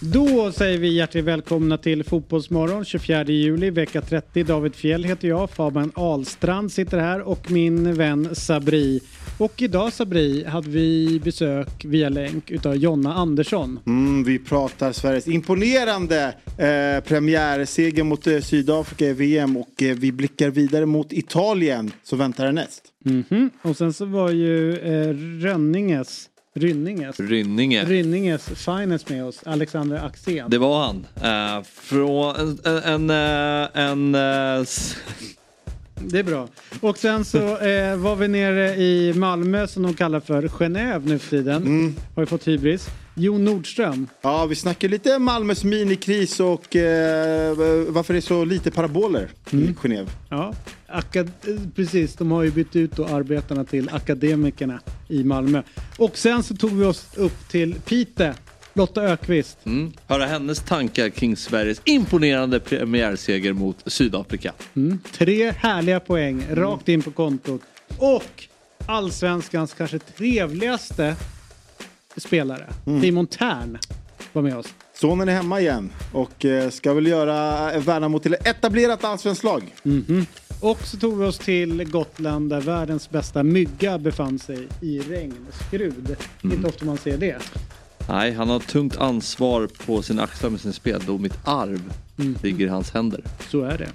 Då säger vi hjärtligt välkomna till Fotbollsmorgon 24 juli vecka 30. David Fjell heter jag, Fabian Ahlstrand sitter här och min vän Sabri. Och idag Sabri hade vi besök via länk utav Jonna Andersson. Mm, vi pratar Sveriges imponerande eh, premiärseger mot eh, Sydafrika i VM och eh, vi blickar vidare mot Italien som väntar härnäst. Mhm. Och sen så var ju eh, Rönninges Rynninges. Rynninge. Rynninges finest med oss, Alexander Axén. Det var han. Uh, från en... en, en, en uh, det är bra. Och sen så eh, var vi nere i Malmö som de kallar för Genève nu för tiden. Mm. Har ju fått hybris. Jon Nordström. Ja, vi snackar lite Malmös minikris och eh, varför det är så lite paraboler mm. i Genève. Ja, Akad precis. De har ju bytt ut då arbetarna till akademikerna i Malmö. Och sen så tog vi oss upp till Pite. Lotta Ökvist. Mm. Höra hennes tankar kring Sveriges imponerande premiärseger mot Sydafrika. Mm. Tre härliga poäng mm. rakt in på kontot. Och allsvenskans kanske trevligaste spelare, mm. Simon Tern, var med oss. Sonen är hemma igen och eh, ska väl göra Värnamo till ett etablerat allsvenskt lag. Mm -hmm. Och så tog vi oss till Gotland där världens bästa mygga befann sig i regnskrud. Mm. Inte ofta man ser det. Nej, han har tungt ansvar på sina axlar med sin spel mitt arv mm. ligger i hans händer. Så är det.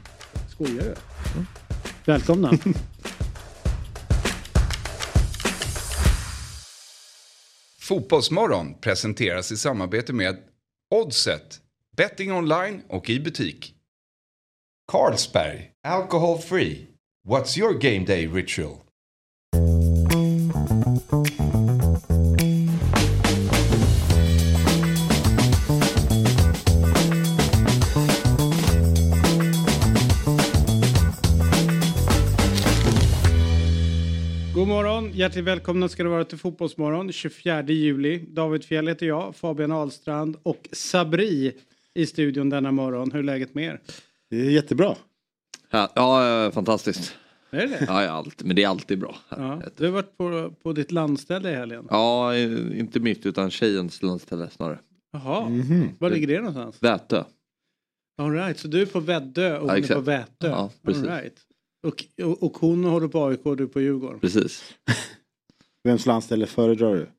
Skojar du? Mm. Välkomna. Fotbollsmorgon presenteras i samarbete med Oddset, betting online och i butik. Carlsberg, alcohol free. What's your game day ritual? Morgon, hjärtligt välkomna ska det vara till Fotbollsmorgon 24 juli. David Fjell heter jag, Fabian Ahlstrand och Sabri i studion denna morgon. Hur är läget med er? Det är jättebra. Ja, ja fantastiskt. Är det? Ja, allt, men det är alltid bra. Ja, du har varit på, på ditt landställe i helgen? Ja, inte mitt utan tjejens landställe snarare. Jaha, mm -hmm. var ligger det någonstans? Vätö. All right, så du är på Väddö och ja, hon är på Vätö? Ja, precis. All right. Och, och, och hon håller på AIK och du på Djurgården? Precis. Vems landställe föredrar du?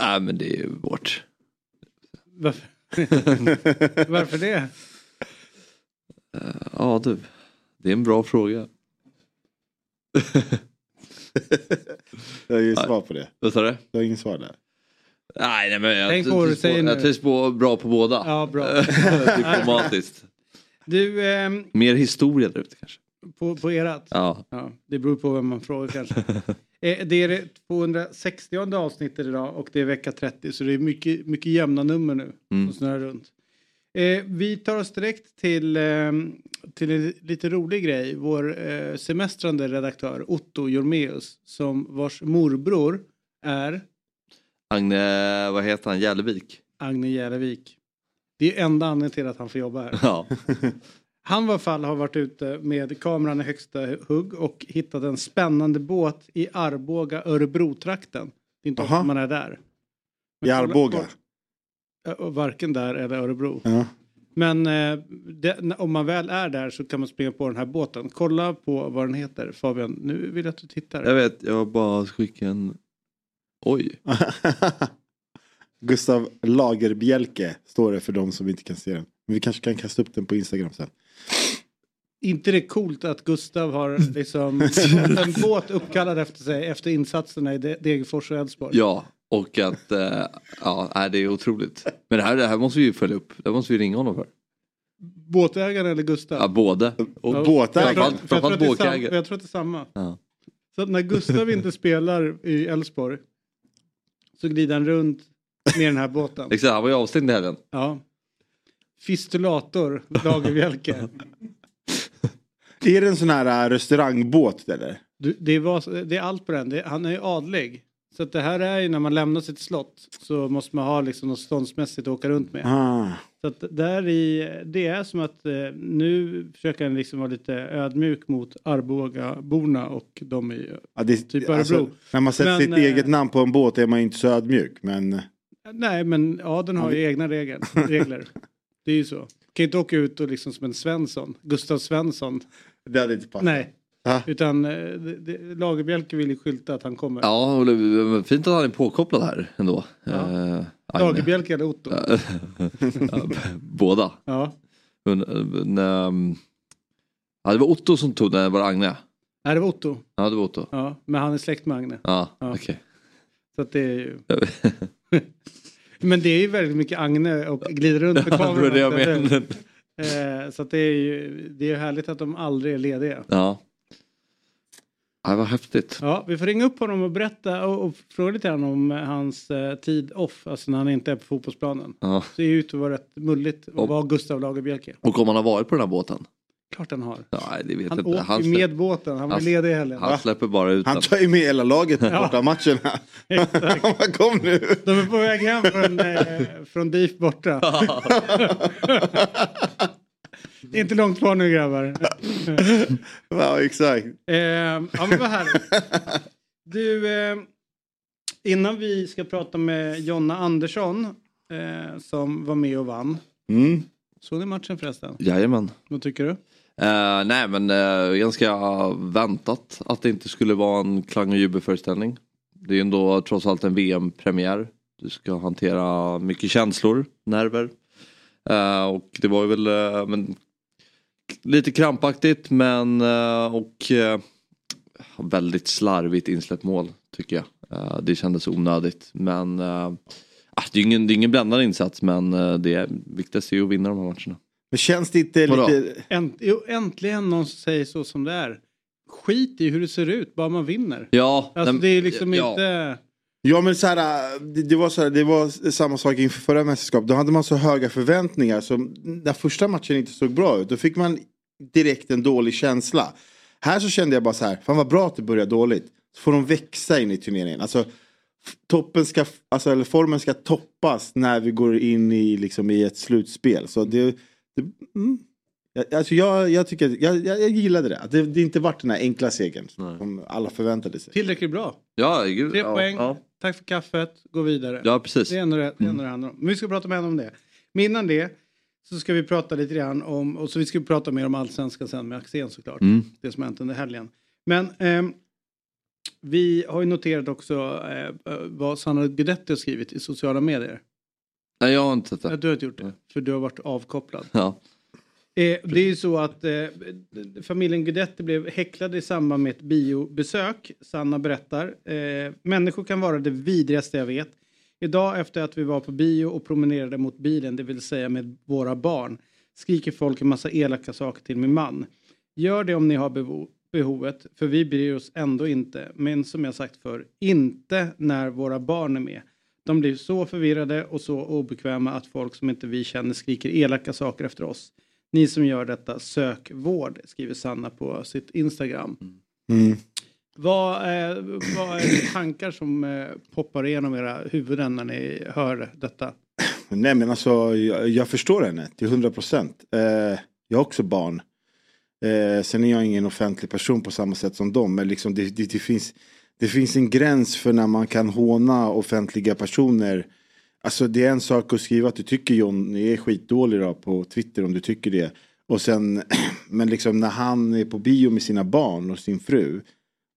Nej men det är ju vårt. Varför, Varför det? Uh, ja du, det är en bra fråga. jag har inget svar på det. Vad sa du? Jag har inget svar där. Nej, nej men jag, Tänk på vad du säger på, jag trivs på, bra på båda. Ja, bra. Diplomatiskt. Du, ehm, Mer historia där ute kanske. På, på erat? Ja. ja. Det beror på vem man frågar kanske. eh, det är det 260 avsnittet idag och det är vecka 30 så det är mycket, mycket jämna nummer nu mm. som snurrar runt. Eh, vi tar oss direkt till, eh, till en lite rolig grej. Vår eh, semestrande redaktör Otto Jormeus som vars morbror är Agne, vad heter han, Järlevik? Agne Järlevik. Det är enda anledningen till att han får jobba här. Ja. Han var fall har varit ute med kameran i högsta hugg och hittat en spännande båt i Arboga, Örebro-trakten. Det är inte ofta man är där. Men I Arboga? Varken där eller Örebro. Ja. Men eh, det, om man väl är där så kan man springa på den här båten. Kolla på vad den heter Fabian. Nu vill jag att du tittar. Jag vet, jag bara skickar en... Oj. Gustav Lagerbjälke står det för de som inte kan se den. Men vi kanske kan kasta upp den på Instagram sen. inte det coolt att Gustav har liksom en båt uppkallad efter sig efter insatserna i Degerfors och Elfsborg? Ja, och att äh, ja, det är otroligt. Men det här, det här måste vi ju följa upp. Det måste vi ringa honom för. Båtägaren eller Gustav? Ja, både. Och ja, båtägaren? Framförallt båtägare. Jag tror att det är samma. Ja. Så att när Gustav inte spelar i Elfsborg så glider han runt med den här båten. Exakt, han var ju avstängd i helgen. Ja. Fistulator, Lagerbielke. är det en sån här äh, restaurangbåt eller? Du, det, var, det är allt på den. Det, han är ju adlig. Så att det här är ju när man lämnar sitt slott så måste man ha liksom något ståndsmässigt att åka runt med. Ah. Så att där i, det är som att eh, nu försöker han liksom vara lite ödmjuk mot Arboga-borna och de i ja, det, typ Örebro. Alltså, när man sätter men, sitt eh, eget namn på en båt är man inte så ödmjuk men... Nej, men Aden har ju egna regler. regler. Det är ju så. kan ju inte åka ut och liksom som en Svensson, Gustav Svensson. Det hade inte passat. Nej. Ah. Utan eh, det- Lagerbielke vill ju skylta att han kommer. Ja, och det- fint att han är påkopplad här ändå. Ja. Eh, Agne. Lagerbielke eller Otto. Båda. Ja. Men, men, ehm, ja, det var Otto som tog den, var det Agne? Nej, det var Otto. Ja, det var Otto. Ja, men han är släkt med Agne. Ja, Ja. okej. Så att det är ju... Men det är ju väldigt mycket Agne och glider runt Det var kameran. det eller hur? menade. Eh, så det är ju det är härligt att de aldrig är lediga. Ja. Ja, vad häftigt. Ja, vi får ringa upp honom och berätta och, och fråga lite grann om eh, hans eh, tid off, alltså när han inte är på fotbollsplanen. Ja. Det ser ju ut att vara rätt mulligt att Och- vara Gustav Lagerbielke. Och om han har varit på den här båten? Klart han har. Nej, det vet Han inte. åker Han, med båten, han var han- ledig i helgen. han släpper bara ut Han tar ju med hela laget på bortamatcherna. Kom nu. De är på väg hem från, eh, från DIF borta. Det är inte långt kvar nu grabbar. Ja, exakt. Eh, ja men vad härligt. Du, eh, innan vi ska prata med Jonna Andersson eh, som var med och vann. Mm. Såg ni matchen förresten? Jajamän. Vad tycker du? Uh, nej men eh, uh, ganska väntat att det inte skulle vara en klang och jubelföreställning. Det är ju ändå trots allt en VM-premiär. Du ska hantera mycket känslor, nerver. Uh, och det var ju väl uh, men, lite krampaktigt men och väldigt slarvigt insläppt mål tycker jag. Det kändes onödigt men ah, det, är ju ingen, det är ingen bländande insats men det viktigaste är ju att vinna de här matcherna. Men känns det inte Vadå? lite... Änt, jo, äntligen någon som säger så som det är. Skit i hur det ser ut, bara man vinner. Ja, Alltså nej, det är liksom ja. inte... Ja men så här, det, det, var så här, det var samma sak inför förra mästerskapet. Då hade man så höga förväntningar. Så när första matchen inte såg bra ut då fick man direkt en dålig känsla. Här så kände jag bara så här, fan vad bra att det börjar dåligt. Så får de växa in i turneringen. Alltså, toppen ska, alltså, eller formen ska toppas när vi går in i, liksom, i ett slutspel. Så det, det mm. Jag- Alltså jag, jag, tycker, jag, jag, jag gillade det. Att det. Det inte vart den här enkla segern Nej. som alla förväntade sig. Tillräckligt bra. Ja, gud, Tre ja, poäng, Ja, tack för kaffet, gå vidare. ja precis. Det är ändå det, det, ändå det handlar om. Men vi ska prata med henne om det. Men innan det så ska vi prata lite grann om, och så vi ska prata mer om allsvenskan sen med Axén såklart. Mm. Det som hänt under helgen. Men ehm, vi har ju noterat också eh, vad Sanna Guidetti har skrivit i sociala medier. Nej, jag har inte sett det. du har inte gjort det, för du har varit avkopplad. Ja. Eh, det är ju så att eh, familjen Guidetti blev häcklade i samband med ett biobesök. Sanna berättar. Eh, människor kan vara det vidrigaste jag vet. Idag efter att vi var på bio och promenerade mot bilen, det vill säga med våra barn, skriker folk en massa elaka saker till min man. Gör det om ni har bevo- behovet, för vi bryr oss ändå inte. Men som jag sagt för inte när våra barn är med. De blir så förvirrade och så obekväma att folk som inte vi känner skriker elaka saker efter oss. Ni som gör detta, sök vård, skriver Sanna på sitt Instagram. Mm. Vad är, vad är det tankar som eh, poppar igenom era huvuden när ni hör detta? Nej men alltså jag, jag förstår henne till 100 procent. Eh, jag har också barn. Eh, sen är jag ingen offentlig person på samma sätt som dem. Men liksom det, det, det, finns, det finns en gräns för när man kan håna offentliga personer. Alltså det är en sak att skriva att du tycker John är skitdålig då, på Twitter om du tycker det. Och sen, men liksom när han är på bio med sina barn och sin fru.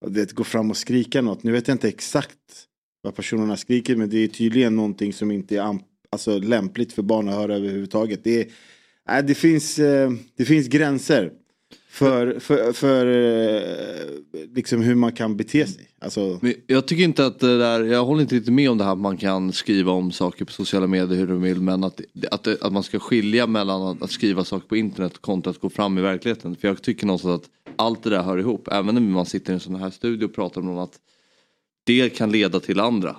Och det går fram och skrika något. Nu vet jag inte exakt vad personerna skriker men det är tydligen någonting som inte är alltså, lämpligt för barn att höra överhuvudtaget. Det, är, äh, det, finns, eh, det finns gränser för, för, för eh, liksom hur man kan bete sig. Alltså, jag tycker inte att det där, jag håller inte riktigt med om det här att man kan skriva om saker på sociala medier hur du vill men att, att, att man ska skilja mellan att, att skriva saker på internet kontra att gå fram i verkligheten. För jag tycker någonstans att allt det där hör ihop. Även när man sitter i en sån här studio och pratar om att det kan leda till andra.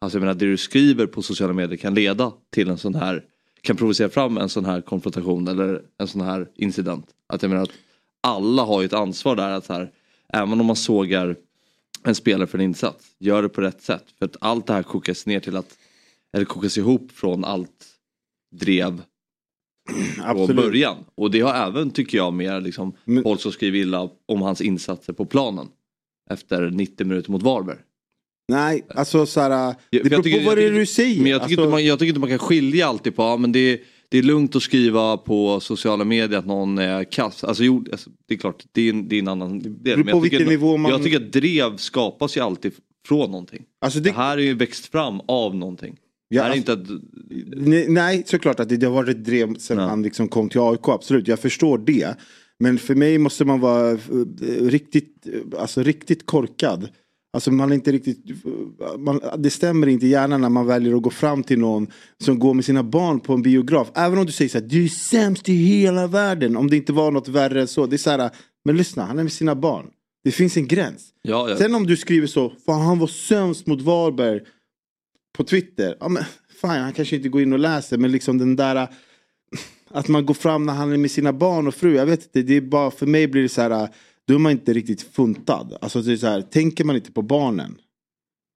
Alltså jag menar det du skriver på sociala medier kan leda till en sån här, kan provocera fram en sån här konfrontation eller en sån här incident. Att jag menar att alla har ju ett ansvar där att så här, även om man sågar en spelare för en insats. Gör det på rätt sätt. För att allt det här kokas ner till att, eller kokas ihop från allt drev från absolut. början. Och det har även, tycker jag, mer liksom Men- folk som skriver illa om hans insatser på planen. Efter 90 minuter mot Varberg. Nej, alltså så här, Ja, det beror på vad det är du säger. Men jag tycker, alltså, inte man, jag tycker inte man kan skilja alltid på, ja, men det, det är lugnt att skriva på sociala medier att någon är kass. Alltså, jo, alltså, det är klart, det är en, det är en annan del. Men jag, tycker, man... jag tycker att drev skapas ju alltid från någonting. alltså, Det det, här är ju växt fram av någonting. ja, alltså, inte att, nej, nej, såklart att det, det har varit ett drev sen Ja. han liksom kom till AIK, absolut. Jag förstår det. Men för mig måste man vara eh, riktigt, eh, alltså, riktigt korkad. Alltså man är inte riktigt, man, det stämmer inte gärna när man väljer att gå fram till någon som går med sina barn på en biograf. Även om du säger så här, du är sämst i hela världen. Om det inte var något värre än så. Det är så här, men lyssna, han är med sina barn. Det finns en gräns. ja, ja. Sen om du skriver så, fan han var sämst mot Varberg på Twitter. Ja men fan han kanske inte går in och läser men liksom den där att man går fram när han är med sina barn och fru. Jag vet inte, det är bara för mig blir det så här då är man inte riktigt funtad. Alltså det är så här, tänker man inte på barnen.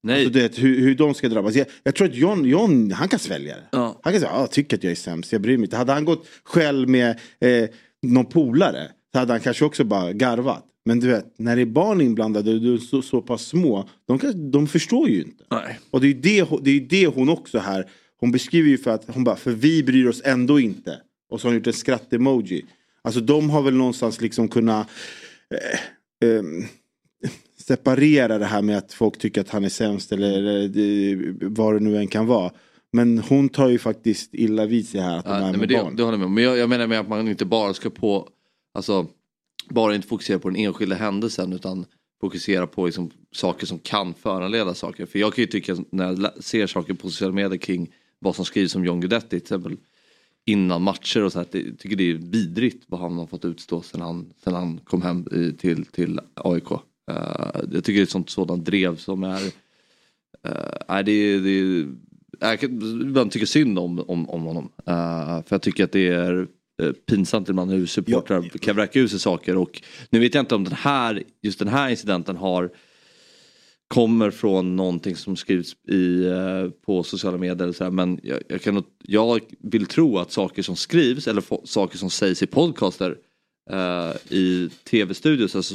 nej. Alltså det, hur, hur de ska drabbas. Jag, jag tror att John, John, han kan svälja det. ja. Han kan säga, "Ja, jag tycker att jag är sämst, jag bryr mig inte. Hade han gått själv med eh, någon polare så hade han kanske också bara garvat. Men du vet, när det är barn inblandade och du är så, så pass små, de, kan, de förstår ju inte. Nej. Och det är ju det, det, är det hon också här, hon beskriver ju för att hon bara, för vi bryr oss ändå inte. Och så har hon gjort en skratt-emoji. Alltså de har väl någonstans liksom kunnat eh, ehm, separera det här med att folk tycker att han är sämst eller, eller det, vad det nu än kan vara. Men hon tar ju faktiskt illa vid sig här att de Ja, är nej, med men det, barn. det håller jag med om. Men jag, jag menar med att man inte bara ska på, alltså bara inte fokusera på den enskilda händelsen utan fokusera på liksom, saker som kan föranleda saker. För jag kan ju tycka när jag ser saker på sociala medier kring vad som skrivs om John Guidetti till exempel innan matcher och så här, jag tycker det är vidrigt vad han har fått utstå sen han, sen han kom hem i, till, till AIK. Eh, jag tycker det är ett sånt sådant drev som är, uh, nej det, är- det, är- jag kan ibland tycka synd om, om, om honom. Eh, för jag tycker att det är eh, pinsamt ibland hur supportrar kan vräka ur sig saker och nu vet jag inte om den här, just den här incidenten har kommer från någonting som skrivs i, eh, på sociala medier. Så här, men jag, jag, kan, jag vill tro att saker som skrivs eller saker som sägs i podcaster eh, i tv-studios, alltså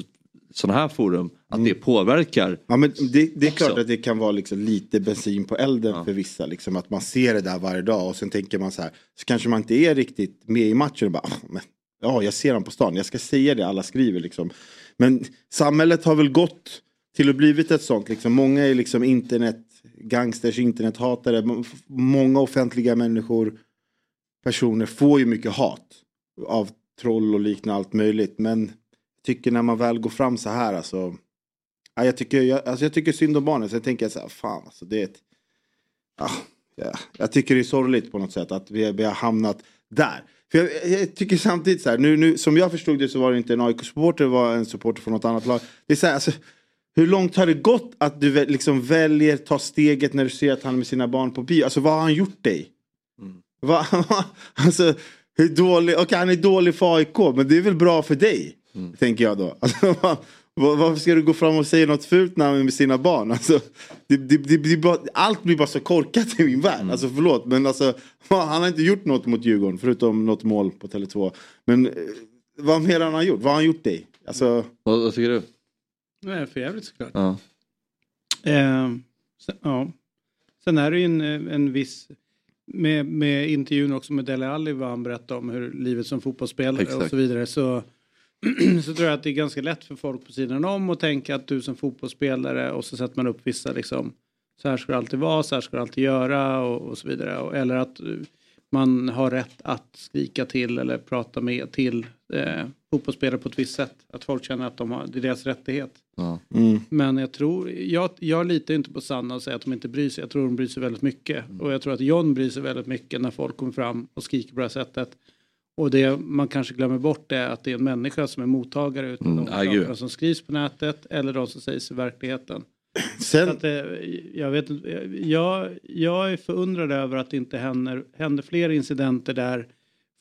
sådana här forum, att det påverkar. Ja, men det, det är Också. klart att det kan vara liksom lite bensin på elden Ja. för vissa. Liksom, att man ser det där varje dag och sen tänker man så här. Så kanske man inte är riktigt med i matchen och bara. "Ah, Men, ja, jag ser honom på stan. Jag ska säga det alla skriver liksom. Men samhället har väl gått till att blivit ett sånt. Liksom. Många är liksom internetgangsters, internethatare. Många offentliga människor, personer får ju mycket hat. Av troll och liknande allt möjligt. Men jag tycker när man väl går fram så här alltså. Ja, jag, tycker, jag, alltså jag tycker synd om barnen. Sen tänker jag så här, fan alltså det är ett... Ja, ja, jag tycker det är sorgligt på något sätt att vi, vi har hamnat där. För jag, jag tycker samtidigt så här, nu, nu, som jag förstod det så var det inte en AIK-supporter, det var en supporter från något annat lag. Det är så här, alltså, hur långt har det gått att du liksom väljer ta steget när du ser att han är med sina barn på bio? Alltså vad har han gjort dig? Va, alltså, hur dålig, okej han är dålig för AIK men det är väl bra för dig? Tänker jag då. Alltså, va, va, varför ska du gå fram och säga något fult när han är med sina barn? Alltså, det, det, det, bara, allt blir bara så korkat i min värld. Alltså förlåt men alltså, han har inte gjort något mot Djurgården förutom något mål på Tele2. Men eh, vad mer har han gjort? Vad har han gjort dig? Alltså, Vad, vad tycker du? Det är för jävligt såklart. Ja. Eh, sen, ja. sen är det ju en, en viss med, med intervjun också med Dele Alli vad han berättade om hur livet som fotbollsspelare och Exakt. så vidare så, så tror jag att det är ganska lätt för folk på sidan om att tänka att du som fotbollsspelare och så sätter man upp vissa liksom så här ska det alltid vara, så här ska det alltid göra och, och så vidare. Och, eller att man har rätt att skrika till eller prata med till eh, fotbollsspelare på ett visst sätt. Att folk känner att de har, det är deras rättighet. Ja. mm. Men jag tror, jag, jag litar inte på Sanna och säger att de inte bryr sig. Jag tror de bryr sig väldigt mycket. Och jag tror att John bryr sig väldigt mycket när folk kommer fram och skriker på det här sättet. Och det man kanske glömmer bort är att det är en människa som är mottagare utav Mm, de sakerna som skrivs på nätet eller de som sägs i verkligheten. Så Sen, att, eh, jag, vet, inte, jag, jag är förundrad över att det inte händer, händer fler incidenter där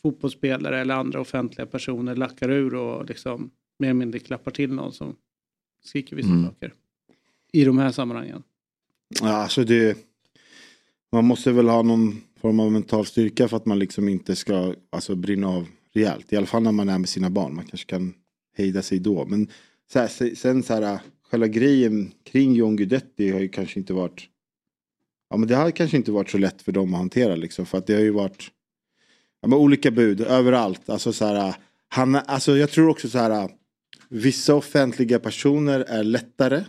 fotbollsspelare eller andra offentliga personer lackar ur och liksom mer eller mindre klappar till någon som skriker vissa Mm. saker. I de här sammanhangen. Ja, alltså det, man måste väl ha någon form av mental styrka för att man liksom inte ska alltså, brinna av rejält. I alla fall när man är med sina barn. Man kanske kan hejda sig då. Men så här, se- sen så här, själva grejen kring John Guidetti har ju kanske inte varit Ja men det har kanske inte varit så lätt för dem att hantera liksom för att det har ju varit ja, men olika bud överallt. Alltså så här, han, alltså jag tror också så här vissa offentliga personer är lättare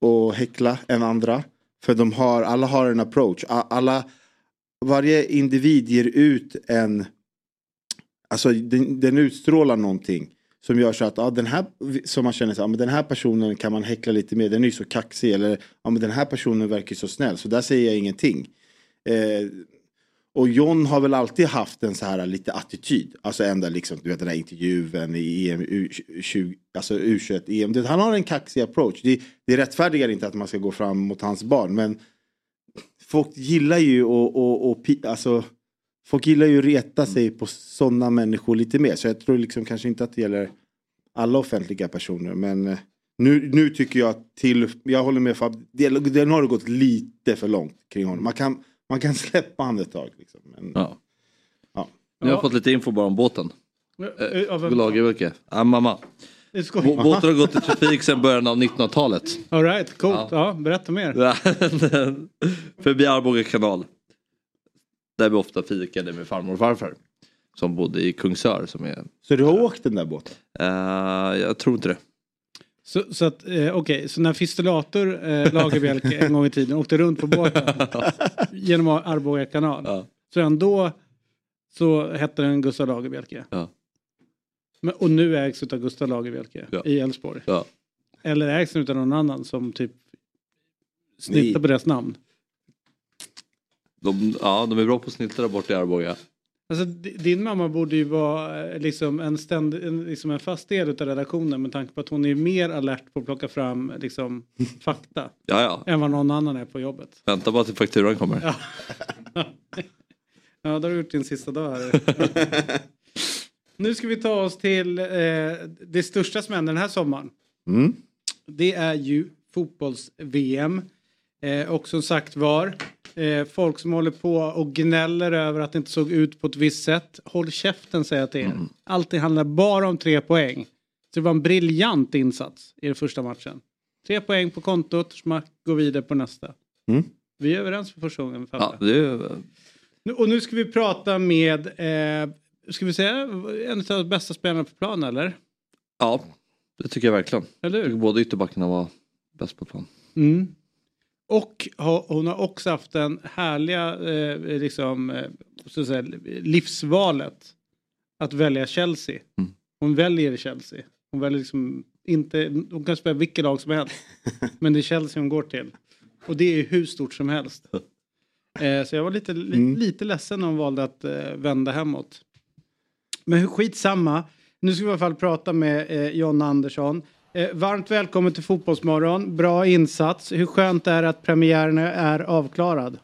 att häckla än andra. För de har, alla har en approach. Alla, varje individ ger ut en, alltså den, den utstrålar någonting. Som gör så att ja, den här som man känner så, ja, men den här personen kan man häckla lite mer, den är ju så kaxig. Eller ja, men den här personen verkar så snäll så där säger jag ingenting. Eh, och John har väl alltid haft en så här lite attityd. Alltså ända liksom, du vet den här intervjun i EM, U20, alltså U21 EM. Han har en kaxig approach. Det, det rättfärdigar inte att man ska gå fram mot hans barn. Men folk gillar ju och, och, och alltså, folk gillar ju att reta sig på sådana människor lite mer. Så jag tror liksom kanske inte att det gäller alla offentliga personer. Men eh, nu, nu tycker jag till, jag håller med Fab, det, det har gått lite för långt kring honom. Man kan man kan släppa han ett tag. Liksom. Men, ja. Ja. Nu har jag fått lite info bara om båten. Äh, Lagervirke. Ah, mamma. Båten har gått i trafik sedan början av 1900-talet. Alright, coolt. Ja. ja. berätta mer. Förbi Arboga kanal. Där vi ofta fikade med farmor och farfar. Som bodde i Kungsör. Som är, så du har åkt den där båten? Uh, jag tror inte det. Så, så att, eh, okej, okay, så när Fistulator, eh, Lagerbielke, en gång i tiden åkte runt på båten genom Arboga kanal. Ja. Så ändå så hette den Gustav Lagerbielke. Ja. Men, och nu ägs av Gustav Lagerbielke ja. i Älvsborg. Ja. Eller ägs den av någon annan som typ snittar på deras namn. De, ja, de är bra på att snitta där borta i Arboga. Alltså, din mamma borde ju vara eh, liksom en, ständ, en, liksom en fast del av redaktionen med tanke på att hon är mer alert på att plocka fram liksom, fakta. ja, ja. Än vad någon annan är på jobbet. Vänta bara till fakturan kommer. Ja, ja då har du gjort din sista dag här. nu ska vi ta oss till eh, det största som händer den här sommaren. Mm. Det är ju fotbolls-VM. Eh, och som sagt var, Eh, folk som håller på och gnäller över att det inte såg ut på ett visst sätt. Håll käften säger jag till er. Mm. Allting handlar bara om tre poäng. Så det var en briljant insats i den första matchen. Tre poäng på kontot, smack, gå vidare på nästa. Mm. Vi är överens för första gången. Ja, det. Och nu ska vi prata med, eh, ska vi säga, en av de bästa spelarna på plan eller? Ja, det tycker jag verkligen. Eller hur? Båda ytterbackarna var bäst på plan. Mm. Och hon har också haft den härliga eh, liksom, eh, så säga, livsvalet att välja Chelsea. Mm. Hon väljer Chelsea. Hon väljer liksom inte, hon kan spela vilket lag som helst. men det är Chelsea hon går till. Och det är hur stort som helst. Eh, så jag var lite, li, mm. lite ledsen när hon valde att eh, vända hemåt. Men skitsamma. Nu ska vi i alla fall prata med eh, John Andersson. Eh, varmt välkommen till Fotbollsmorgon. Bra insats. Hur skönt är det att premiären är avklarad?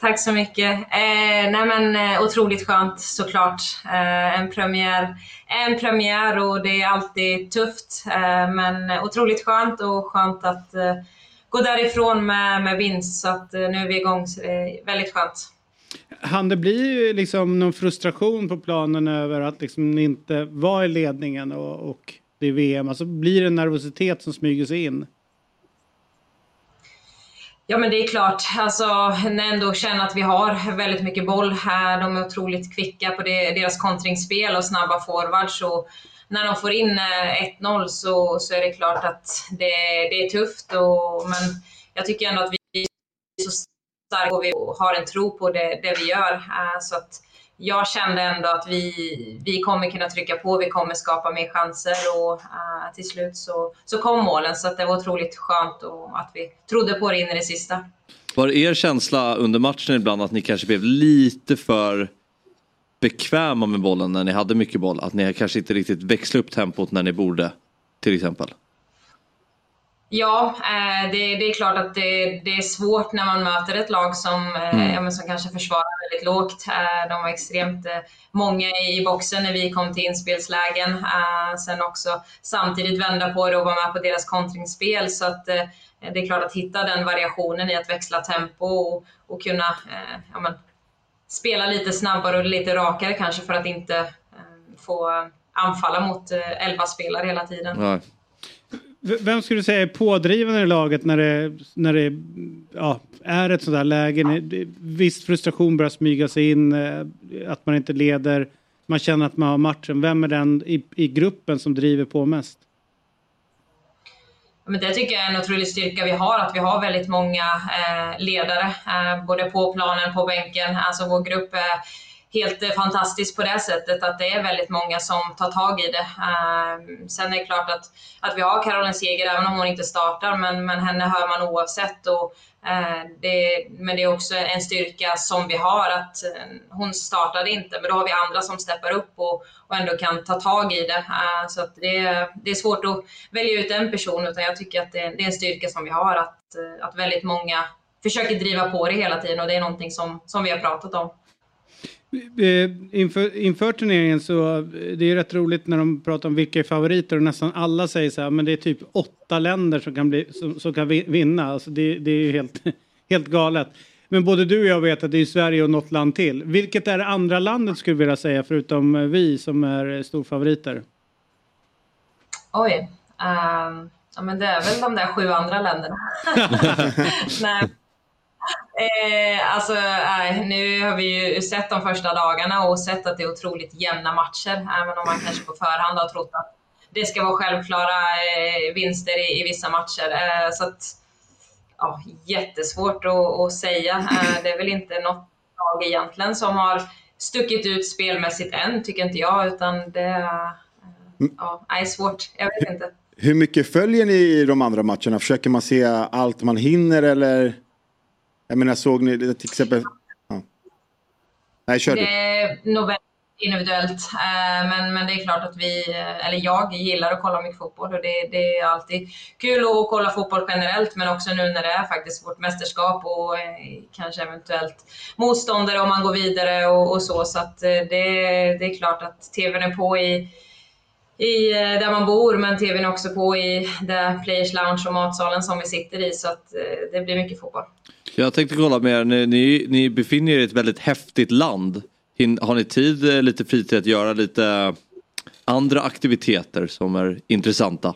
Tack så mycket. Eh, nej men, eh, otroligt skönt såklart. Eh, en, premiär, en premiär och det är alltid tufft. Eh, men otroligt skönt och skönt att eh, gå därifrån med, med vinst. Så att, eh, nu är vi igång. Så det är väldigt skönt. Han det blir liksom någon frustration på planen över att liksom inte vara i ledningen och, och det är VM? Alltså blir det en nervositet som smyger sig in? Ja men det är klart, alltså när jag ändå känner att vi har väldigt mycket boll här, de är otroligt kvicka på det, deras kontringsspel och snabba forwards. så när de får in eh, 1-0 så, så är det klart att det, det är tufft. Och, men jag tycker ändå att vi är så starka och vi har en tro på det, det vi gör. Eh, så att jag kände ändå att vi, vi kommer kunna trycka på, vi kommer skapa mer chanser och uh, till slut så, så kom målen. Så att det var otroligt skönt och att vi trodde på det in i det sista. Var det er känsla under matchen ibland att ni kanske blev lite för bekväma med bollen när ni hade mycket boll? Att ni kanske inte riktigt växlade upp tempot när ni borde, till exempel? Ja, eh, det, det, är klart att det, det, är svårt när man möter ett lag som, eh, mm. ja, som kanske försvarar väldigt lågt. Eh, de var extremt många i boxen när vi kom till inspelslägen. Sen också samtidigt vända på det och vara med på deras kontringsspel. Så att det är klart att hitta den variationen i att växla tempo och, och kunna ja, men, spela lite snabbare och lite rakare kanske för att inte få anfalla mot elva spelare hela tiden. Nej. Vem skulle du säga är pådrivande i laget när det, när det ja, är ett sådant här läge? Viss frustration börjar smyga sig in, eh, att man inte leder, man känner att man har matchen. Vem är den i, i gruppen som driver på mest? Men det tycker jag är en otrolig styrka vi har, att vi har väldigt många eh, ledare, eh, både på planen, på bänken. Alltså vår grupp är helt eh, fantastiskt på det sättet att det är väldigt många som tar tag i det. Ehm, sen är det klart att, att vi har Caroline Seger, även om hon inte startar, men, men henne hör man oavsett. Och, eh, det, men det är också en styrka som vi har att eh, hon startade inte, men då har vi andra som steppar upp och, och ändå kan ta tag i det. Ehm, så att det, det är svårt att välja ut en person, utan jag tycker att det, det är en styrka som vi har, att, att väldigt många försöker driva på det hela tiden och det är någonting som, som vi har pratat om. Eh, inför, inför turneringen så eh, det är rätt roligt när de pratar om vilka är favoriter och nästan alla säger så här men det är typ åtta länder som kan, bli, som, som kan vinna. Alltså det, det är ju helt, helt galet. Men både du och jag vet att det är Sverige och något land till. Vilket är det andra landet skulle du vilja säga förutom eh, vi som är storfavoriter? Oj. Um, ja, men det är väl de där sju andra länderna. Nej. Eh, alltså, eh, nu har vi ju sett de första dagarna och sett att det är otroligt jämna matcher, även om man kanske på förhand har trott att det ska vara självklara eh, vinster i, i, vissa matcher. Eh, så att, ja, jättesvårt att, att säga. Eh, det är väl inte något lag egentligen som har stuckit ut spelmässigt än, tycker inte jag, utan det är, mm. ja, är svårt. Jag vet inte. Hur mycket följer ni de andra matcherna? Försöker man se allt man hinner eller? Jag menar såg ni till exempel? Ja. Nej, kör du. Det är nog väldigt individuellt. Eh, men, men det är klart att vi, eh, eller jag, gillar att kolla mycket fotboll och det, det är alltid kul att kolla fotboll generellt men också nu när det är faktiskt vårt mästerskap och eh, kanske eventuellt motståndare om man går vidare och, och så. Så att det, det är klart att TVn är på i i, eh, där man bor, men TVn är också på i det Players Lounge och matsalen som vi sitter i, så att eh, det blir mycket fotboll. Jag tänkte kolla med er, ni, ni befinner er i ett väldigt häftigt land. Har ni tid, eh, lite fritid att göra lite andra aktiviteter som är intressanta?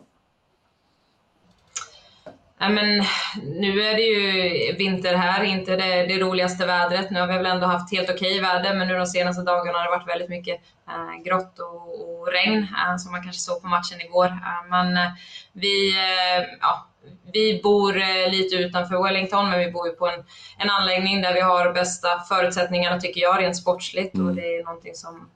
Ja, men, nu är det ju vinter här, inte det, det, roligaste vädret. Nu har vi väl ändå haft helt okej väder, men nu de senaste dagarna har det varit väldigt mycket äh, grått och, och regn, äh, som man kanske såg på matchen igår. Äh, men vi, ja, vi bor eh, lite utanför Wellington, men vi bor ju på en, en anläggning där vi har bästa förutsättningarna, tycker jag, rent sportsligt. Mm. Och det är någonting som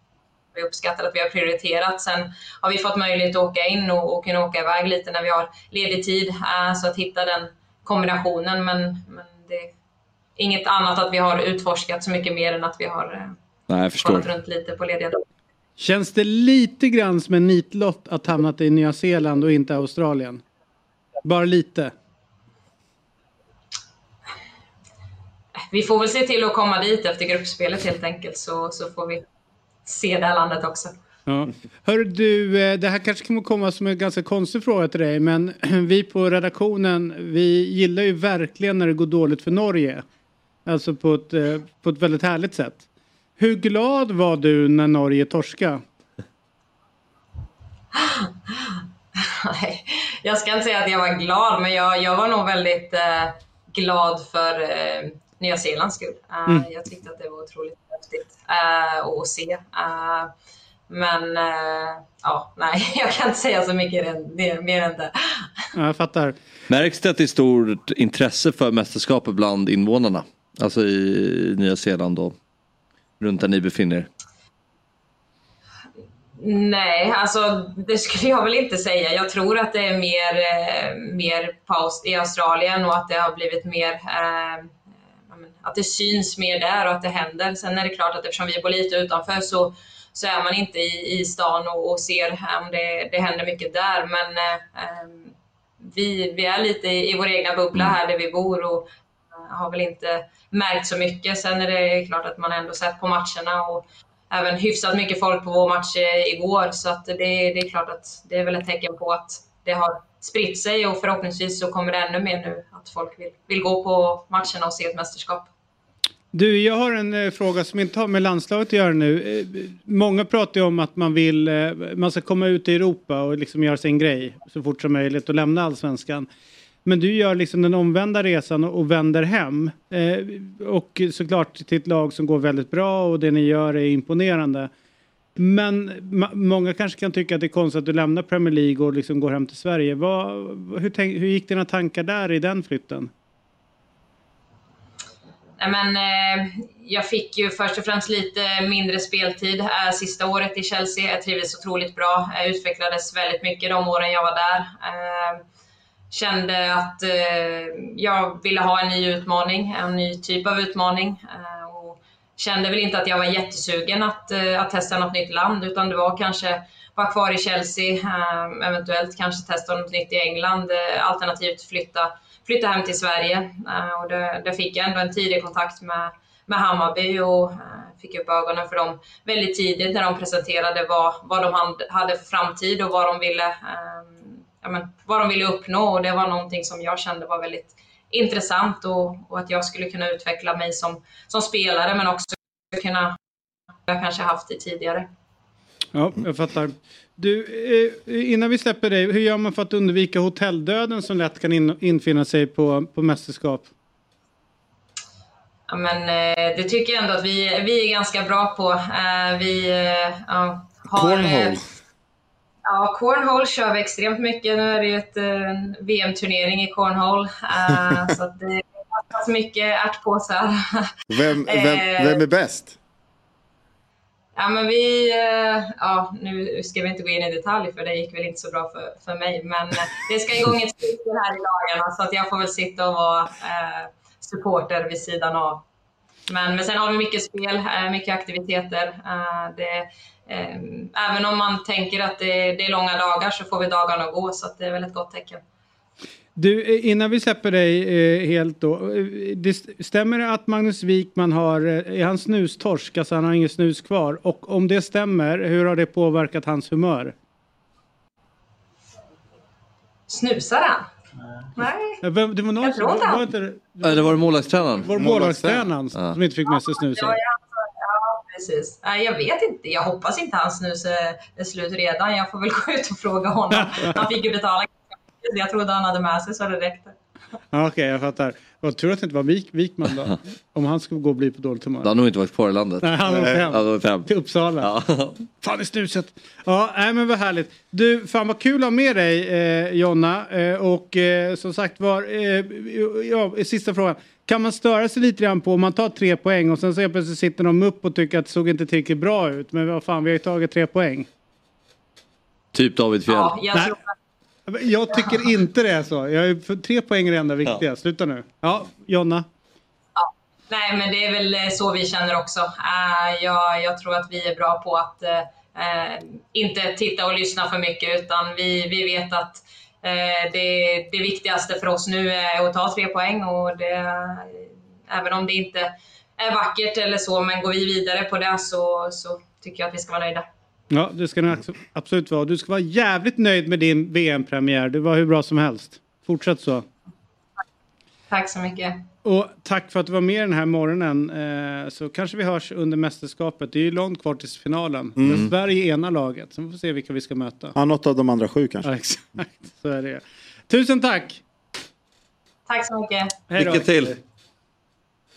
vi uppskattar att vi har prioriterat. Sen har vi fått möjlighet att åka in och, och kunna åka iväg lite när vi har ledig tid. Äh, så att hitta den kombinationen. Men, men det är inget annat att vi har utforskat så mycket mer än att vi har äh, Nej, jag kollat runt lite på lediga dagar. Känns det lite grann som en nitlott att hamnat i Nya Zeeland och inte Australien? Bara lite? Vi får väl se till att komma dit efter gruppspelet helt enkelt så, så får vi se det här landet också. Ja. Hör du, eh, det här kanske kommer komma som en ganska konstig fråga till dig, men vi på redaktionen, vi gillar ju verkligen när det går dåligt för Norge. Alltså på ett, eh, på ett väldigt härligt sätt. Hur glad var du när Norge torskade? Nej, jag ska inte säga att jag var glad, men jag, jag var nog väldigt eh, glad för eh, Nya Zeelands skull. Uh, mm. Jag tyckte att det var otroligt häftigt uh, att se. Uh, men ja, nej, jag kan inte säga så mycket mer, mer än det. Jag fattar. Märks det att det är stort intresse för mästerskapet bland invånarna? Alltså i Nya Zeeland och runt där ni befinner er? Nej, alltså det skulle jag väl inte säga. Jag tror att det är mer, mer paus i Australien och att det har blivit mer eh, att det syns mer där och att det händer. Sen är det klart att eftersom vi bor lite utanför så, så är man inte i, i stan och, och ser om det, det händer mycket där. Men eh, vi, vi är lite i, i vår egna bubbla här där vi bor och eh, har väl inte märkt så mycket. Sen är det klart att man ändå sett på matcherna och även hyfsat mycket folk på vår match eh, igår. Så att det, det är klart att det är väl ett tecken på att det har spritt sig och förhoppningsvis så kommer det ännu mer nu att folk vill, vill gå på matcherna och se ett mästerskap. Du, jag har en eh, fråga som inte har med landslaget att göra nu. Eh, många pratar ju om att man vill, eh, man ska komma ut i Europa och liksom göra sin grej så fort som möjligt och lämna allsvenskan. Men du gör liksom den omvända resan och, och vänder hem. Eh, och såklart till ett lag som går väldigt bra och det ni gör är imponerande. Men ma- många kanske kan tycka att det är konstigt att du lämnar Premier League och liksom går hem till Sverige. Vad, hur, tänk, hur gick dina tankar där i den flytten? Nej, men, eh, jag fick ju först och främst lite mindre speltid eh, sista året i Chelsea. Jag trivdes otroligt bra. Jag utvecklades väldigt mycket de åren jag var där. Eh, kände att eh, jag ville ha en ny utmaning, en ny typ av utmaning. Eh, Kände väl inte att jag var jättesugen att, eh, att testa något nytt land, utan det var kanske vara kvar i Chelsea, ehm, eventuellt kanske testa något nytt i England, eh, alternativt flytta flytta hem till Sverige. Eh, och där, det fick jag ändå en tidig kontakt med, med Hammarby och fick upp ögonen för dem väldigt tidigt när de presenterade vad, vad de hade för framtid och vad de ville, eh, ja, men, vad de ville uppnå. Och det var någonting som jag kände var väldigt intressant och, och att jag skulle kunna utveckla mig som, som spelare men också kunna, jag kanske haft det tidigare. Ja, jag fattar. Du, eh, innan vi släpper dig, hur gör man för att undvika hotelldöden som lätt kan in, infinna sig på, på mästerskap? Ja, men, eh, det tycker jag ändå att vi, vi är ganska bra på. Eh, vi ja, har... Cornhole. Ja, cornhole kör vi extremt mycket. Nu är det ju ett en VM-turnering i cornhole. Uh, så det är ganska mycket ärtpåsar. Vem, vem, vem är bäst? Ja, men vi, eh, ja, nu ska vi inte gå in i detalj för det gick väl inte så bra för, för mig. Men eh, det ska igång ett stycke här i dagarna så att jag får väl sitta och vara eh, supporter vid sidan av. Men, men sen har vi mycket spel, eh, mycket aktiviteter. Eh, det, eh, även om man tänker att det, det, är långa dagar så får vi dagarna att gå så att det är väl ett gott tecken. Du, innan vi släpper dig eh, helt då. Det stämmer det att Magnus Wikman har, är han snustorsk, alltså han har ingen snus kvar? Och om det stämmer, hur har det påverkat hans humör? Snusar han? Nej. Nej. Det var någon jag tror inte var, inte, det, det var målvaktstränaren. Var målvaktstränaren ja. som inte fick med sig snuset? Ja, ja, precis. Jag vet inte. Jag hoppas inte hans snus är slut redan. Jag får väl gå ut och fråga honom. Han fick ju betala jag trodde han hade med sig så det räckte. Okej, okay, jag fattar. Jag tror att det inte var Wik, Wikman då. Om han skulle gå och bli på dåligt humör. Han har nog inte varit kvar i landet. Nej, han åkte hem. Han åkte hem. Till Uppsala. Ja. Fan i snuset. Ja, nej, men vad härligt. Du, fan vad kul att ha med dig eh, Jonna. Eh, och eh, som sagt var, eh, ja, sista frågan. Kan man störa sig lite grann på om man tar tre poäng och sen så plötsligt sitter de upp och tycker att det såg inte tillräckligt bra ut. Men vad fan, vi har ju tagit tre poäng. Typ David Fjell. Ja, jag tror jag tycker inte det är så. Jag är för tre poäng är det enda viktiga. Ja. Sluta nu. Ja, Jonna? Ja. Nej, men det är väl så vi känner också. Uh, jag, jag, tror att vi är bra på att uh, inte titta och lyssna för mycket, utan vi, vi vet att uh, det, det viktigaste för oss nu är att ta tre poäng. Och det, även om det inte är vackert eller så, men går vi vidare på det så, så tycker jag att vi ska vara nöjda. Ja, det ska du absolut vara. Du ska vara jävligt nöjd med din VM-premiär. Det var hur bra som helst. Fortsätt så. Tack så mycket. Och tack för att du var med den här morgonen. Eh, så kanske vi hörs under mästerskapet. Det är ju långt kvar till finalen. Mm. Men Sverige är ena laget. Så vi får se vilka vi ska möta. Ja, något av de andra sju kanske. Ja, exakt, så är det. Tusen tack! Tack så mycket. Lycka till!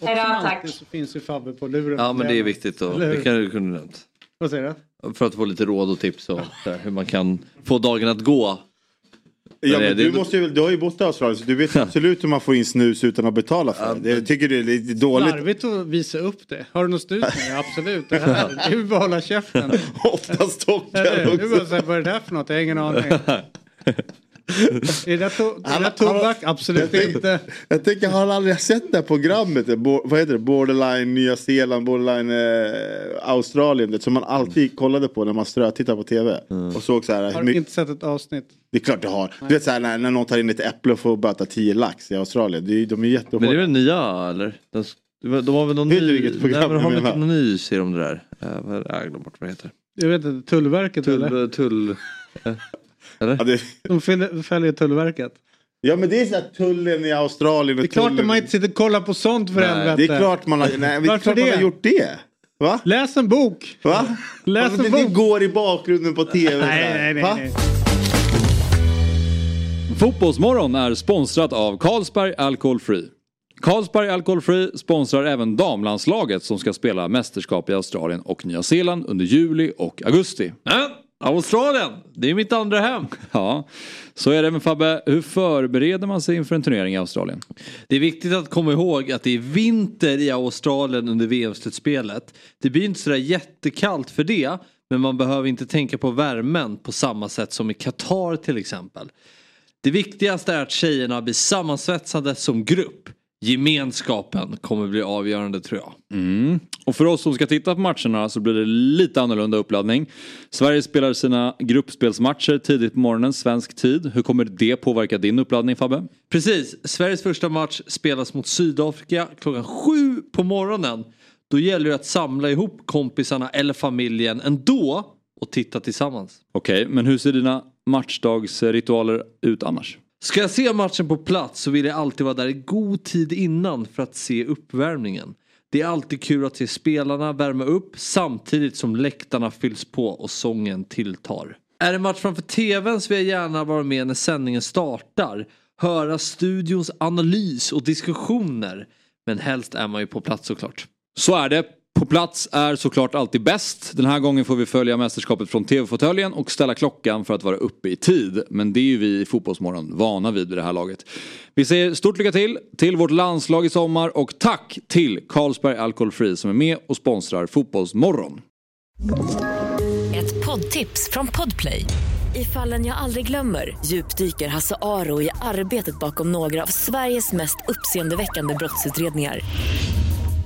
Hej då, tack. så finns ju Fabbe på luren. Ja, men det är viktigt. Då. Det kan du kunna nämnt. Vad säger du? För att få lite råd och tips och hur man kan få dagen att gå. Ja, men du, måste ju, du har ju bott i Australien så du vet absolut hur man får in snus utan att betala för det. Jag tycker det är lite dåligt. Slarvigt att visa upp det. Har du något snus med Absolut. Det här. Du bara hålla käften. Ofta stockar också. Du bara vad är det där för något? Jag har ingen aning. är det, to är det tobak? Absolut jag inte. Jag tänker, har han aldrig sett det här programmet? Vad heter det? Borderline Nya Zeeland, Borderline eh, Australien. Det, som man alltid kollade på när man strötittade på tv. Mm. Och såg så här, har du inte sett ett avsnitt? Det är klart du har. Nej. Du vet så här, när, när någon tar in ett äpple och får böta 10 lax i Australien. De, de är jättehårda. Men det är väl nya eller? De, de har väl någon Vet ny... vilket program Nej, men de har någon ny serie om det där. Uh, jag glömde bort vad det heter. Jag vet inte, Tullverket tull, eller? Tull... Eller? Ja, det... De följer Tullverket. Ja men det är så här tullen i Australien. Det är klart tullen... att man inte sitter och kollar på sånt för Nej, helvete. Det är klart man har, nej, det är klart man det? har gjort det. Va? Läs en bok. Va? Läs Alltså, en det, det bok. går i bakgrunden på tv. Nej, nej, nej. Va? nej. Fotbollsmorgon är sponsrat av Carlsberg Alcohol Free. Carlsberg Alcohol Free sponsrar även damlandslaget som ska spela mästerskap i Australien och Nya Zeeland under juli och augusti. Ja, Australien, det är mitt andra hem. Ja, så är det med Fabbe. Hur förbereder man sig inför en turnering i Australien? Det är viktigt att komma ihåg att det är vinter i Australien under VM-slutspelet. Det blir inte sådär jättekallt för det. Men man behöver inte tänka på värmen på samma sätt som i Qatar till exempel. Det viktigaste är att tjejerna blir sammansvetsade som grupp. Gemenskapen kommer bli avgörande tror jag. Mm. Och för oss som ska titta på matcherna så blir det lite annorlunda uppladdning. Sverige spelar sina gruppspelsmatcher tidigt på morgonen, svensk tid. Hur kommer det påverka din uppladdning Fabbe? Precis, Sveriges första match spelas mot Sydafrika klockan sju på morgonen. Då gäller det att samla ihop kompisarna eller familjen ändå och titta tillsammans. Okej, men hur ser dina matchdagsritualer ut annars? Ska jag se matchen på plats så vill jag alltid vara där i god tid innan för att se uppvärmningen. Det är alltid kul att se spelarna värma upp samtidigt som läktarna fylls på och sången tilltar. Är det match framför tvn så vill jag gärna vara med när sändningen startar. Höra studions analys och diskussioner. Men helst är man ju på plats såklart. Så är det. På plats är såklart alltid bäst. Den här gången får vi följa mästerskapet från tv-fåtöljen och ställa klockan för att vara uppe i tid. Men det är ju vi i Fotbollsmorgon vana vid vid det här laget. Vi säger stort lycka till till vårt landslag i sommar och tack till Carlsberg Alcohol Free som är med och sponsrar Fotbollsmorgon. Ett poddtips från Podplay. I fallen jag aldrig glömmer djupdyker Hasse Aro i arbetet bakom några av Sveriges mest uppseendeväckande brottsutredningar.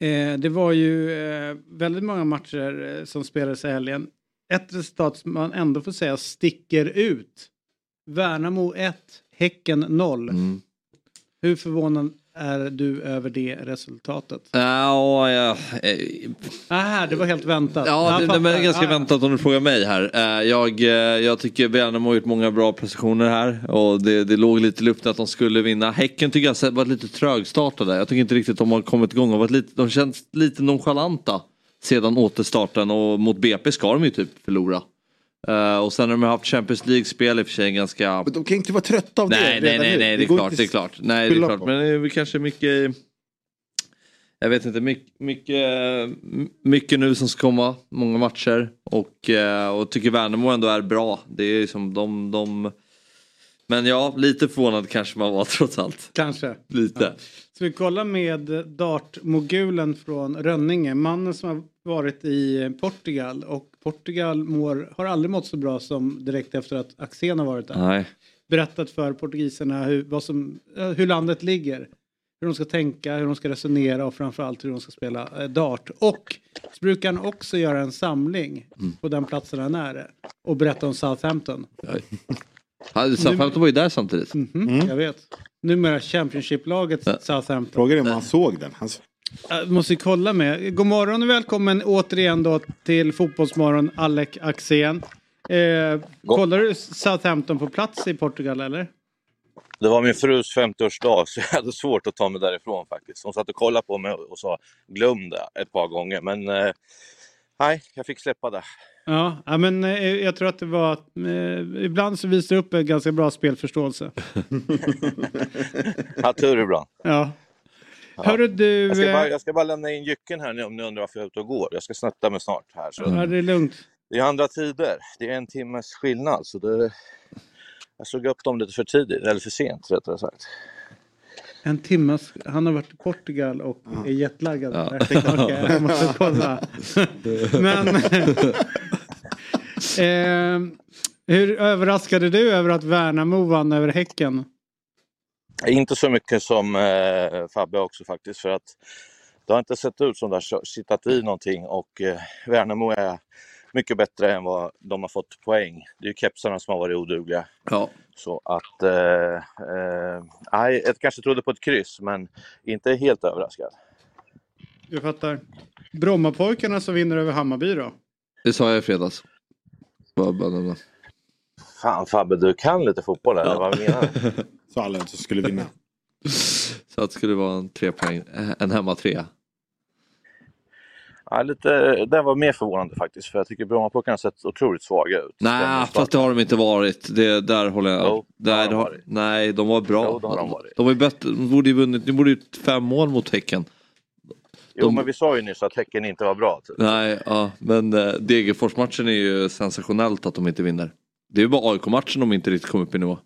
Eh, det var ju eh, väldigt många matcher eh, som spelades i helgen. Ett resultat som man ändå får säga sticker ut. Värnamo 1, Häcken 0. Mm. Hur förvånad är du över det resultatet? Ja, ja, Aha, det var helt väntat. Ja, det, det är ganska Ah, väntat om du frågar mig här. Eh, Jag, eh, jag tycker Värnamo har gjort många bra prestationer här och det, det låg lite i luften att de skulle vinna. Häcken tycker jag har varit lite trögstartade. Jag tycker inte riktigt de har kommit igång. varit lite, de känns lite nonchalanta sedan återstarten och mot BP ska de ju typ förlora. Eh, och sen har de haft Champions League-spel i och för sig ganska... Men de kan inte vara trötta av Nej, det nej, nej, nej, det är går klart, det är klart. Nej, det är klart. på. Men det är väl kanske mycket... Jag vet inte, mycket, mycket, mycket nu som ska komma, många matcher. Och, eh, och tycker Värnamo ändå är bra. Det är liksom de, de... Men ja, lite förvånad kanske man var trots allt. Kanske. Lite. Så vi kollar med dartmogulen från Rönninge. Mannen som har varit i Portugal och Portugal mår, har aldrig mått så bra som direkt efter att Axén har varit där. Nej. Berättat för portugiserna hur, vad som, hur landet ligger. Hur de ska tänka, hur de ska resonera och framförallt hur de ska spela eh, dart. Och så brukar han också göra en samling på den platsen han är och berätta om Southampton. Southampton var ju där samtidigt. Mhm, Jag vet. Numera Championship-laget Southampton. Frågan är om han såg den. Han... Jag måste ju kolla med. God morgon och välkommen återigen då till Fotbollsmorgon Alec Axén. Eh, kollar du Southampton på plats i Portugal eller? Det var min frus 50-årsdag så jag hade svårt att ta mig därifrån faktiskt. Hon satt och kollade på mig och sa glöm det ett par gånger. Men eh, nej, jag fick släppa det. Ja, men eh, jag tror att det var... Eh, ibland så visar det upp en ganska bra spelförståelse. Har tur ibland. Ja. Hörru du... Jag ska, bara, Eh, jag ska bara lämna in jycken här nu om ni undrar varför jag är ute och går. Jag ska snatta mig snart här. Så. ja, det är lugnt. Det är andra tider. Det är en timmes skillnad. Så det, jag såg upp dem lite för tidigt, eller för sent rättare sagt. En timme. Han har varit i Portugal och är jetlaggad. Okej, jag måste kolla. Men... eh, hur överraskade du över att Värnamo vann över Häcken? Inte så mycket som eh, Fabbe också faktiskt för att det har inte sett ut som det har sittat i någonting och eh, Värnamo är mycket bättre än vad de har fått poäng. Det är ju kepsarna som har varit odugliga. Ja. Så att, eh, eh, nej, jag kanske trodde på ett kryss men inte helt överraskad. Jag fattar. Brommapojkarna som vinner över Hammarby då? Det sa jag i fredags. Bara- bara nämna. Fan Fabbe, du kan lite fotboll eller vad menar du? Så alla som skulle vinna. Så att det skulle vara en tre poäng, eh, en hemma trea. Ja, lite, det var mer förvånande faktiskt för jag tycker Brommapojkarna har sett otroligt svaga ut. Nej, fast det har de inte varit. Det, där håller jag... Jo, där, de har, nej, de var bra. Jo, har de varit. de var ju bättre. De borde ju vunnit. De borde gjort fem mål mot Häcken. Jo, de- men vi sa ju nyss att Häcken inte var bra. Typ. Nej, ja, men eh, Degerfors-matchen är ju sensationellt att de inte vinner. Det är ju bara AIK-matchen de inte riktigt kom upp i nivå.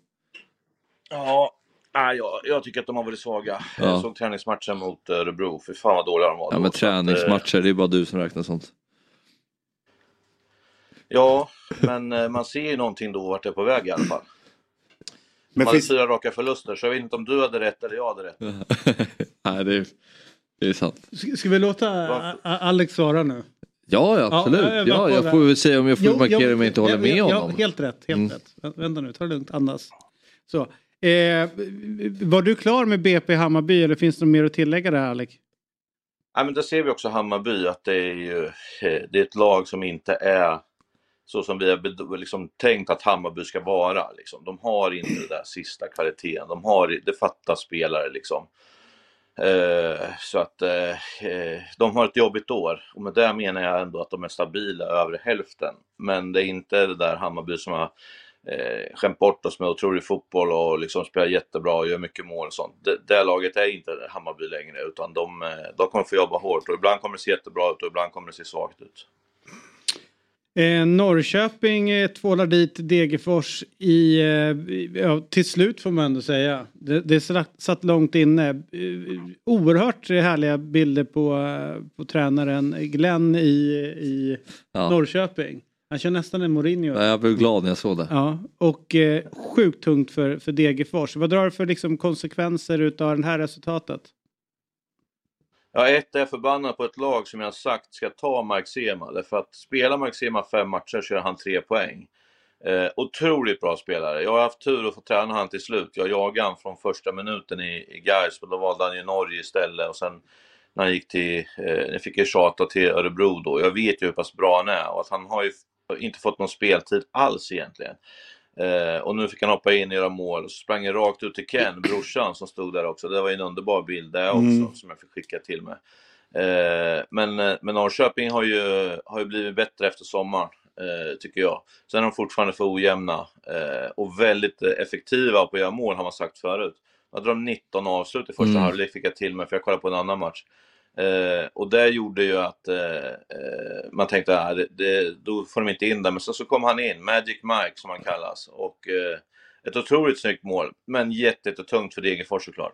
Ja, nej, jag, jag tycker att de har varit svaga. Ja. Jag såg träningsmatchen mot Örebro, för fan vad dåliga de var. Ja, men eh, träningsmatcher, det är bara du som räknar sånt. Ja, men eh, man ser ju någonting då vart det är på väg i alla fall. Men Man finns, fyra raka förluster, så jag vet inte om du hade rätt eller jag hade rätt. Nej, det är, det är sant. Ska ska vi låta Alex svara nu? Ja, ja absolut. Ja, jag- jag Ja, jag får väl säga om jag får Jo, markera om jag inte håller med ja, honom. Helt rätt. Helt Mm. rätt. Vä- Vänta nu, ta det lugnt, andas. Så. Eh, var du klar med BP Hammarby eller finns det något mer att tillägga där Alec? Ja, men där ser vi också Hammarby att det är ju eh, det är ett lag som inte är så som vi har liksom tänkt att Hammarby ska vara. Liksom. De har inte den där sista kvaliteten. De har, det fattas spelare liksom. Eh, så att eh, eh, de har ett jobbigt år och med det menar jag ändå att de är stabila över hälften. Men det är inte det där Hammarby som har eh, skämt bort oss med otrolig fotboll och liksom spelar jättebra och gör mycket mål och sånt. Det, det laget är inte Hammarby längre utan de, eh, de kommer få jobba hårt och ibland kommer det se jättebra ut och ibland kommer det se svagt ut. Eh, Norrköping eh, tvålar dit Degerfors i, eh, i- ja, till slut får man ändå säga. Det, det satt, satt långt inne. Eh, oerhört härliga bilder på, eh, på tränaren Glenn i, i Ja. Norrköping. Han kör nästan en Mourinho. Ja, Jag blev glad när jag såg det. Ja, och eh, sjukt tungt för, för Degerfors. Vad drar du för liksom, konsekvenser utav det här resultatet? Ja, ett är jag förbannad på ett lag som jag sagt ska ta Mark Sema. Därför att spelar Mark Sema fem matcher så gör han tre poäng. Eh, otroligt bra spelare. Jag har haft tur att få träna han till slut. Jag jagade han från första minuten i, i Gais, men då valde han ju Norge istället. Och sen när han gick till, eh, jag fick jag tjata till Örebro då. Jag vet ju hur pass bra han är och att han har ju inte fått någon speltid alls egentligen. Eh, och nu fick han hoppa in och göra mål och så sprang jag rakt ut till Ken, brorsan som stod där också. Det var ju en underbar bild där också Mm. som jag fick skicka till mig. Eh, men, eh, men Norrköping har ju, har ju blivit bättre efter sommaren, eh, tycker jag. Sen är de fortfarande för ojämna eh, och väldigt eh, effektiva på att göra mål har man sagt förut. Jag hade de 19 avslut i första Mm. halvlek fick jag till mig för jag kollade på en annan match. Eh, och det gjorde ju att eh, eh, man tänkte att det, det, då får de inte in där. Men sen så kom han in, Magic Mike som han kallas. Och eh, ett otroligt snyggt mål. Men jätte- jättetungt för Degerfors såklart.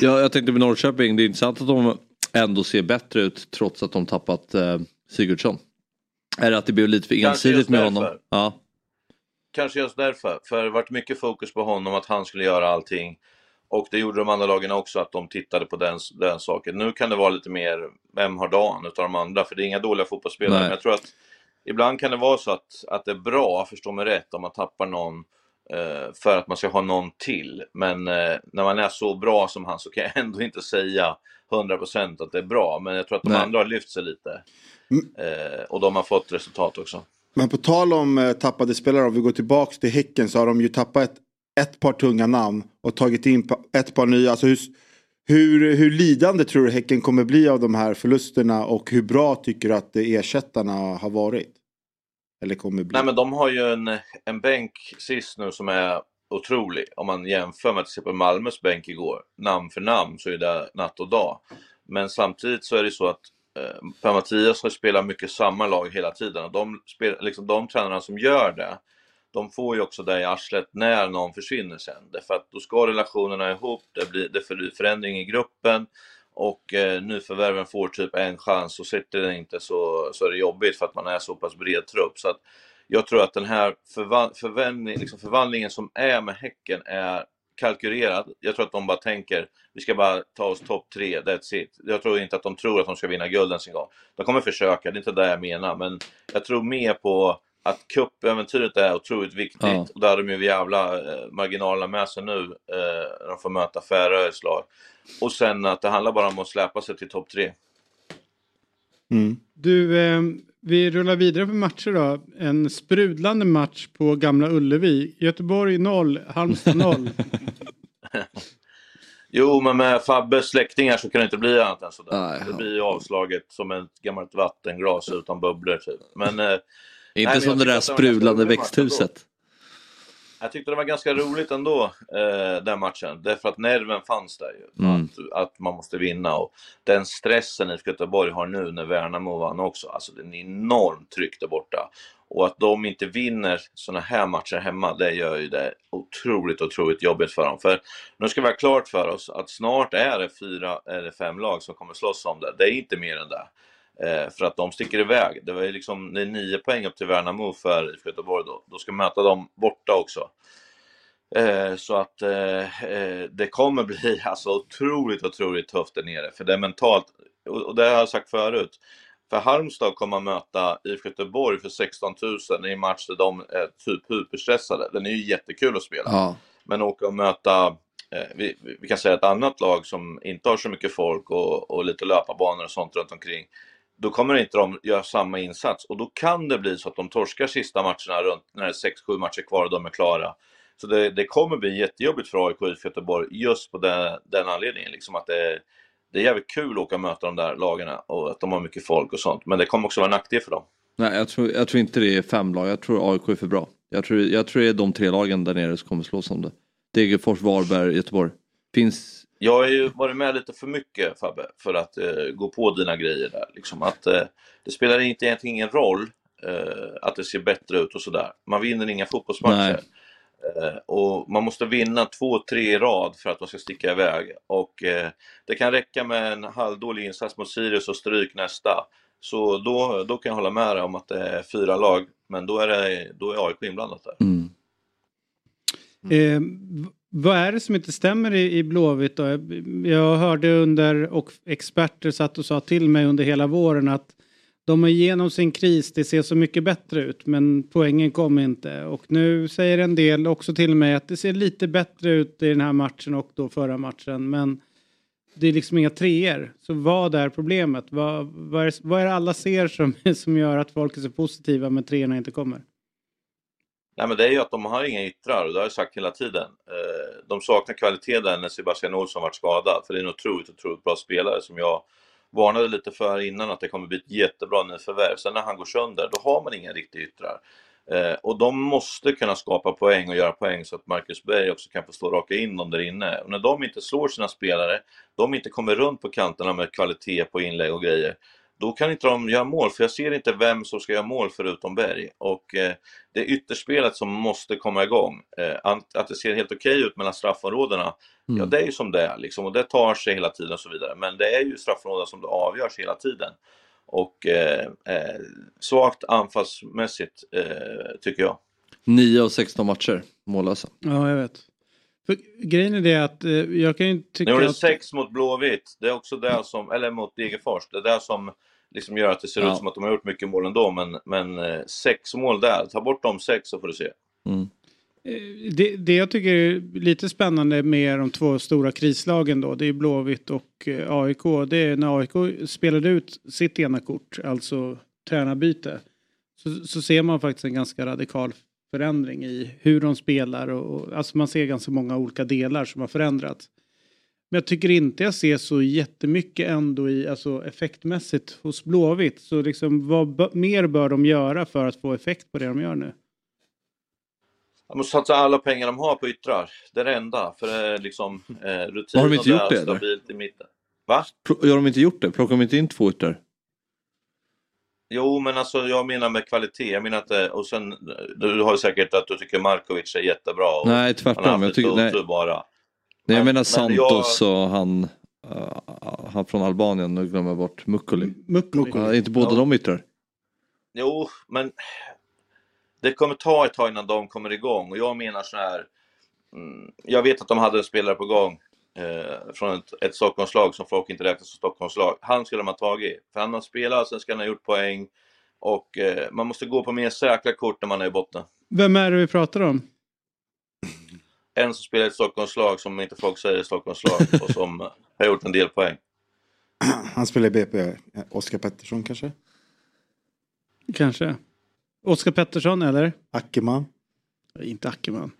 Ja, jag tänkte med Norrköping, det är intressant att de ändå ser bättre ut trots att de tappat eh, Sigurdsson. Är det att det blev lite för ensidigt med därför. honom? Ja. Kanske just därför. För det varit mycket fokus på honom, att han skulle göra allting. Och det gjorde de andra lagen också, att de tittade på den, den saken. Nu kan det vara lite mer, vem har dagen utav de andra? För det är inga dåliga fotbollsspelare. Nej. Men jag tror att ibland kan det vara så att, att det är bra, förstå mig rätt, om man tappar någon eh, för att man ska ha någon till. Men eh, när man är så bra som han så kan jag ändå inte säga 100% att det är bra. Men jag tror att de Nej. andra har lyft sig lite. Eh, och de har fått resultat också. Men på tal om eh, tappade spelare, om vi går tillbaks till Häcken så har de ju tappat ett, par tunga namn och tagit in ett par nya. Alltså hur, hur, hur lidande tror du Häcken kommer bli av de här förlusterna och hur bra tycker du att ersättarna har varit? Eller kommer bli? Nej men de har ju en, en bänk sist nu som är otrolig. Om man jämför med till exempel Malmös bänk igår. Namn för namn så är det natt och dag. Men samtidigt så är det så att eh, Per-Mattias har spelat mycket samma lag hela tiden. Och de, spel, liksom, de tränarna som gör det, de får ju också det i arslet när någon försvinner sen. Därför att då ska relationerna ihop, det blir det blir förändring i gruppen och eh, nyförvärven får typ en chans och sitter den inte så, så är det jobbigt för att man är så pass bred trupp. Så att jag tror att den här förva- förvändning, liksom förvandlingen som är med Häcken är kalkylerad. Jag tror att de bara tänker, vi ska bara ta oss topp tre, that's it. Jag tror inte att de tror att de ska vinna guld ens en gång. De kommer försöka, det är inte det jag menar, men jag tror mer på att cupäventyret är otroligt viktigt. Ja. Och där har de ju jävla eh, marginalerna med sig nu, eh, när de får möta Färöis lag. Och sen att det handlar bara om att släpa sig till topp tre. Mm. Du, eh, vi rullar vidare på matcher då. En sprudlande match på Gamla Ullevi. Göteborg 0, Halmstad 0. Jo, men med Fabbes släktingar så kan det inte bli annat än sådär. Nej, det blir ju avslaget som ett gammalt vattenglas utan bubblor typ. Men, eh, Inte men som det där sprudlande växthuset. Jag tyckte det var ganska roligt ändå, eh, den matchen. Därför att nerven fanns där ju. Mm. Att, att man måste vinna. Och den stressen IFK Göteborg har nu när Värnamo vann också. Alltså det är en enormt tryck där borta. Och att de inte vinner såna här matcher hemma, det gör ju det otroligt, otroligt jobbigt för dem. För nu ska vi ha klart för oss att snart är det fyra eller fem lag som kommer slåss om det. Det är inte mer än det. Eh, för att de sticker iväg. Det var ju liksom, det är nio poäng upp till Värnamo för IFK Göteborg då. Då ska möta dem borta också. Eh, så att eh, eh, det kommer bli alltså otroligt, otroligt tufft där nere. För det är mentalt, och, det har jag sagt förut. För Halmstad kommer att möta IFK Göteborg för 16 000 i en match där de är typ hyperstressade. Den är ju jättekul att spela. Ja. Men åka och möta, eh, vi, vi- vi kan säga ett annat lag som inte har så mycket folk och, och lite löparbanor och sånt runt omkring. Då kommer inte de göra samma insats och då kan det bli så att de torskar sista matcherna runt när det är 6-7 matcher kvar och de är klara. Så det, det kommer bli jättejobbigt för AIK och Göteborg just på den, den anledningen. Liksom att det, det är jävligt kul att åka och möta de där lagarna och att de har mycket folk och sånt. Men det kommer också vara en nackdel för dem. Nej, jag tror, jag tror inte det är fem lag. Jag tror AIK är för bra. Jag tror, jag tror det är de tre lagen där nere som kommer slås om det. Degerfors, Varberg, Göteborg. Finns... Jag har ju varit med lite för mycket Fabbe, för att eh, gå på dina grejer där. Liksom att, eh, det spelar inte egentligen ingen roll eh, att det ser bättre ut och sådär. Man vinner inga fotbollsmatcher. Eh, och man måste vinna två, tre i rad för att man ska sticka iväg. Och eh, det kan räcka med en halvdålig insats mot Sirius och stryk nästa. Så då, då kan jag hålla med dig om att det är fyra lag, men då är, det, då är AIK inblandat där. Mm. Mm. Eh, vad är det som inte stämmer i, i Blåvitt då? Jag, jag hörde under och experter satt och sa till mig under hela våren att de är igenom sin kris, det ser så mycket bättre ut men poängen kom inte. Och nu säger en del också till mig att det ser lite bättre ut i den här matchen och då förra matchen men det är liksom inga treor. Så vad är problemet? Vad, vad, är, vad är det alla ser som, som gör att folk är så positiva men treorna inte kommer? Nej, men det är ju att de har inga yttrar och det har jag sagt hela tiden. Eh, de saknar kvalitet där när Sebastian Olsson varit skadad, för det är en otroligt, otroligt bra spelare som jag varnade lite för innan att det kommer bli ett jättebra nyförvärv. Sen när han går sönder, då har man inga riktiga yttrar. Eh, och de måste kunna skapa poäng och göra poäng så att Marcus Berg också kan få slå raka in dem där inne. Och när de inte slår sina spelare, de inte kommer runt på kanterna med kvalitet på inlägg och grejer, då kan inte de göra mål, för jag ser inte vem som ska göra mål förutom Berg. Och eh, det är ytterspelet som måste komma igång. Eh, att, att det ser helt okej ut mellan straffområdena, ja det är ju som det är liksom, och det tar sig hela tiden och så vidare. Men det är ju straffområden som det avgörs hela tiden. Och eh, eh, svagt anfallsmässigt, eh, tycker jag. 9 av 16 matcher mållösa. Ja, jag vet. För grejen är det att eh, jag kan ju Nu tycka gjorde att... sex mot Blåvitt, det är också det som, eller mot Degerfors, det är det som liksom gör att det ser Ja. ut som att de har gjort mycket mål ändå, men, men eh, sex mål där, ta bort de sex så får du se. Mm. Eh, Det, det jag tycker är lite spännande med de två stora krislagen då, det är Blåvitt och eh, AIK. Det är när AIK spelade ut sitt ena kort, alltså tränarbyte, så, så ser man faktiskt en ganska radikal förändring i hur de spelar och, och alltså man ser ganska många olika delar som har förändrats. Men jag tycker inte jag ser så jättemycket ändå i, alltså effektmässigt hos Blåvitt. Så liksom vad mer bör de göra för att få effekt på det de gör nu? De måste satsa alla pengar de har på yttrar. Det är det enda. För det är liksom eh, rutin Har de inte och gjort det, eller? stabilt i mitten. Va? Pl- Har de inte gjort det? Plockar de inte in två ytter? Jo, men alltså jag menar med kvalitet. Jag menar att, eh, och sen, du har ju säkert att du tycker Markovic är jättebra. Och Nej, Han har tvärtom. haft Jag tycker, nej, bara. Nej, jag Men- menar men Santos och han, uh, han från Albanien, nu glömmer jag bort. Mukkoli. Ja, inte båda Ja. de yttrar? Jo, men det kommer ta ett tag innan de kommer igång. Och jag menar så här, mm, jag vet att de hade en spelare på gång eh, från ett, ett Stockholmslag som folk inte räknar som Stockholmslag. Han skulle de ha tagit, för han har spelat, sen ska han ha gjort poäng. Och eh, man måste gå på mer säkra kort när man är i botten. Vem är det vi pratar om? En som spelar i ett Stockholmslag som inte folk säger är Stockholmslag och som har gjort en del poäng. Han spelar i BP. Oskar Pettersson kanske? Kanske. Oskar Pettersson eller? Ackerman? Inte Ackerman.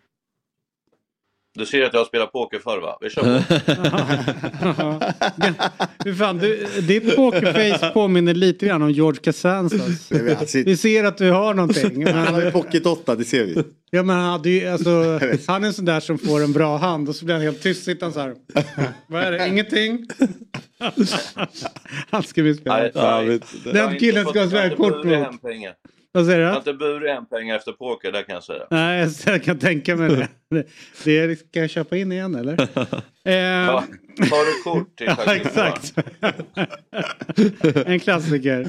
Du ser att jag har spelat poker förr va? Vi kör på. Hur fan, du, ditt pokerface påminner lite grann om George Costanzas. Vi ser att du har någonting. Han har ju pocket 8, det ser vi. Ja men han hade ju, alltså, han är en sån där som får en bra hand och så blir han helt tyst, sitter han så här. Vad är det, ingenting? han ska vi spela. Nej, nej. Den killen ska ha sådär kort pengar. Vad säger du? Jag har inte burit en pengar efter poker, det kan jag säga. Nej, jag kan tänka mig det. det, det ska jag köpa in igen eller? eh, Ja, tar du kort till Ja, exakt. en klassiker.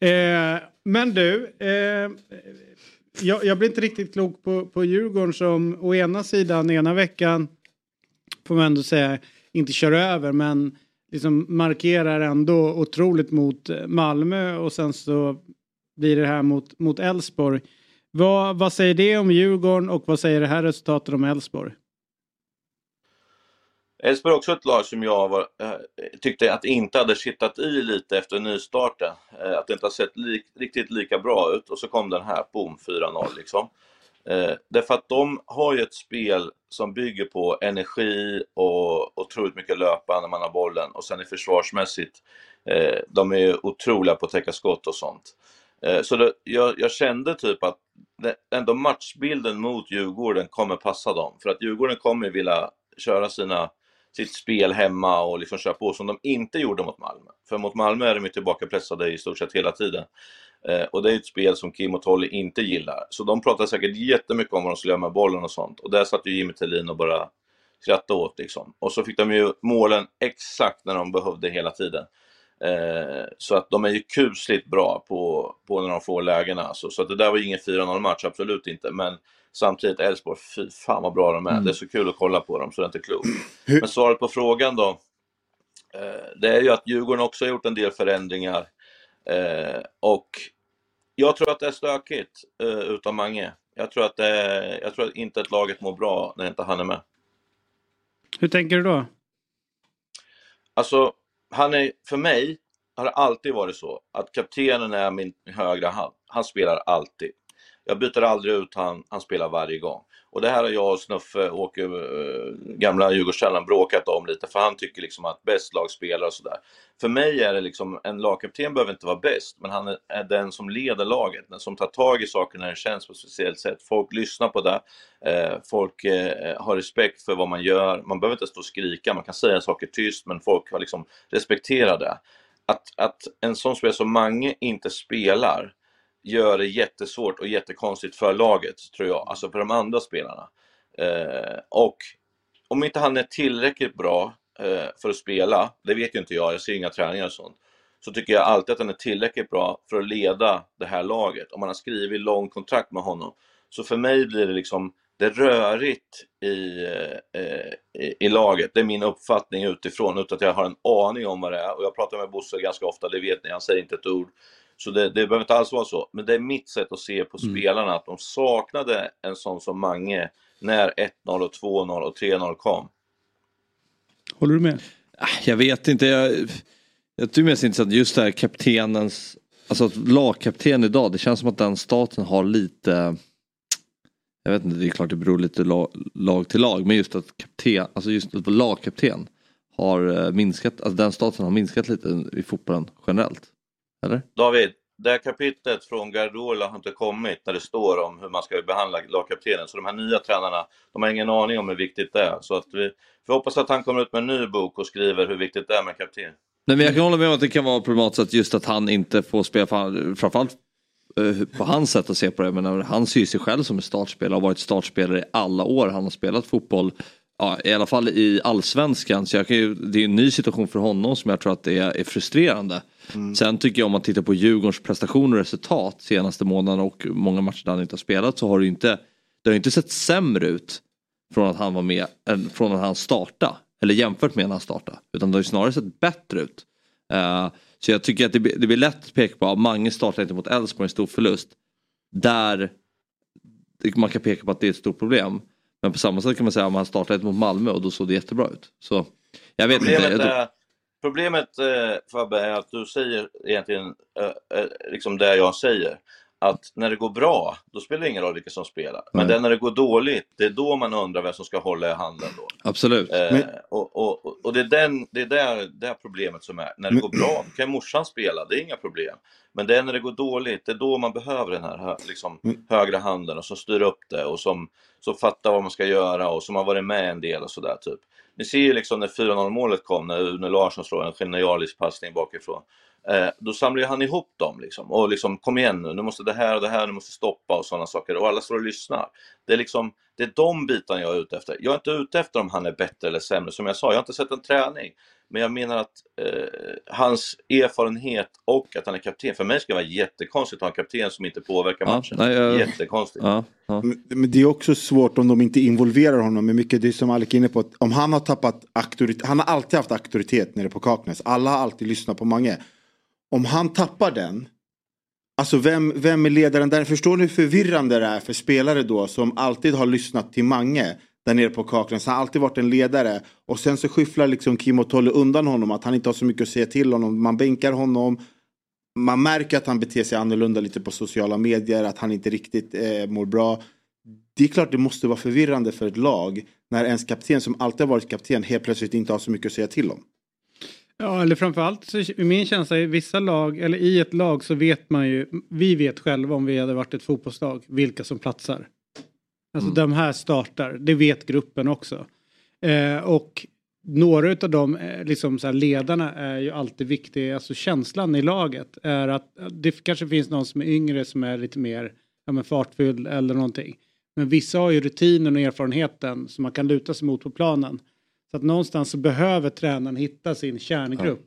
Eh, men du, eh, jag, jag blir inte riktigt klok på, på Djurgården som å ena sidan ena veckan får man ändå säga inte kör över men liksom markerar ändå otroligt mot Malmö och sen så blir det här mot mot Elfsborg. Vad, vad säger det om Djurgården och vad säger det här resultatet om Elfsborg? Elfsborg är också ett lag som jag var, eh, tyckte att inte hade kittat i lite efter nystarten. Eh, att det inte har sett li riktigt lika bra ut och så kom den här, boom, 4-0 liksom. Eh, därför att de har ju ett spel som bygger på energi och otroligt mycket löpa när man har bollen och sen är försvarsmässigt, eh, de är otroliga på att täcka skott och sånt. Eh, så det, jag, jag, kände typ att det, ändå matchbilden mot Djurgården kommer passa dem. För att Djurgården kommer vilja köra sina, sitt spel hemma och liksom köra på som de inte gjorde mot Malmö. För mot Malmö är de ju tillbakapressade i stort sett hela tiden. Eh, och det är ett spel som Kim och Tolly inte gillar. Så de pratar säkert jättemycket om vad de skulle göra med bollen och sånt. Och där satt ju Jimmy Tillin och bara skrattade åt liksom. Och så fick de ju målen exakt när de behövde hela tiden. Eh, så att de är ju kusligt bra på, på när de får lägena. Alltså. Så att det där var ingen 4-0 match, absolut inte. Men samtidigt Elfsborg, fy fan vad bra de är. Mm. Det är så kul att kolla på dem så det är inte klokt. Men svaret på frågan då. Eh, det är ju att Djurgården också har gjort en del förändringar. Eh, och jag tror att det är stökigt utan Mange. Jag tror, att det är, jag tror att inte att laget mår bra när inte han är med. Hur tänker du då? Alltså, han är, för mig har det alltid varit så att kaptenen är min högra hand. Han spelar alltid. Jag byter aldrig ut han, han spelar varje gång. Och det här har jag och Snuffe, Åke, äh, gamla Djurgårdskällaren bråkat om lite för han tycker liksom att bäst lag spelar och sådär. För mig är det liksom, en lagkapten behöver inte vara bäst, men han är den som leder laget, den som tar tag i saker när det känns på ett speciellt sätt. Folk lyssnar på det, eh, folk eh, har respekt för vad man gör, man behöver inte stå och skrika, man kan säga saker tyst, men folk har liksom respekterat det. Att, att en sån spelare som Mange inte spelar, gör det jättesvårt och jättekonstigt för laget, tror jag. Alltså för de andra spelarna. Eh, och om inte han är tillräckligt bra eh, för att spela, det vet ju inte jag, jag ser inga träningar och sånt, så tycker jag alltid att han är tillräckligt bra för att leda det här laget. Om man har skrivit lång kontrakt med honom. Så för mig blir det liksom, det är rörigt i, eh, i, i, laget. Det är min uppfattning utifrån, utan att jag har en aning om vad det är. Och jag pratar med Bosse ganska ofta, det vet ni, han säger inte ett ord. Så det, det behöver inte alls vara så. Men det är mitt sätt att se på mm. spelarna, att de saknade en sån som Mange när 1-0 och 2-0 och 3-0 kom. Håller du med? Ah, jag vet inte. Jag, jag tycker mest intressant just det här kaptenens, alltså lagkapten idag. Det känns som att den staten har lite jag vet inte, det är klart det beror lite lag, lag till lag men just att kapten, alltså just att lagkapten har eh, minskat, alltså den staten har minskat lite i fotbollen generellt. Eller? David, det här kapitlet från Guardiola har inte kommit när det står om hur man ska behandla lagkaptenen. Så de här nya tränarna, de har ingen aning om hur viktigt det är. Så att vi, vi hoppas att han kommer ut med en ny bok och skriver hur viktigt det är med kapten. Nej, men jag kan hålla med om att det kan vara problematiskt just att han inte får spela, framförallt eh, på hans sätt att se på det. Men han ser ju sig själv som en startspelare och har varit startspelare i alla år han har spelat fotboll. Ja, I alla fall i allsvenskan. Så jag kan ju, det är en ny situation för honom som jag tror att det är, är frustrerande. Mm. Sen tycker jag om man tittar på Djurgårdens prestationer och resultat senaste månaderna och många matcher där han inte har spelat så har det inte, det har inte sett sämre ut. från att han var med, än från att han startade. Eller jämfört med när han startade. Utan det har ju snarare sett bättre ut. Eh, så jag tycker att det, blir- det blir lätt att peka på att Mange startar inte mot Elfsborg en stor förlust. Där man kan peka på att det är ett stort problem. Men på samma sätt kan man säga att man startade inte mot Malmö och då såg det jättebra ut. Så jag vet inte. Problemet, Jag, är, problemet eh, Fabbe är att du säger egentligen eh, eh, liksom det jag säger. Att när det går bra, då spelar det ingen roll vilka som spelar. Men det är när det går dåligt, det är då man undrar vem som ska hålla i handen då. absolut. Eh, Men- och, och, och det är, den, det, är där, det är problemet som är. När det Men- går bra, då kan morsan spela, det är inga problem. Men det är när det går dåligt, det är då man behöver den här liksom, Men- högra handen och som styr upp det och som, som fattar vad man ska göra och som har varit med en del och sådär typ. Ni ser ju liksom när 4-0 målet kom, när Une Larsson slår en genialisk passning bakifrån. Eh, då samlar han ihop dem liksom. Och liksom, kom igen nu, nu måste det här och det här, nu måste stoppa och sådana saker. Och alla står och lyssnar. Det är liksom, det är de bitarna jag är ute efter. Jag är inte ute efter om han är bättre eller sämre. Som jag sa, jag har inte sett en träning. Men jag menar att eh, hans erfarenhet och att han är kapten. För mig ska det vara jättekonstigt att ha en kapten som inte påverkar Ja, matchen. nej, jag- Jättekonstigt. ja, ja. Men men det är också svårt om de inte involverar honom med mycket. Det är som Alec är inne på. Att om han har tappat auktoritet. Han har alltid haft auktoritet nere på Kaknäs. Alla har alltid lyssnat på Mange. Om han tappar den. Alltså vem, vem är ledaren där? Förstår ni hur förvirrande det är för spelare då som alltid har lyssnat till Mange där nere på Kaknäs. Han har alltid varit en ledare. Och sen så skyfflar liksom Kim och Tolle undan honom. Att han inte har så mycket att säga till honom. Man bänkar honom. Man märker att han beter sig annorlunda lite på sociala medier. Att han inte riktigt eh, mår bra. Det är klart det måste vara förvirrande för ett lag. När ens kapten som alltid har varit kapten helt plötsligt inte har så mycket att säga till om. Ja, eller framförallt så i min känsla i vissa lag, eller i ett lag så vet man ju, vi vet själva om vi hade varit ett fotbollslag, vilka som platsar. Alltså de här startar, det vet gruppen också. Eh, och några av de eh, liksom så ledarna är ju alltid viktiga, alltså känslan i laget är att det kanske finns någon som är yngre som är lite mer ja, men fartfylld eller någonting. Men vissa har ju rutinen och erfarenheten som man kan luta sig mot på planen. Så att någonstans så behöver tränaren hitta sin kärngrupp.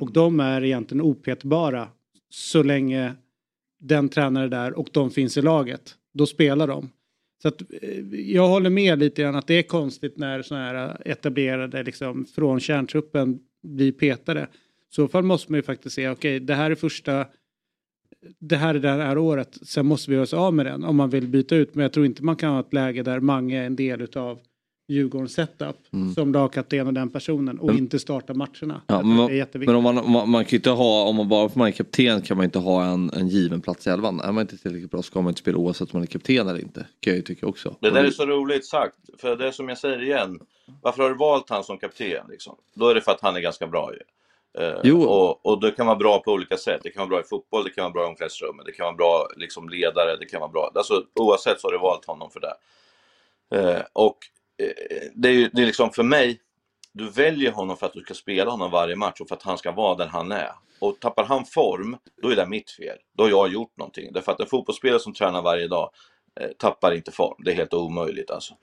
Och de är egentligen opetbara så länge den tränare är där och de finns i laget. Då spelar de. Så att eh, jag håller med lite grann att det är konstigt när sådana här etablerade liksom från kärntruppen blir petade. I så fall måste man ju faktiskt säga okej det här är första det här är det här året. Sen måste vi göra oss av med den om man vill byta ut. Men jag tror inte man kan ha ett läge där Mange är en del utav Djurgårdens setup som lagkapten och den personen och Mm. inte starta matcherna. Ja, men, det är jätteviktigt. men om man, om man, man kan ju inte ha, om man bara för man är kapten kan man inte ha en, en given plats i elvan. Är man inte tillräckligt bra ska man inte spela oavsett om man är kapten eller inte. Kan jag ju tycka också. Det där är så roligt sagt, för det är som jag säger igen. Varför har du valt han som kapten? Liksom? Då är det för att han är ganska bra ju. Jo. Och, och det kan vara bra på olika sätt. Det kan vara bra i fotboll, det kan vara bra i omklädningsrummet, det kan vara bra liksom, ledare, det kan vara bra. Alltså, oavsett så har du valt honom för det. Eh, och Eh, det är ju det är liksom för mig, du väljer honom för att du ska spela honom varje match och för att han ska vara där han är. Och tappar han form, då är det mitt fel. Då har jag gjort någonting. Därför att en fotbollsspelare som tränar varje dag eh, tappar inte form. Det är helt omöjligt alltså.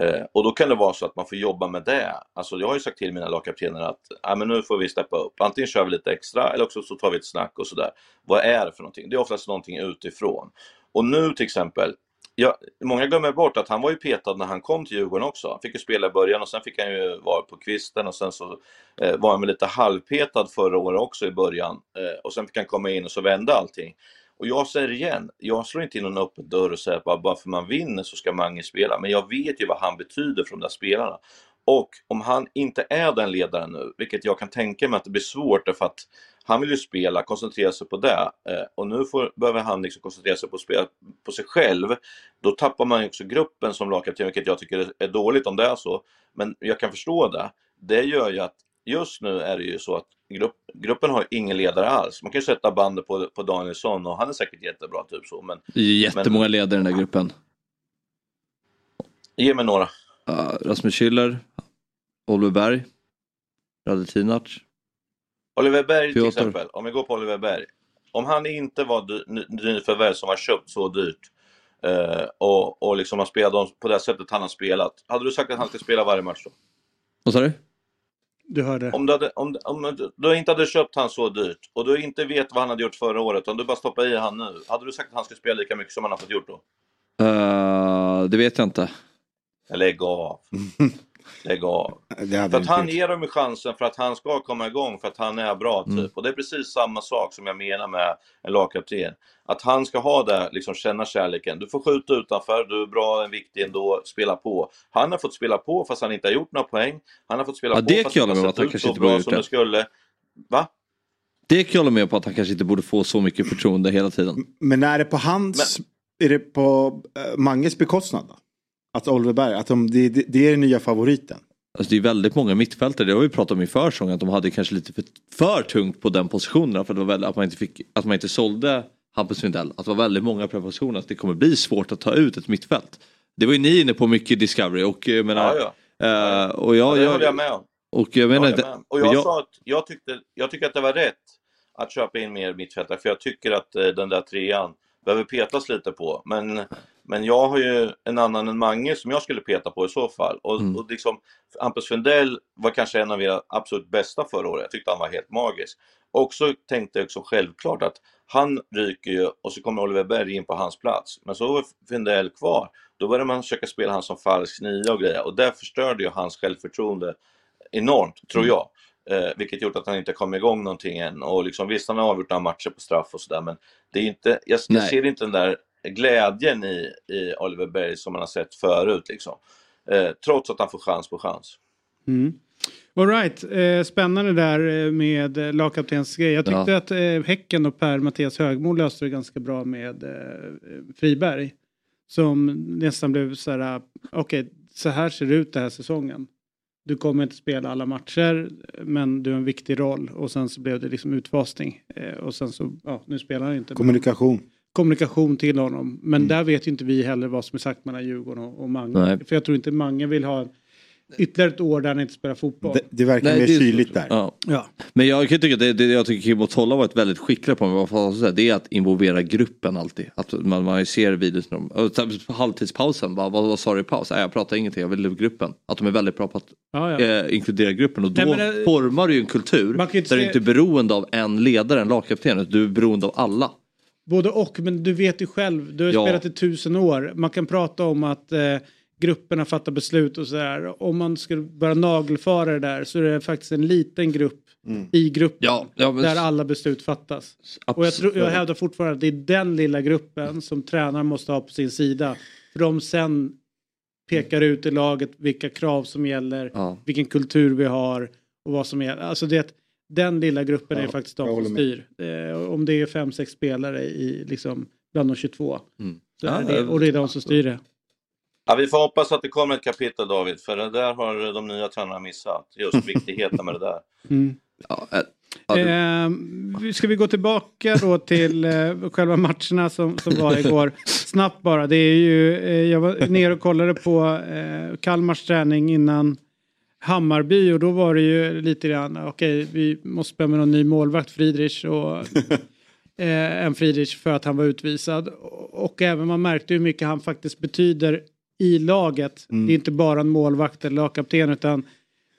Eh, och då kan det vara så att man får jobba med det. Alltså jag har ju sagt till mina lagkaptener att ah, men nu får vi steppa upp. Antingen kör vi lite extra eller också så tar vi ett snack och sådär. Vad är det för någonting? Det är oftast någonting utifrån. Och nu till exempel, Ja, många glömmer bort att han var ju petad när han kom till Djurgården också. Han fick ju spela i början och sen fick han ju vara på kvisten och sen så eh, var han väl lite halvpetad förra året också i början. Eh, och sen fick han komma in och så vände allting. Och jag säger igen, jag slår inte in någon öppen dörr och säger att bara, bara för man vinner så ska Mange spela. Men jag vet ju vad han betyder för de där spelarna. Och om han inte är den ledaren nu, vilket jag kan tänka mig att det blir svårt därför att han vill ju spela, koncentrera sig på det. Eh, och nu får, behöver han liksom koncentrera sig på att spela på sig själv. Då tappar man ju också gruppen som lagkapten, vilket jag tycker är dåligt om det är så. Men jag kan förstå det. Det gör ju att just nu är det ju så att grupp, gruppen har ingen ledare alls. Man kan ju sätta bandet på, på Danielsson och han är säkert jättebra, typ så. Men Det är jättemånga ledare i den där gruppen. ge mig några. Uh, Rasmus Schüller, Oliver Berg, Radetinac. Oliver Berg till Piotr. exempel, om vi går på Oliver Berg. Om han inte var nyförvärv som har köpt så dyrt eh, och, och liksom har spelat på det sättet han har spelat. Hade du sagt att han ska spela varje match då? Vad sa du? Du hörde. Om du, hade, om, om du- du inte hade köpt han så dyrt och du inte vet vad han hade gjort förra året, om du bara stoppar i han nu. Hade du sagt att han ska spela lika mycket som han har fått gjort då? Uh, det vet jag inte. Lägg av. Lägg av. För att han inte ger dem chansen för att han ska komma igång, för att han är bra typ. Mm. Och det är precis samma sak som jag menar med en lagkapten. Att han ska ha det, liksom känna kärleken. Du får skjuta utanför, du är bra, en viktig ändå, spela på. Han har fått spela på fast han inte har gjort några poäng. Han har fått spela Ja, på det fast han hålla har sett att han kanske ut så inte borde bra som det. skulle. Va? Det kan jag hålla med på att han kanske inte borde få så mycket förtroende hela tiden. Men är det på hans, är det på uh, Manges bekostnad då? Att Oliver Berg, att de, det, det, är den nya favoriten. Alltså det är väldigt många mittfältare, det har vi pratat om i försäsongen, att de hade kanske lite för, för tungt på den positionen. För det var väldigt, att, man inte fick, att man inte sålde Hampus Lindell. Att det var väldigt många positioner, att det kommer bli svårt att ta ut ett mittfält. Det var ju ni inne på mycket i Discovery och jag menar... Ja, eh, och jag, Ja, det håller jag med om. Och jag menar Ja, inte... Och jag, jag- sa att jag, tyckte, jag tycker att det var rätt att köpa in mer mittfältare för jag tycker att eh, den där trean behöver petas lite på. Men, men jag har ju en annan än Mange som jag skulle peta på i så fall. Och, Mm. och liksom, Hampus Fendell var kanske en av era absolut bästa förra året. Jag tyckte han var helt magisk. Och så tänkte jag också självklart att han ryker ju och så kommer Oliver Berg in på hans plats. Men så var Fendell kvar. Då började man försöka spela han som falsk nia och grejer. Och där förstörde ju hans självförtroende enormt, tror jag. Eh, vilket gjort att han inte kom igång någonting än. Och liksom, visst, han har avgjort några matcher på straff och sådär, men det är inte, jag, jag ser inte den där glädjen i, i Oliver Berg som man har sett förut. Liksom. Eh, trots att han får chans på chans. Mm. All right. eh, spännande där eh, med eh, lagkaptens grej. Jag tyckte Ja. att eh, Häcken och Per-Mattias Högmo löste det ganska bra med eh, Friberg. Som nästan blev så här, okej, så här ser det ut den här säsongen. Du kommer inte spela alla matcher, men du har en viktig roll. Och sen så blev det liksom utfasning. Eh, och sen så, ja, nu spelar han inte. Kommunikation. Kommunikation till honom. Men där vet ju inte vi heller vad som är sagt mellan Djurgården och, och Mange. Nej. För jag tror inte Mange vill ha ytterligare ett år där han inte spelar fotboll. Det, det verkar Nej, mer det kyligt där. Ja. Ja. Men jag kan tycka att det, det jag tycker Kim Mottola varit väldigt skicklig på, säga, det är att involvera gruppen alltid. Att man, man ser videos och på halvtidspausen, bara, vad, vad sa du i paus? Nej, jag pratar ingenting, jag vill gruppen. Att de är väldigt bra på att Ja, ja. eh, inkludera gruppen och då Nej, men, formar du ju en kultur där du se- inte är beroende av en ledare, en lagkapten, utan du är beroende av alla. Både och, men du vet ju själv, du har spelat i tusen år. Man kan prata om att eh, grupperna fattar beslut och sådär. Om man skulle börja nagelfara det där så är det faktiskt en liten grupp i gruppen Ja, ja, men- där alla beslut fattas. Och jag, tror, jag hävdar fortfarande att det är den lilla gruppen som tränaren måste ha på sin sida. För de sen pekar ut i laget vilka krav som gäller, Ja. vilken kultur vi har och vad som gäller. Alltså det, den lilla gruppen är faktiskt de som styr. Eh, om det är fem, sex spelare i, liksom, bland de 22. Mm. Så är Ja, det, och det är de som styr det. Ja, vi får hoppas att det kommer ett kapitel David, för det där har de nya tränarna missat. Just viktigheten med det där. Mm. Ja, eh, Eh, ska vi gå tillbaka då till eh, själva matcherna som, som var igår? Snabbt bara, det är ju, eh, jag var nere och kollade på eh, Kalmars träning innan Hammarby och då var det ju lite grann, okej vi måste spela med någon ny målvakt, Friedrich och eh, en Friedrich för att han var utvisad. Och även man märkte hur mycket han faktiskt betyder i laget. Det är inte bara en målvakt eller lagkapten utan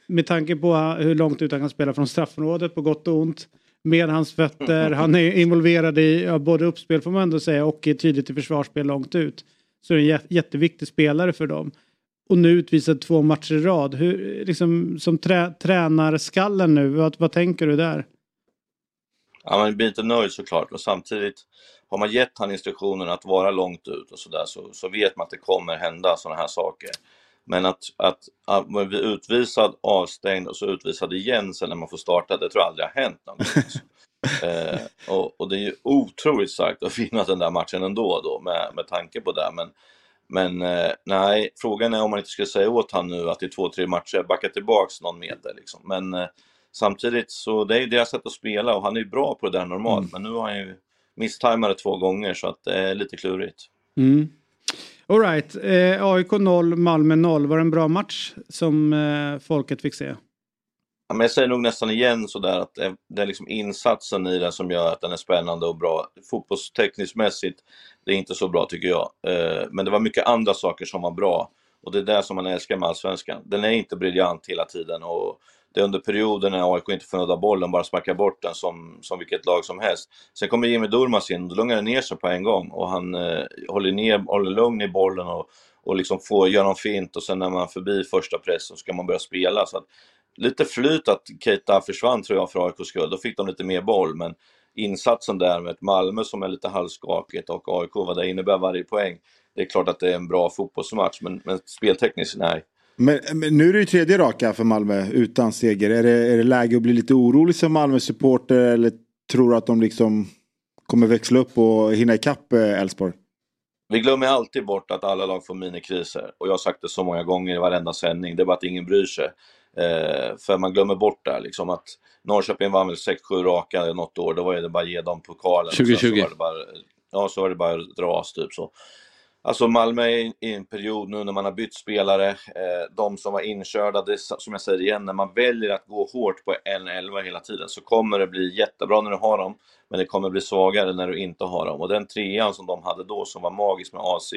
med tanke på hur långt ut han kan spela från straffområdet på gott och ont. Med hans fötter, han är involverad i ja, både uppspel får man ändå säga och är tydligt i försvarsspel långt ut. Så är en jä- jätteviktig spelare för dem. Och nu utvisad två matcher i rad. Hur, liksom, som trä, tränarskallen nu, vad, vad tänker du där? Ja, man blir inte nöjd såklart och samtidigt har man gett han instruktionen att vara långt ut och sådär så, så vet man att det kommer hända sådana här saker. Men att, att, att man blir utvisad, avstängd och så utvisad igen sen när man får starta, det tror jag aldrig har hänt någon. Alltså. eh, och, och det är ju otroligt starkt att vinna den där matchen ändå då med, med tanke på det. Men, men eh, nej, frågan är om man inte ska säga åt han nu att i två, tre matcher backa tillbaks någon meter liksom. Men eh, samtidigt så det är ju deras sätt att spela och han är ju bra på det där normalt. Men nu har han ju misstajmat det två gånger så att det är lite klurigt. Mm. All right. eh, AIK 0, Malmö 0. Var det en bra match som eh, folket fick se? Ja, men jag säger nog nästan igen sådär att det, det är liksom insatsen i den som gör att den är spännande och bra. Fotbollstekniskt mässigt, det är inte så bra tycker jag. Eh, men det var mycket andra saker som var bra. Och det är det som man älskar med Allsvenskan. Den är inte briljant hela tiden och det är under perioden när AIK inte får nudda bollen, bara sparkar bort den som, som vilket lag som helst. Sen kommer Jimmy Durmaz in, då lugnar det ner sig på en gång och han eh, håller, ner, håller lugn i bollen och, och liksom får göra någon fint och sen när man är förbi första pressen så ska man börja spela. Så att, lite flyt att Keita försvann tror jag för AIKs skull, då fick de lite mer boll men insatsen där med ett Malmö som är lite halvskakigt och AIK, vad det innebär varje poäng. Det är klart att det är en bra fotbollsmatch, men, men speltekniskt, nej. Men, men, nu är det ju tredje raka för Malmö utan seger. Är det, är det läge att bli lite orolig som Malmö-supporter eller tror du att de liksom kommer växla upp och hinna ikapp eh, Elfsborg? Vi glömmer alltid bort att alla lag får minikriser och jag har sagt det så många gånger i varenda sändning, det är bara att ingen bryr sig. Eh, för man glömmer bort det liksom att Norrköping vann väl 6-7 raka något år, då var det bara att ge dem pokalen. 2020. Så var det bara, ja, så var det bara att dras typ så. Alltså Malmö är i en period nu när man har bytt spelare, eh, de som var inkörda, det, som jag säger igen, när man väljer att gå hårt på en elva hela tiden så kommer det bli jättebra när du har dem, men det kommer bli svagare när du inte har dem. Och den trean som de hade då som var magisk med AC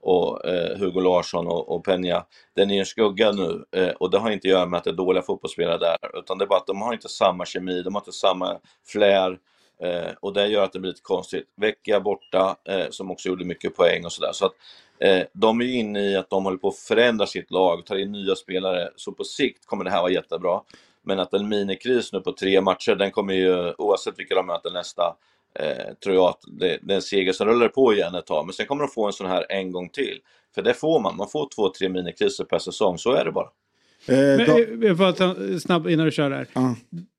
och eh, Hugo Larsson och, och Peña, den är en skugga nu. Eh, och det har inte att göra med att det är dåliga fotbollsspelare där, utan det är bara att de har inte samma kemi, de har inte samma flair, Eh, och det gör att det blir lite konstigt. Vecchia borta, eh, som också gjorde mycket poäng och sådär. Så att eh, de är ju inne i att de håller på att förändra sitt lag, tar in nya spelare. Så på sikt kommer det här vara jättebra. Men att en minikris nu på tre matcher, den kommer ju, oavsett vilka de möter nästa, eh, tror jag att det, det är en seger som rullar på igen ett tag. Men sen kommer de få en sån här en gång till. För det får man, man får två, tre minikriser per säsong, så är det bara. Eh, Men, jag får ta snabb innan du kör där. Uh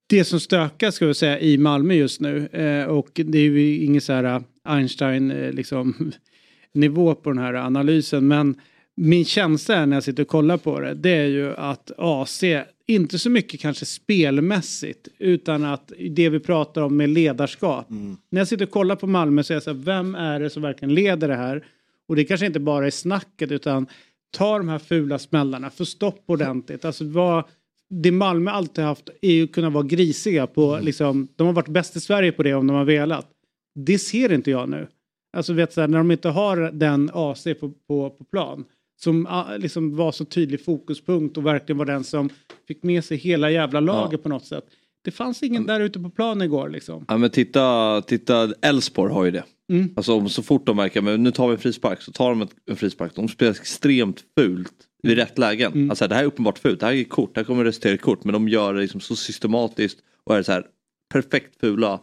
det som stökar ska vi säga i Malmö just nu eh, och det är ju ingen så här eh, Einstein eh, liksom nivå på den här analysen men min känsla är när jag sitter och kollar på det det är ju att AC inte så mycket kanske spelmässigt utan att det vi pratar om med ledarskap. Mm. När jag sitter och kollar på Malmö så är jag så här, vem är det som verkligen leder det här? Och det kanske inte bara är snacket utan ta de här fula smällarna, få stopp ordentligt. Alltså vad det Malmö alltid haft är ju att kunna vara grisiga på mm. liksom, de har varit bäst i Sverige på det om de har velat. Det ser inte jag nu. Alltså vet så här, när de inte har den AC på, på, på plan som ah, liksom var så tydlig fokuspunkt och verkligen var den som fick med sig hela jävla laget ja. på något sätt. Det fanns ingen mm. där ute på plan igår liksom. Ja men titta, titta Elfsborg har ju det. Mm. Alltså så fort de märker, men nu tar vi en frispark så tar de en frispark. De spelar extremt fult vid rätt lägen. Mm. Alltså det här är uppenbart fult, det här är kort, det här kommer resultera i kort. Men de gör det liksom så systematiskt och är så här perfekt fula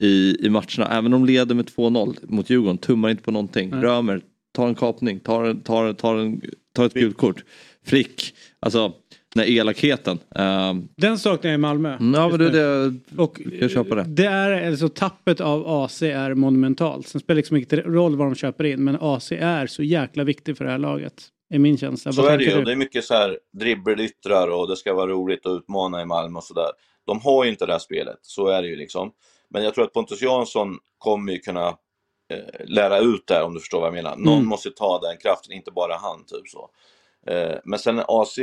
i, i matcherna. Även om de leder med 2-0 mot Djurgården, tummar inte på någonting. Mm. Römer, tar en kapning, tar, tar, tar, en, tar ett gult kort. Frick, alltså den här elakheten. Uh, den saknar jag i Malmö. Ja, men det, det, och jag köpa det. Det är alltså tappet av AC är monumentalt. Sen spelar det liksom inte roll vad de köper in men AC är så jäkla viktig för det här laget är min känsla. Så är det ju. Det är mycket så här dribbelyttrar och det ska vara roligt att utmana i Malmö och sådär. De har ju inte det här spelet, så är det ju liksom. Men jag tror att Pontus Jansson kommer ju kunna eh, lära ut det om du förstår vad jag menar. Någon mm. måste ta den kraften, inte bara han. typ så. Eh, men sen AC,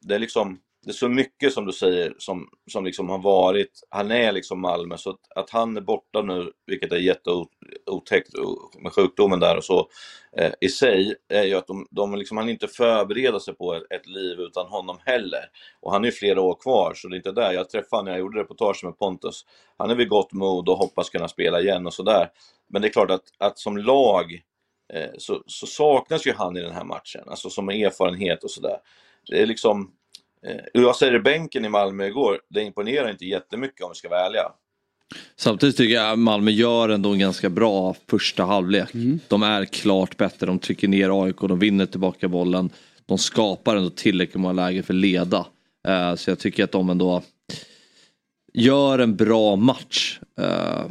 det är liksom det är så mycket som du säger som, som liksom har varit, han är liksom Malmö, så att, att han är borta nu, vilket är jätteotäckt med sjukdomen där och så, eh, i sig är ju att de, de liksom, han inte förbereder sig på ett, ett, liv utan honom heller. Och han är ju flera år kvar, så det är inte där. Jag träffade honom när jag gjorde reportage med Pontus. Han är vid gott mod och hoppas kunna spela igen och sådär. Men det är klart att, att som lag eh, så, så saknas ju han i den här matchen, alltså som erfarenhet och sådär. Det är liksom, Eh, jag säger bänken i Malmö igår, det imponerar inte jättemycket om vi ska vara ärliga. Samtidigt tycker jag Malmö gör ändå en ganska bra första halvlek. Mm. De är klart bättre, de trycker ner AIK, de vinner tillbaka bollen. De skapar ändå tillräckligt många lägen för att leda. Uh, så jag tycker att de ändå gör en bra match uh,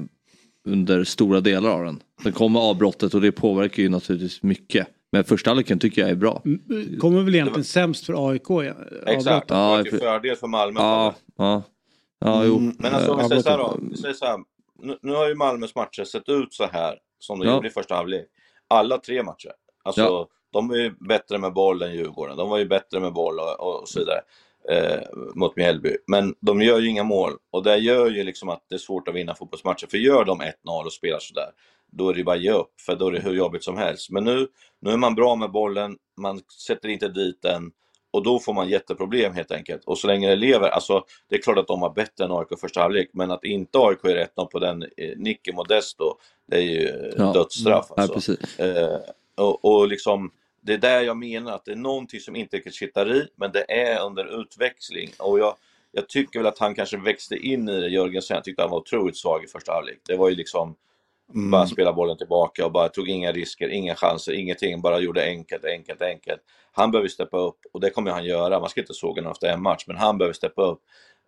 under stora delar av den. Sen kommer avbrottet och det påverkar ju naturligtvis mycket. Men första halvleken tycker jag är bra. Mm, kommer väl egentligen sämst för AIK? Ja. Exakt, det var till fördel för Malmö. Ja, ja. ja jo. Mm, men alltså om vi säger så här då. Vi säger så här, nu, nu har ju Malmös matcher sett ut så här som de ja. gjorde i första halvlek. Alla tre matcher. Alltså, ja. de var ju bättre med boll än Djurgården. De var ju bättre med boll och, och så vidare. Eh, mot Mjällby. Men de gör ju inga mål och det gör ju liksom att det är svårt att vinna fotbollsmatcher. För gör de 1-0 och spelar sådär, då är det bara att ge upp, för då är det hur jobbigt som helst. Men nu, nu är man bra med bollen, man sätter inte dit den och då får man jätteproblem helt enkelt. Och så länge det lever, alltså det är klart att de var bättre än AIK första halvlek, men att inte AIK är 1-0 på den eh, Nicky Modesto, det är ju Ja. dödsstraff. Ja, Alltså. precis. Eh, och, och liksom, det är där jag menar att det är någonting som inte riktigt kittar i, men det är under utväxling. Och jag, jag tycker väl att han kanske växte in i det, Jörgensen. Jag tyckte han var otroligt svag i första halvlek. Det var ju liksom Mm. bara spela bollen tillbaka och bara tog inga risker, inga chanser, ingenting. Bara gjorde enkelt, enkelt, enkelt. Han behöver steppa upp och det kommer han göra. Man ska inte såga honom efter en match, men han behöver steppa upp.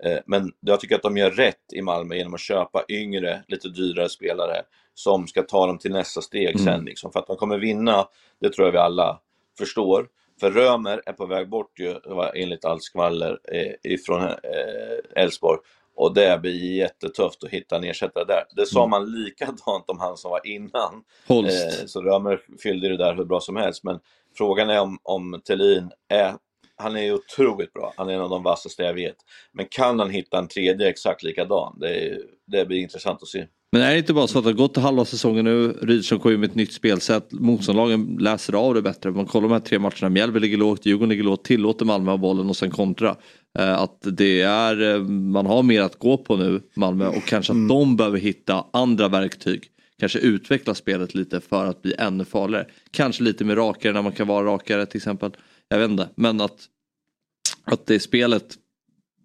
Eh, Men jag tycker att de gör rätt i Malmö genom att köpa yngre, lite dyrare spelare som ska ta dem till nästa steg Mm. sen. Liksom. För att de kommer vinna, det tror jag vi alla förstår. För Römer är på väg bort ju, enligt allt skvaller eh, ifrån eh, Elfsborg. Och det blir jättetufft att hitta en ersättare där. Det sa Mm. man likadant om han som var innan. Holst. Eh, så Römer fyllde det där hur bra som helst. Men frågan är om, om Thelin är... Han är otroligt bra. Han är en av de vassaste jag vet. Men kan han hitta en tredje exakt likadan? Det, är, det blir intressant att se. Men är det inte bara så att det har gått halva säsongen nu, Rydström kommer med ett nytt spelsätt, motståndarlagen läser av det bättre. Man kollar de här tre matcherna, Mjällby ligger lågt, Djurgården ligger lågt, tillåter Malmö ha bollen och sen kontra. Eh, Att det är, eh, man har mer att gå på nu, Malmö, och kanske att de behöver hitta andra verktyg. Kanske utveckla spelet lite för att bli ännu farligare. Kanske lite mer rakare när man kan vara rakare till exempel. Jag vet inte, men att, att det är spelet,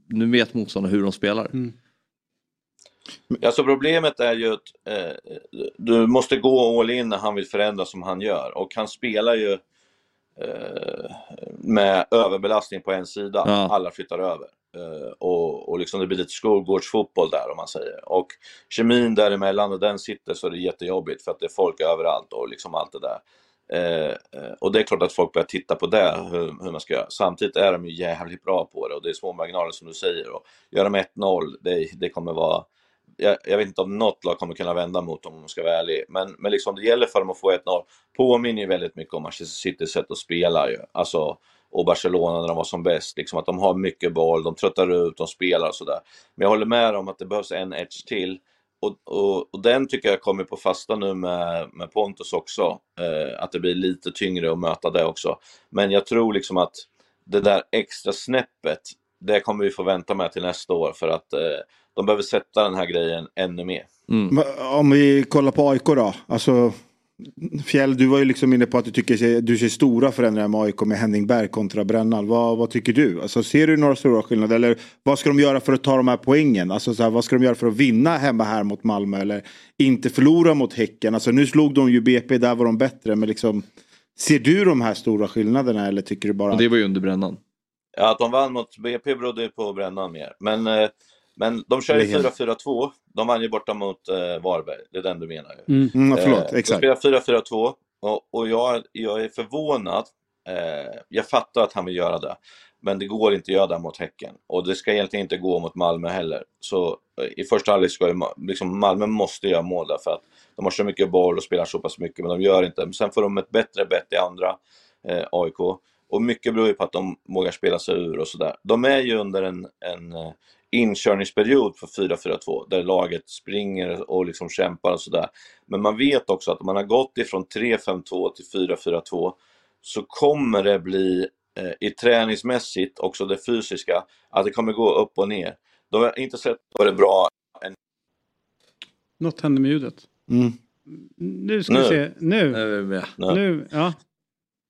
nu vet motståndarna hur de spelar. Alltså problemet är ju att eh, du måste gå all in när han vill förändra som han gör. Och han spelar ju med överbelastning på en sida. Ja. Alla flyttar över. Eh, och, och liksom det blir lite skolgårdsfotboll där om man säger. Och kemin däremellan och den sitter så är det jättejobbigt för att det är folk överallt och liksom allt det där. Eh, eh, och det är klart att folk börjar titta på det, hur, hur man ska göra. Samtidigt är de ju jävligt bra på det och det är små marginaler som du säger. Och gör de 1-0, det, det kommer vara jag, jag vet inte om något lag kommer kunna vända mot dem om man ska vara ärlig. Men, men liksom det gäller för dem att få 1-0. Påminner ju väldigt mycket om Manchester Citys sätt att spela ju. Alltså, och Barcelona när de var som bäst. Liksom att de har mycket boll, de tröttar ut, de spelar och sådär. Men jag håller med om att det behövs en edge till. Och, och, och den tycker jag kommer på fasta nu med, med Pontus också. Eh, att det blir lite tyngre att möta det också. Men jag tror liksom att det där extra snäppet, det kommer vi få vänta med till nästa år för att eh, de behöver sätta den här grejen ännu mer. Mm. Men Om vi kollar på AIK då. Alltså, Fjäll, du var ju liksom inne på att du tycker du ser stora förändringar med AIK med Henning Berg kontra Brännan. Vad, vad tycker du? Alltså, ser du några stora skillnader? Eller vad ska de göra för att ta de här poängen? Alltså, så här, vad ska de göra för att vinna hemma här mot Malmö? Eller inte förlora mot Häcken? Alltså, nu slog de ju BP, där var de bättre. Men liksom, ser du de här stora skillnaderna eller tycker du bara... Och det var ju under brännan. Ja, att de vann mot BP berodde ju på Brännan mer. Men, eh, men de kör ju Eller- 4-4-2. De vann ju borta mot eh, Varberg. Det är den du menar ju. Mm. Mm, förlåt, Eh, exakt. De spelar 4-4-2 och, och jag, jag är förvånad. Eh, jag fattar att han vill göra det. Men det går inte att göra det mot Häcken. Och det ska egentligen inte gå mot Malmö heller. Så eh, i första halvlek ska ju liksom, Malmö måste göra mål där för att de har så mycket boll och spelar så pass mycket, men de gör inte. Men sen får de ett bättre bett i andra, eh, AIK. Och mycket beror ju på att de vågar spela sig ur och sådär. De är ju under en, en eh, inkörningsperiod för 4-4-2 där laget springer och liksom kämpar och sådär. Men man vet också att om man har gått ifrån 3-5-2 till 4-4-2 så kommer det bli eh, i träningsmässigt, också det fysiska, att det kommer gå upp och ner. De har inte sett vad det är bra än. Något hände med ljudet. Mm. Nu ska vi Nu. se. Nu. Nu är vi med. Nu. Nu. Ja.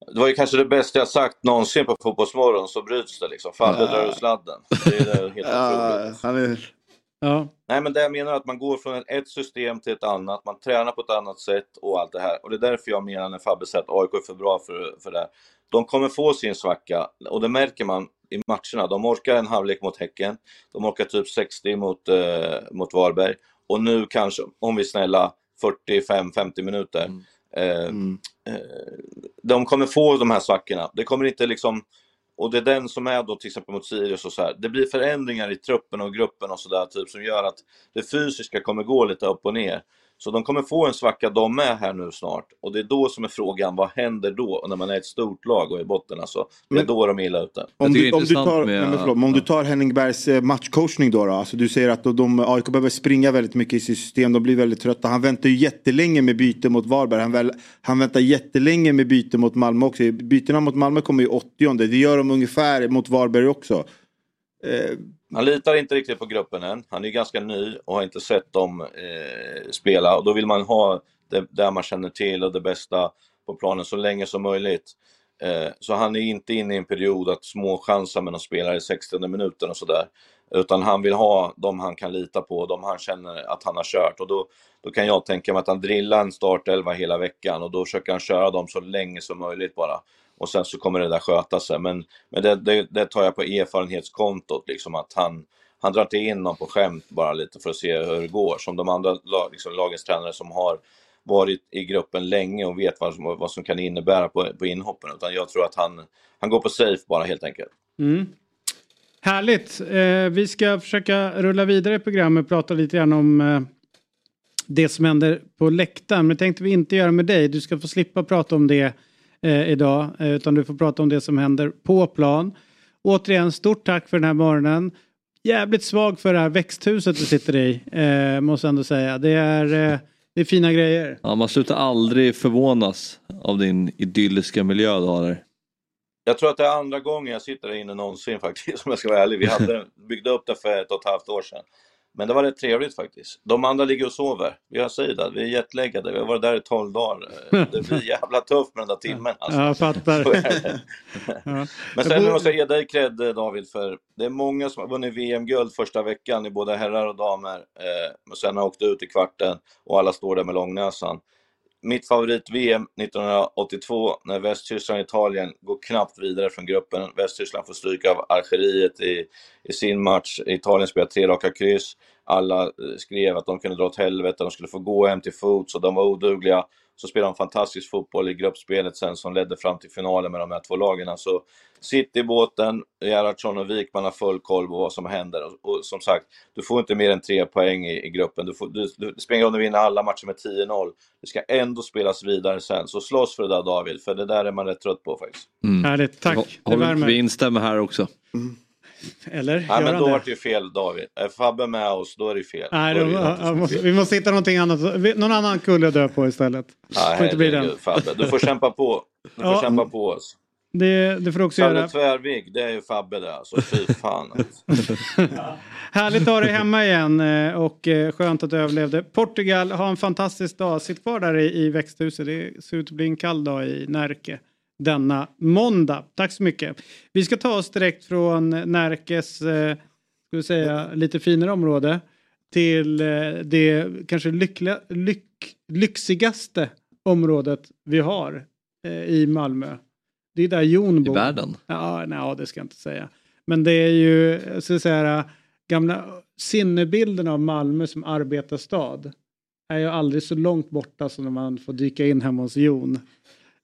Det var ju kanske det bästa jag sagt någonsin på Fotbollsmorgon, så bryts det liksom. Ja. drar ur sladden. Det är det helt Ja, otroligt. är... ja. Nej, men det jag menar är att man går från ett- ett system till ett annat, man tränar på ett annat sätt och allt det här. Och det är därför jag menar när Fabbe säger att AIK är för bra för, för det här. De kommer få sin svacka och det märker man i matcherna. De orkar en halvlek mot Häcken, de orkar typ 60 mot, eh, mot Varberg och nu kanske, om vi är snälla, 45-50 minuter. Mm. Eh, Mm. eh, de kommer få de här svackorna. Det kommer inte liksom och det är den som är då till exempel mot Sirius och så här. Det blir förändringar i truppen och gruppen och sådär typ som gör att det fysiska kommer gå lite upp och ner. Så de kommer få en svacka de med här nu snart. Och det är då som är frågan, vad händer då? När man är ett stort lag och i botten alltså. Det är Men- då de är illa ute. Om du, om, du tar, med- nej, men förlåt, om du tar Henning Bergs eh, matchcoachning då, då alltså du säger att de, de, AIK behöver springa väldigt mycket i sitt system, de blir väldigt trötta. Han väntar ju jättelänge med byte mot Varberg, han, väl, han väntar jättelänge med byte mot Malmö också. Bytena mot Malmö kommer ju 80 det gör de ungefär mot Varberg också. Eh, han litar inte riktigt på gruppen än. Han är ganska ny och har inte sett dem eh, spela. Och då vill man ha det där man känner till och det bästa på planen så länge som möjligt. Eh, så han är inte inne i en period att småchansa med någon spelare i 60 minuten och sådär. Utan han vill ha de han kan lita på, de han känner att han har kört. Och då, då kan jag tänka mig att han drillar en startelva hela veckan och då försöker han köra dem så länge som möjligt bara. Och sen så kommer det där sköta sig. Men, men det, det, det tar jag på erfarenhetskontot, liksom att han, han drar inte in någon på skämt bara lite för att se hur det går. Som de andra lag, liksom, lagens tränare som har varit i gruppen länge och vet vad som, vad som kan innebära på, på inhoppen. Utan jag tror att han, han går på safe bara helt enkelt. Mm. Härligt. Eh, vi ska försöka rulla vidare i programmet och prata lite grann om eh, det som händer på läktaren. Men det tänkte vi inte göra med dig. Du ska få slippa prata om det eh, idag. Eh, utan du får prata om det som händer på plan. Återigen, stort tack för den här morgonen. Jävligt svag för det här växthuset du sitter i. Eh, måste jag ändå säga. Det är, eh, det är fina grejer. Ja, man slutar aldrig förvånas av din idylliska miljö du har där. Jag tror att det är andra gången jag sitter där inne någonsin faktiskt, om jag ska vara ärlig. Vi hade, byggde upp det för ett och ett halvt år sedan. Men det var rätt trevligt faktiskt. De andra ligger och sover. Jag säger det, vi är jetlaggade. Vi har varit där i 12 dagar. Det blir jävla tufft med den där timmen. Alltså. Ja, jag fattar. Ja. Men sen måste jag ge dig cred David för det är många som har vunnit VM-guld första veckan i både herrar och damer. Eh, men sen har åkt ut i kvarten och alla står där med långnäsan. Mitt favorit-VM 1982 när Västtyskland och Italien går knappt vidare från gruppen. Västtyskland får stryk av Algeriet i, i sin match. Italien spelar tre raka kryss. Alla eh, skrev att de kunde dra åt helvete, de skulle få gå hem till fots och de var odugliga. Så spelade de fantastisk fotboll i gruppspelet sen som ledde fram till finalen med de här två lagen. Så sitt i båten, Gerhardsson och Wikman har full koll på vad som händer. Och, och som sagt, du får inte mer än tre poäng i, i gruppen. Du får, du, du, det spelar ingen roll om du vinner alla matcher med 10-0. Det ska ändå spelas vidare sen. Så slåss för det där David, för det där är man rätt trött på faktiskt. Härligt, tack. Det Håll, värmer. vi instämmer här också. Eller? Nej, men då det? var det ju fel David. Är Fabbe med oss, då är det fel. Nej, det ja, är måste, vi måste hitta någonting annat. Någon annan kulle att dö på istället. Nej, får inte bli den. Fabbe. Du får kämpa på. Du får Ja. kämpa på oss. Det, det får du också Kalle göra. Tvärvik, det är ju Fabbe det alltså. Fy fan. Härligt att ha dig hemma igen eh, och eh, skönt att du överlevde. Portugal, ha en fantastisk dag. Sitt kvar där i, i växthuset. Det ser ut att bli en kall dag i Närke denna måndag. Tack så mycket. Vi ska ta oss direkt från Närkes, eh, ska vi säga, lite finare område till eh, det kanske lyckliga, lyck, lyxigaste området vi har eh, i Malmö. Det är där Jon I bor. världen. Ja, nej, det ska jag inte säga. Men det är ju, jag ska säga, gamla sinnebilden av Malmö som arbetarstad är ju aldrig så långt borta som när man får dyka in hemma hos Jon.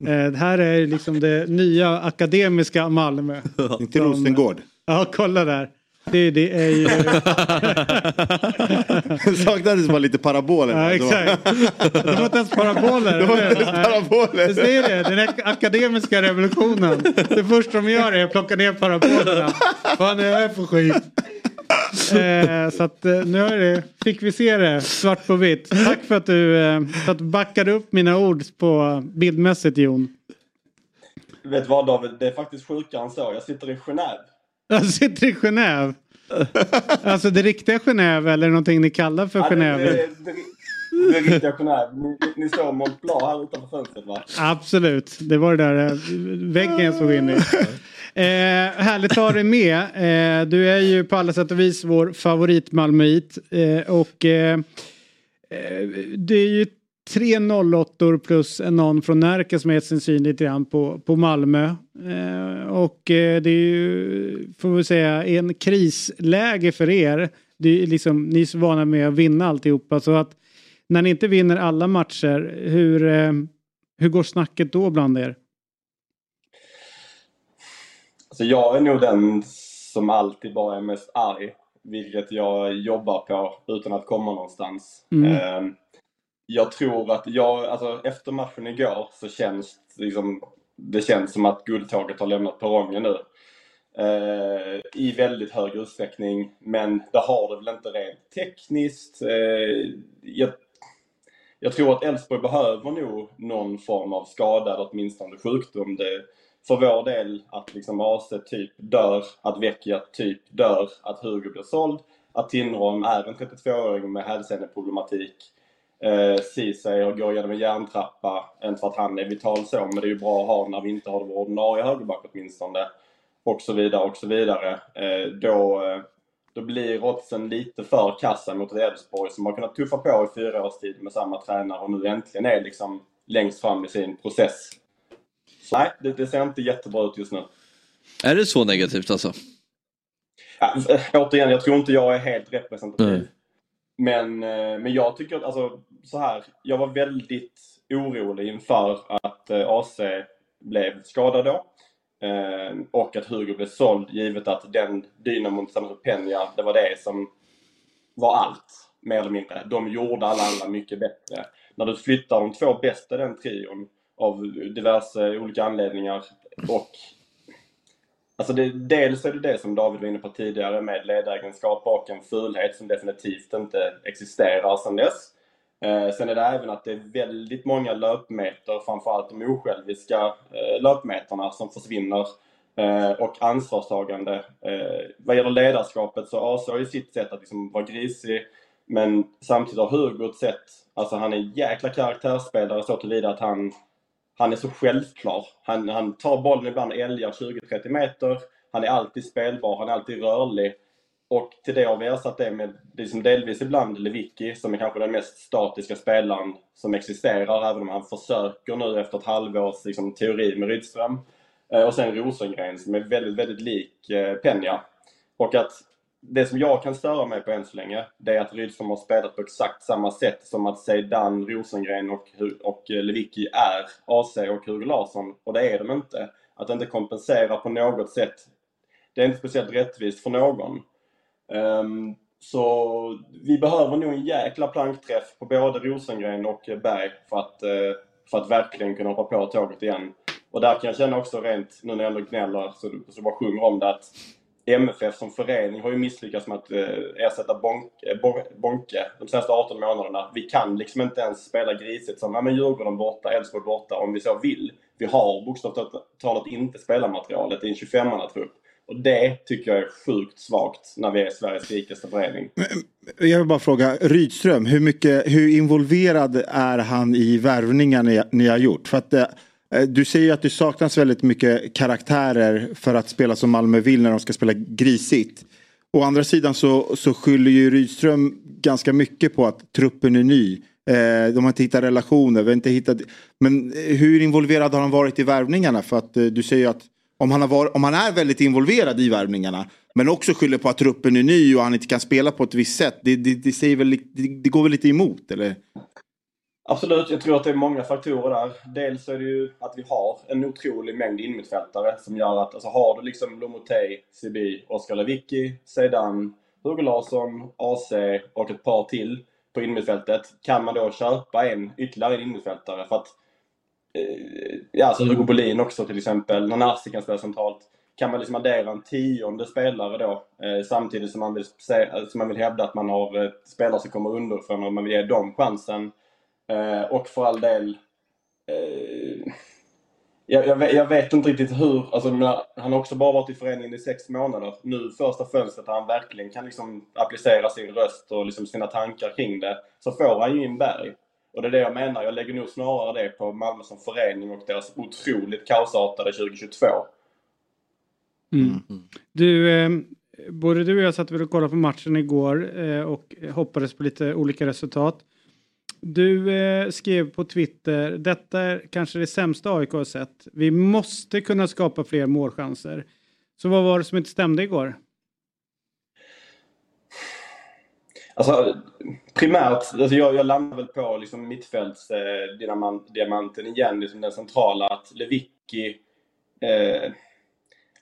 Eh, det här är liksom det nya akademiska Malmö. Inte Som- Rosengård. Ja, kolla där. Det, det är ju... Saknades bara lite paraboler. Ja, exakt. Det var inte ens paraboler. Det var inte ens paraboler. Jag säger det, den ak- akademiska revolutionen. Det första de gör är att plocka ner parabolerna. Vad är det här för skit? Eh, så att eh, nu är det, fick vi se det svart på vitt. Tack för att du, eh, för att du backade upp mina ord på bildmässigt Jon. Vet du vad David, det är faktiskt sjukare än så. Jag sitter i Genève. Jag sitter i Genève. Alltså det riktiga Genève eller någonting ni kallar för Ja, det, Genève? det, det, det är riktiga Genève. Ni, ni såg Mont Blanc här utanför fönstret va? Absolut, det var det där eh, väggen jag såg in i. Eh, härligt att ha dig med. Eh, du är ju på alla sätt och vis vår favorit Malmöit. Eh, och eh, eh, det är ju tre 08 plus en någon från Närke som har gett sin syn lite grann på, på Malmö. Eh, och eh, det är ju, får vi säga, en krisläge för er. Det är liksom, ni är så vana med att vinna alltihopa så att när ni inte vinner alla matcher, hur, eh, hur går snacket då bland er? Alltså jag är nog den som alltid bara är mest arg. Vilket jag jobbar på utan att komma någonstans. Mm. Eh, jag tror att jag, alltså efter matchen igår så känns liksom, det känns som att guldtåget har lämnat perrongen nu. Eh, I väldigt hög utsträckning, men det har det väl inte rent tekniskt. Eh, jag, jag tror att Elfsborg behöver nog någon form av skada eller åtminstone sjukdom. Det, för vår del att liksom AC typ dör, att Vecchia typ dör, att Hugo blir såld, att Tinnerholm är en 32-åring med hälseneproblematik. Eh, Ceesay går igenom en järntrappa, inte för att han är vital så, men det är ju bra att ha när vi inte har vår ordinarie högerback åtminstone. Och så vidare och så vidare. Eh, då, eh, då blir oddsen lite för kassa mot Elfsborg som har kunnat tuffa på i fyra års tid med samma tränare och nu äntligen är liksom längst fram i sin process. Nej, det, det ser inte jättebra ut just nu. Är det så negativt alltså? Ja, eh, återigen, jag tror inte jag är helt representativ. Mm. Men, eh, men jag tycker alltså så här, jag var väldigt orolig inför att eh, AC blev skadad då. Och att Hugo blev såld givet att den dynamon tillsammans med Peña, det var det som var allt. Mer eller mindre. De gjorde alla andra mycket bättre. När du flyttar de två bästa i den trion av diverse olika anledningar och Alltså det, dels är det det som David var inne på tidigare med ledaregenskap och en fulhet som definitivt inte existerar sedan dess. Eh, sen är det även att det är väldigt många löpmeter, framförallt de osjälviska eh, löpmeterna som försvinner. Eh, och ansvarstagande. Eh, vad gäller ledarskapet så AC har ju sitt sätt att liksom vara grisig. Men samtidigt har Hugo ett sätt, alltså han är en jäkla karaktärsspelare så tillvida att han han är så självklar. Han, han tar bollen ibland älgar 20-30 meter. Han är alltid spelbar, han är alltid rörlig. Och till det har vi ersatt det med liksom delvis ibland Lewicki som är kanske den mest statiska spelaren som existerar även om han försöker nu efter ett halvårs liksom, teori med Rydström. Eh, och sen Rosengren som är väldigt, väldigt lik eh, Penja. Och att det som jag kan störa mig på än så länge, det är att Rydström har spelat på exakt samma sätt som att Zeidan, Rosengren och, och eh, Lewicki är AC och Hugo Larsson. Och det är de inte. Att inte kompensera på något sätt, det är inte speciellt rättvist för någon. Um, så vi behöver nog en jäkla plankträff på både Rosengren och Berg för att, uh, för att verkligen kunna hoppa på tåget igen. Och där kan jag känna också rent, nu när jag ändå gnäller, så, så bara sjunger om det, att MFF som förening har ju misslyckats med att eh, ersätta eh, Bonke, Bonke de senaste 18 månaderna. Vi kan liksom inte ens spela grisigt som ja, men Djurgården borta, Elfsborg borta om vi så vill. Vi har bokstavligt talat inte spelarmaterialet i en 25-mannatrupp. Och det tycker jag är sjukt svagt när vi är Sveriges rikaste förening. Jag vill bara fråga, Rydström, hur, mycket, hur involverad är han i värvningar ni, ni har gjort? För att, eh, Eh, du säger att det saknas väldigt mycket karaktärer för att spela som Malmö vill när de ska spela grisigt. Å andra sidan så, så skyller ju Rydström ganska mycket på att truppen är ny. Eh, de har inte hittat relationer, vi har inte hittat... Men hur involverad har han varit i värvningarna? För att eh, du säger att om han, har varit, om han är väldigt involverad i värvningarna men också skyller på att truppen är ny och han inte kan spela på ett visst sätt. Det, det, det, säger väl, det, det går väl lite emot eller? Absolut, jag tror att det är många faktorer där. Dels är det ju att vi har en otrolig mängd innermittfältare som gör att, alltså har du liksom Lomotey, Sibi, Oskar Lewicki, Sedan, Hugo Larsson, AC och ett par till på innermittfältet. Kan man då köpa en ytterligare en innermittfältare för att eh, Ja, alltså Hugo Bolin också till exempel. Nanasi kan spela centralt. Kan man liksom addera en tionde spelare då eh, samtidigt som man, vill se, som man vill hävda att man har eh, spelare som kommer underifrån och man vill ge dem chansen och för all del eh, jag, jag, vet, jag, vet, inte riktigt hur, alltså, han har också bara varit i föreningen i sex månader. Nu första fönstret där han verkligen kan liksom applicera sin röst och liksom sina tankar kring det, så får han ju in Berg. Och det är det jag menar, jag lägger nog snarare det på Malmö som förening och deras otroligt kaosartade 2022. Mm. Du, eh, både du och jag satt väl och kollade på matchen igår eh, och hoppades på lite olika resultat. Du eh, skrev på Twitter, detta är kanske det sämsta AIK har sett. Vi måste kunna skapa fler målchanser. Så vad var det som inte stämde igår? Alltså, primärt, alltså jag, jag landar väl på liksom mittfältsdiamanten eh, igen, liksom den centrala. Att Lewicki, eh,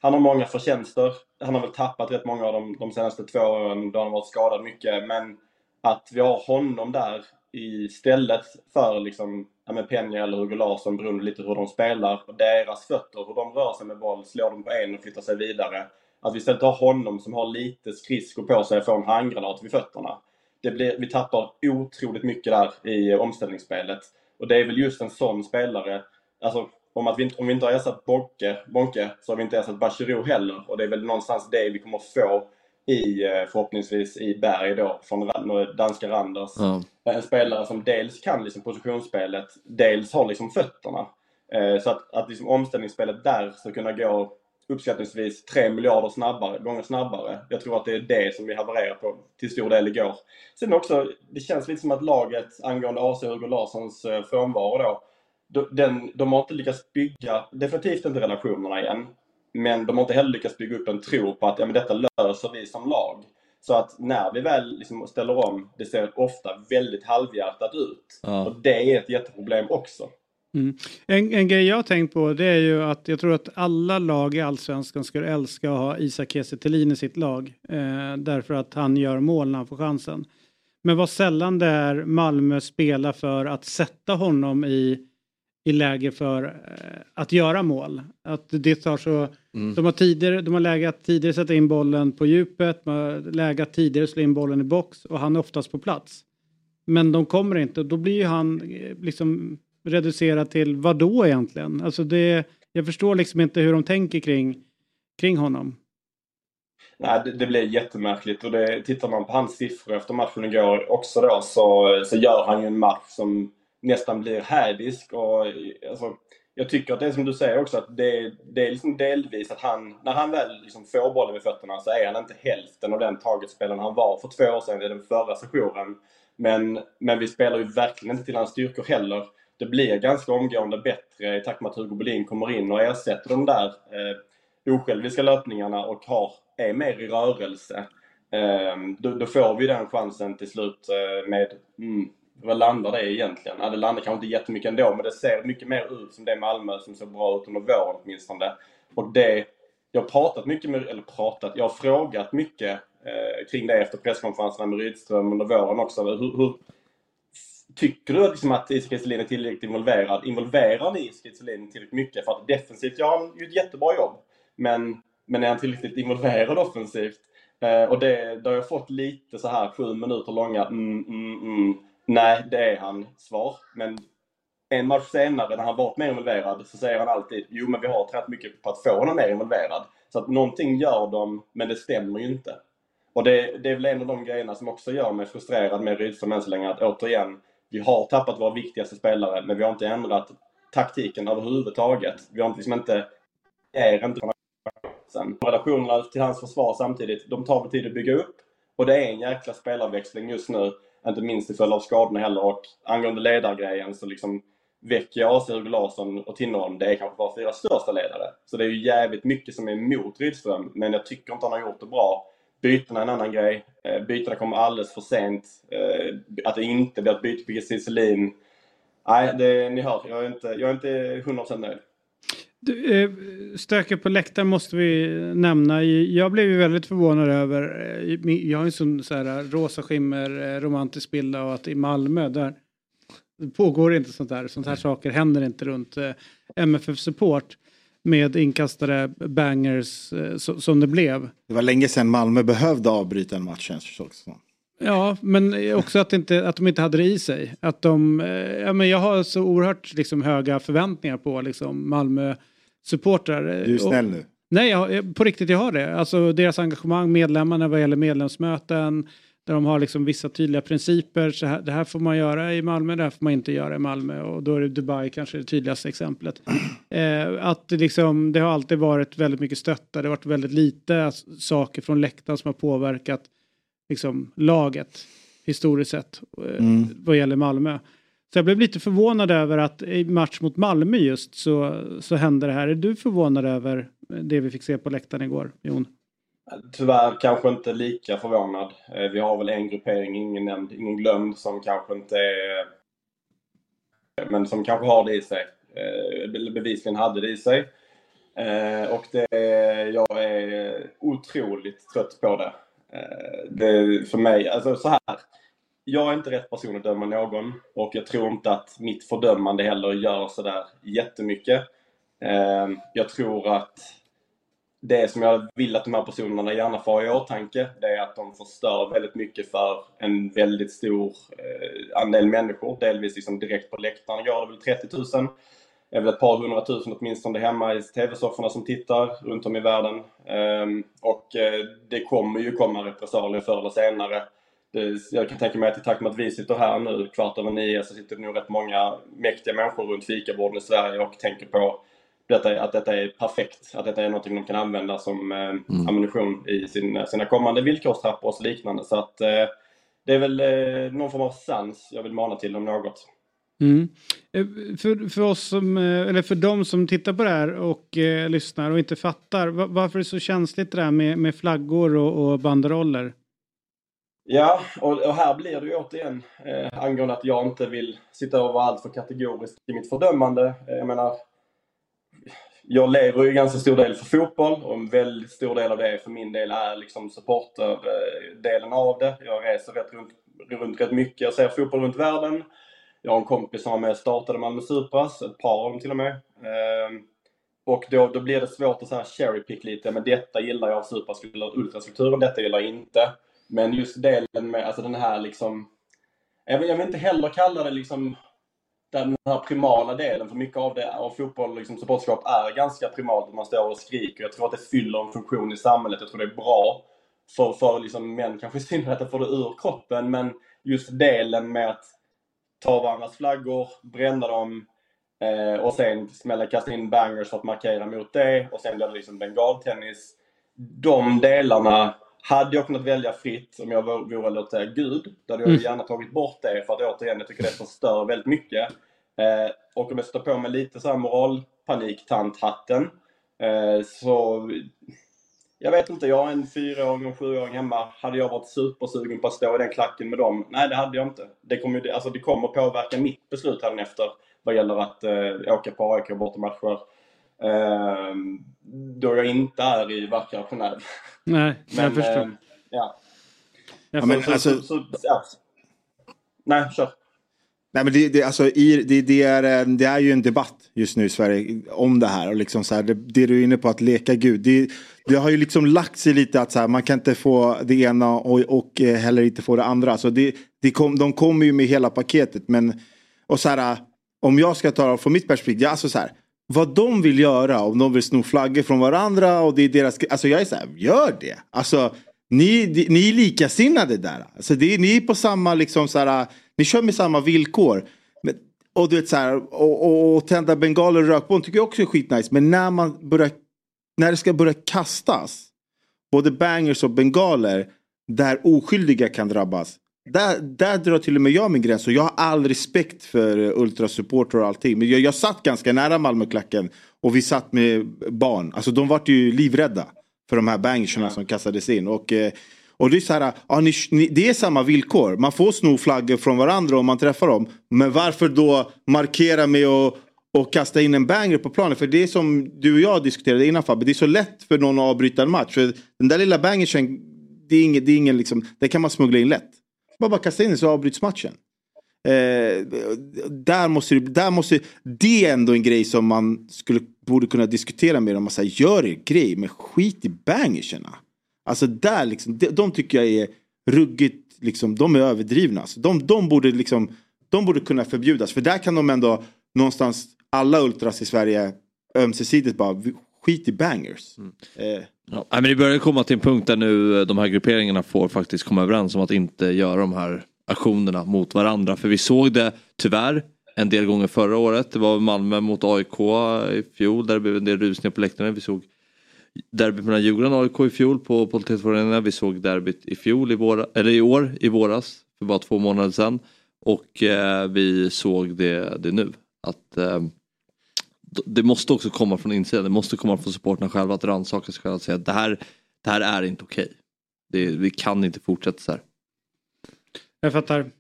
han har många förtjänster. Han har väl tappat rätt många av dem de senaste två åren då han har varit skadad mycket. Men att vi har honom där istället för liksom, ja, men Peña eller Hugo Larsson beroende lite hur de spelar, deras fötter, hur de rör sig med boll, slår de på en och flyttar sig vidare. Att vi istället har honom som har lite skridskor på sig och får en handgranat vid fötterna. Det blir, vi tappar otroligt mycket där i omställningsspelet. Och det är väl just en sån spelare, alltså om, att vi inte, om vi inte har ersatt Bonke, Bonke så har vi inte ersatt Bachirou heller. Och det är väl någonstans det vi kommer få i, eh, förhoppningsvis i Berg då, från danska Randers. Ja. En spelare som dels kan liksom positionsspelet, dels har liksom fötterna. Eh, så att, att liksom omställningsspelet där ska kunna gå uppskattningsvis 3 miljarder snabbare, gånger snabbare. Jag tror att det är det som vi havererar på till stor del igår. Sen också, det känns lite som att laget angående AC Hugo Larssons eh, frånvaro då, den, de har inte lyckats bygga, definitivt inte relationerna igen. Men de har inte heller lyckats bygga upp en tro på att ja, men detta löser vi som lag. Så att när vi väl liksom ställer om, det ser ofta väldigt halvhjärtat ut. Ja. Och det är ett jätteproblem också. Mm. En, en grej jag har tänkt på det är ju att jag tror att alla lag i Allsvenskan skulle älska att ha Isak Kiese i sitt lag. Eh, därför att han gör mål när han får chansen. Men vad sällan det är Malmö spelar för att sätta honom i, i läge för eh, att göra mål. Att det tar så, Mm. de har tidigare, de har läge att tidigare sätta in bollen på djupet, de har läge att tidigare slå in bollen i box och han är oftast på plats. Men de kommer inte, då blir ju han eh, liksom reducerad till vad då egentligen? Alltså det, jag förstår liksom inte hur de tänker kring, kring honom. Nej, det, det blir jättemärkligt och det, tittar man på hans siffror efter matchen igår också då så, så gör han ju en match som nästan blir hädisk och alltså, jag tycker att det är som du säger också att det, det är liksom delvis att han, när han väl liksom får bollen vid fötterna så är han inte hälften av den targetspelaren han var för två år sedan i den förra sessionen. Men, men vi spelar ju verkligen inte till hans styrkor heller. Det blir ganska omgående bättre i takt med att Hugo Bolin kommer in och ersätter de där eh, osjälviska löpningarna och har, är mer i rörelse. Eh, då, då får vi den chansen till slut eh, med mm, vad landar det egentligen? Ja, det landar kanske inte jättemycket ändå, men det ser mycket mer ut som det Malmö som såg bra ut under våren åtminstone. Och det, jag har pratat mycket med, eller pratat, jag har frågat mycket eh, kring det efter presskonferenserna med Rydström under våren också. Hur, hur tycker du liksom att Isak Kiese är tillräckligt involverad? Involverar ni Isak Kiese tillräckligt mycket? För att defensivt gör han ju ett jättebra jobb. Men, men är han tillräckligt involverad offensivt? Eh, och det, då har jag fått lite så här sju minuter långa mm, mm, mm. Nej, det är han svar. Men en match senare när han varit mer involverad så säger han alltid jo men vi har tränat mycket på att få honom mer involverad. Så att någonting gör de, men det stämmer ju inte. Och det, det är väl en av de grejerna som också gör mig frustrerad med Rydström än så länge. Att återigen, vi har tappat våra viktigaste spelare men vi har inte ändrat taktiken överhuvudtaget. Vi har liksom inte, är inte sen. Relationerna till hans försvar samtidigt, de tar väl tid att bygga upp. Och det är en jäkla spelarväxling just nu. Inte minst till följd av skadorna heller. Och angående ledargrejen så liksom Vecchia, AC, Hugo Larsson och Tinnerholm, det är kanske våra fyra största ledare. Så det är ju jävligt mycket som är emot Rydström. Men jag tycker inte han har gjort det bra. Bytena är en annan grej. Eh, bytena kommer alldeles för sent. Eh, att det inte blir ett byte på Gisselin. Nej, det, ni hör. Jag är inte, jag är inte 100% nöjd. Eh, Stöket på läktaren måste vi nämna. Jag blev ju väldigt förvånad över, eh, jag har en sån så här rosa skimmer eh, romantisk bild av att i Malmö där pågår inte sånt där. Sånt här saker händer inte runt eh, MFF Support med inkastade bangers eh, som det blev. Det var länge sedan Malmö behövde avbryta en match känns det också. Ja, men också att, inte, att de inte hade det i sig. Att de, eh, ja, men jag har så oerhört liksom, höga förväntningar på liksom, Malmö supportrar. Du är snäll nu. Nej, jag, på riktigt jag har det. Alltså deras engagemang, medlemmarna vad gäller medlemsmöten. Där de har liksom vissa tydliga principer. Så här, det här får man göra i Malmö, det här får man inte göra i Malmö. Och då är det Dubai kanske det tydligaste exemplet. Eh, att det, liksom, det har alltid varit väldigt mycket stötta. Det har varit väldigt lite saker från läktaren som har påverkat liksom, laget historiskt sett eh, Mm. vad gäller Malmö. Så jag blev lite förvånad över att i match mot Malmö just så, så hände det här. Är du förvånad över det vi fick se på läktaren igår, Jon? Tyvärr kanske inte lika förvånad. Eh, Vi har väl en gruppering, ingen nämnd, ingen glömd, som kanske inte är... Men som kanske har det i sig. Eh, be- Bevisligen hade det i sig. Och det, jag är otroligt trött på det. Eh, det för mig, alltså så här. jag är inte rätt person att döma någon och jag tror inte att mitt fördömande heller gör sådär jättemycket. Eh, jag tror att det som jag vill att de här personerna gärna får ha i åtanke, det är att de förstör väldigt mycket för en väldigt stor eh, andel människor. Delvis liksom direkt på läktaren går det väl 30 000. Är väl ett par hundratusen åtminstone hemma i TV-sofforna som tittar runt om i världen. Um, och uh, det kommer ju komma repressalier förr eller senare. Jag kan tänka mig att i takt med att vi sitter här nu kvart över nio så sitter det nog rätt många mäktiga människor runt fikaborden i Sverige och tänker på detta, att detta är perfekt. Att detta är något de kan använda som eh, mm. ammunition i sin, sina kommande villkorstrappor och liknande. Så att eh, det är väl eh, någon form av sans jag vill mana till om något. Mm. Eh, för, för oss som, eh, eller för de som tittar på det här och eh, lyssnar och inte fattar, varför är det så känsligt det där med, med flaggor och, och banderoller? Ja, och, och, här blir det ju återigen eh, angående att jag inte vill sitta och vara alltför kategorisk i mitt fördömande. Eh, jag menar, jag lever ju ganska stor del för fotboll och en väldigt stor del av det för min del är liksom supporterdelen av det. Jag reser rätt runt, runt rätt mycket, jag ser fotboll runt världen. Jag har en kompis som var med och startade Malmö Supras, ett par av dem till och med. Ehm, och då, då blir det svårt att så här cherry pick lite, men detta gillar jag av Supras ultrastrukturen, detta gillar jag inte. Men just delen med, alltså den här liksom, jag vill, jag vill inte heller kalla det liksom den här primala delen, för mycket av det av fotboll, liksom supportskap är ganska primalt, man står och skriker. Jag tror att det fyller en funktion i samhället, jag tror det är bra för, för liksom män kanske i synnerhet att få det ur kroppen, men just delen med att ta varandras flaggor, bränna dem eh, och sen smälla, kasta in bangers för att markera mot det och sen blir det liksom bengaltennis. De delarna hade jag kunnat välja fritt om jag vore, låt säga, Gud. Då hade jag mm. gärna tagit bort det för att återigen, jag tycker det förstör väldigt mycket. Eh, och om jag sätter på mig lite så här moralpanik-tanthatten eh, så jag vet inte, jag har en fyraåring och en sjuåring hemma. Hade jag varit supersugen på att stå i den klacken med dem? Nej, det hade jag inte. Det kommer, alltså, det kommer påverka mitt beslut efter vad gäller att eh, åka på AIK bortamatcher. Eh, då jag inte är i vackra Genève. Nej, men, jag förstår. Eh, ja. Jag ja, men, så, alltså... så, så, ja. Nej, kör. Nej, men det, det, alltså, i, det, det, är, eh, det är ju en debatt just nu i Sverige om det här. Och liksom så här, det, det du är inne på att leka Gud. Det, det har ju liksom lagt sig lite att så här, man kan inte få det ena och, och eh, heller inte få det andra. Så det, det kom, de kommer ju med hela paketet. Men och så här, eh, om jag ska ta från mitt perspektiv. Ja, alltså så här, vad de vill göra, om de vill sno flaggor från varandra och det är deras... Alltså jag är så här, gör det. Alltså ni, ni är likasinnade där. Alltså det, ni är på samma liksom så här, ni kör med samma villkor. Men, och du vet så här, och, och, och tända bengaler och rökbomb tycker jag också är skitnice. Men när man börjar, när det ska börja kastas, både bangers och bengaler, där oskyldiga kan drabbas. Där, där drar till och med jag min gräns och jag har all respekt för ultrasupporter och allting. Men jag, jag satt ganska nära Malmöklacken och vi satt med barn. Alltså de vart ju livrädda för de här bangerserna som kastades in. Och, eh, och det är så här, ja, ni, ni, det är samma villkor. Man får sno flaggor från varandra om man träffar dem. Men varför då markera med att och kasta in en banger på planen. För det är som du och jag diskuterade innan Fabbe. Det är så lätt för någon att avbryta en match. För den där lilla bangersen, det är ingen, det är ingen liksom, det kan man smuggla in lätt. Bara, bara kasta in den så avbryts matchen. Eh, där måste det, där måste, det är ändå en grej som man skulle, borde kunna diskutera med dem. Man säger, gör er grej, men skit i bangerserna. Alltså där liksom, de, de tycker jag är ruggigt, liksom, de är överdrivna. Alltså, de, de, borde liksom, de borde kunna förbjudas. För där kan de ändå någonstans, alla ultras i Sverige ömsesidigt bara skit i bangers. Mm. Eh. Ja, men det börjar komma till en punkt där nu eh, de här grupperingarna får faktiskt komma överens om att inte göra de här aktionerna mot varandra. För vi såg det tyvärr en del gånger förra året. Det var Malmö mot AIK i fjol där det blev en del rusningar på läktarna. Vi såg derbyt mellan Djurgården och AIK i fjol på Politetsföreningen. Vi såg derbyt i fjol, i, våra, eller i år, i våras, för bara två månader sedan. Och eh, vi såg det, det nu. Att eh, det måste också komma från insidan, det måste komma från supporterna själva att rannsaka sig själva och säga att det här, det här är inte okej. Okay. vi kan inte fortsätta så här. Jag fattar.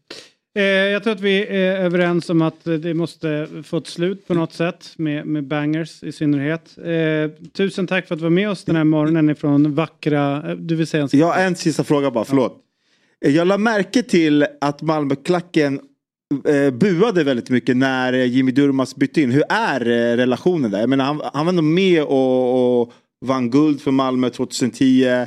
Eh, jag tror att vi är överens om att det måste få ett slut på något sätt med, med bangers i synnerhet. Eh, tusen tack för att du var med oss den här morgonen ifrån vackra, eh, du vill säga en Ja, en sista fråga bara, förlåt. Jag la märke till att Malmöklacken eh, buade väldigt mycket när eh, Jimmy Durmaz bytte in. Hur är eh, relationen där? Jag menar, han, han var nog med och, och vann guld för Malmö 2010.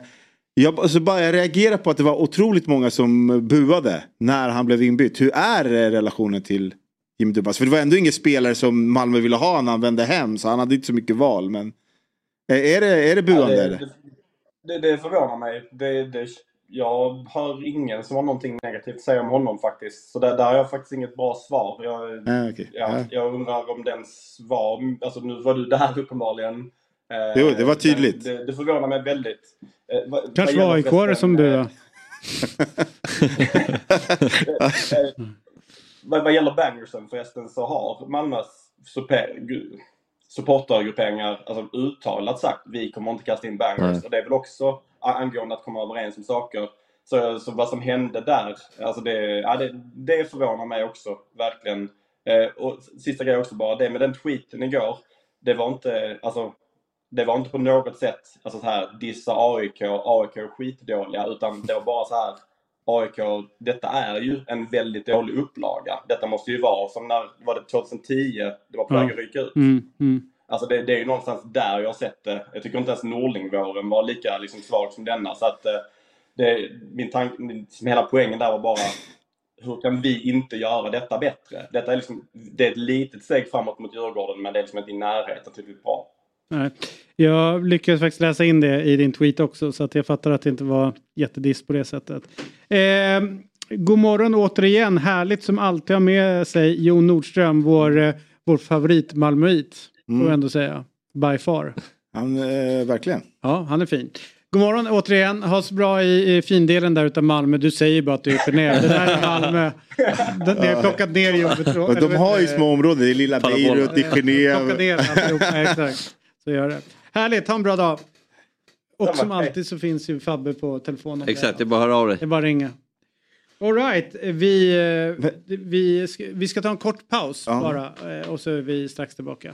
Jag, alltså bara, jag reagerar på att det var otroligt många som buade när han blev inbytt. Hur är eh, relationen till Jimmy Durmaz? För det var ändå ingen spelare som Malmö ville ha när han vände hem. Så han hade inte så mycket val. Men eh, är det, är det buande? Ja, eller? det, det, det förvånar mig. Det, det, jag hör ingen som har någonting negativt att säga om honom faktiskt. Så där, där har jag faktiskt inget bra svar. Jag, Ah, okej. ja, Ja. jag undrar om den var... Alltså nu var du där uppenbarligen. Eh, Jo, det var tydligt. men Det, det förvånar mig väldigt. Eh, vad- Kanske var AIK som eh, buade. Eh, vad, vad gäller bangersen förresten så har Malmös supportergrupperingar alltså, uttalat sagt vi kommer inte kasta in bangers. Nej. Och det är väl också angående att komma överens om saker. Så, så vad som hände där, alltså det, ja, det, det förvånar mig också verkligen. Eh, och sista grejen också bara, det med den tweeten igår, det var inte, alltså det var inte på något sätt alltså så här dissa AIK, AIK är skitdåliga, utan det var bara så här AIK, detta är ju en väldigt dålig upplaga. Detta måste ju vara som när, var det 2010, det var på väg att ryka ut. Mm, mm. Alltså det, det är ju någonstans där jag har sett det. Jag tycker inte ens Norlingvåren var lika liksom, svag som denna. Så att eh, det, min tank, min, hela poängen där var bara hur kan vi inte göra detta bättre? Detta är liksom, det är ett litet steg framåt mot Djurgården men det är liksom inte i närheten tillräckligt bra. Nej. Jag lyckades faktiskt läsa in det i din tweet också så att jag fattar att det inte var jättediss på det sättet. Eh, god morgon återigen, härligt som alltid har med sig Jon Nordström, vår, eh, vår favorit Malmöit. Får Mm. jag ändå säga. By far. Han, eh, verkligen. Ja, han är fin. God morgon återigen, ha så bra i, i findelen där utav Malmö. Du säger bara att du är uppe ner. Det där är Malmö. De- Ni har plockat ner jobbet. Och de har ju små områden. Det är lilla Beirut, det är Plocka Genève. Så gör det. Härligt, ha en bra dag. Och som alltid så finns ju Fabbe på telefonen. Exakt, det är bara att höra av dig. Det är bara att ringa. Alright, vi, vi, ska, vi ska ta en kort paus Ja. bara eh, och så är vi strax tillbaka.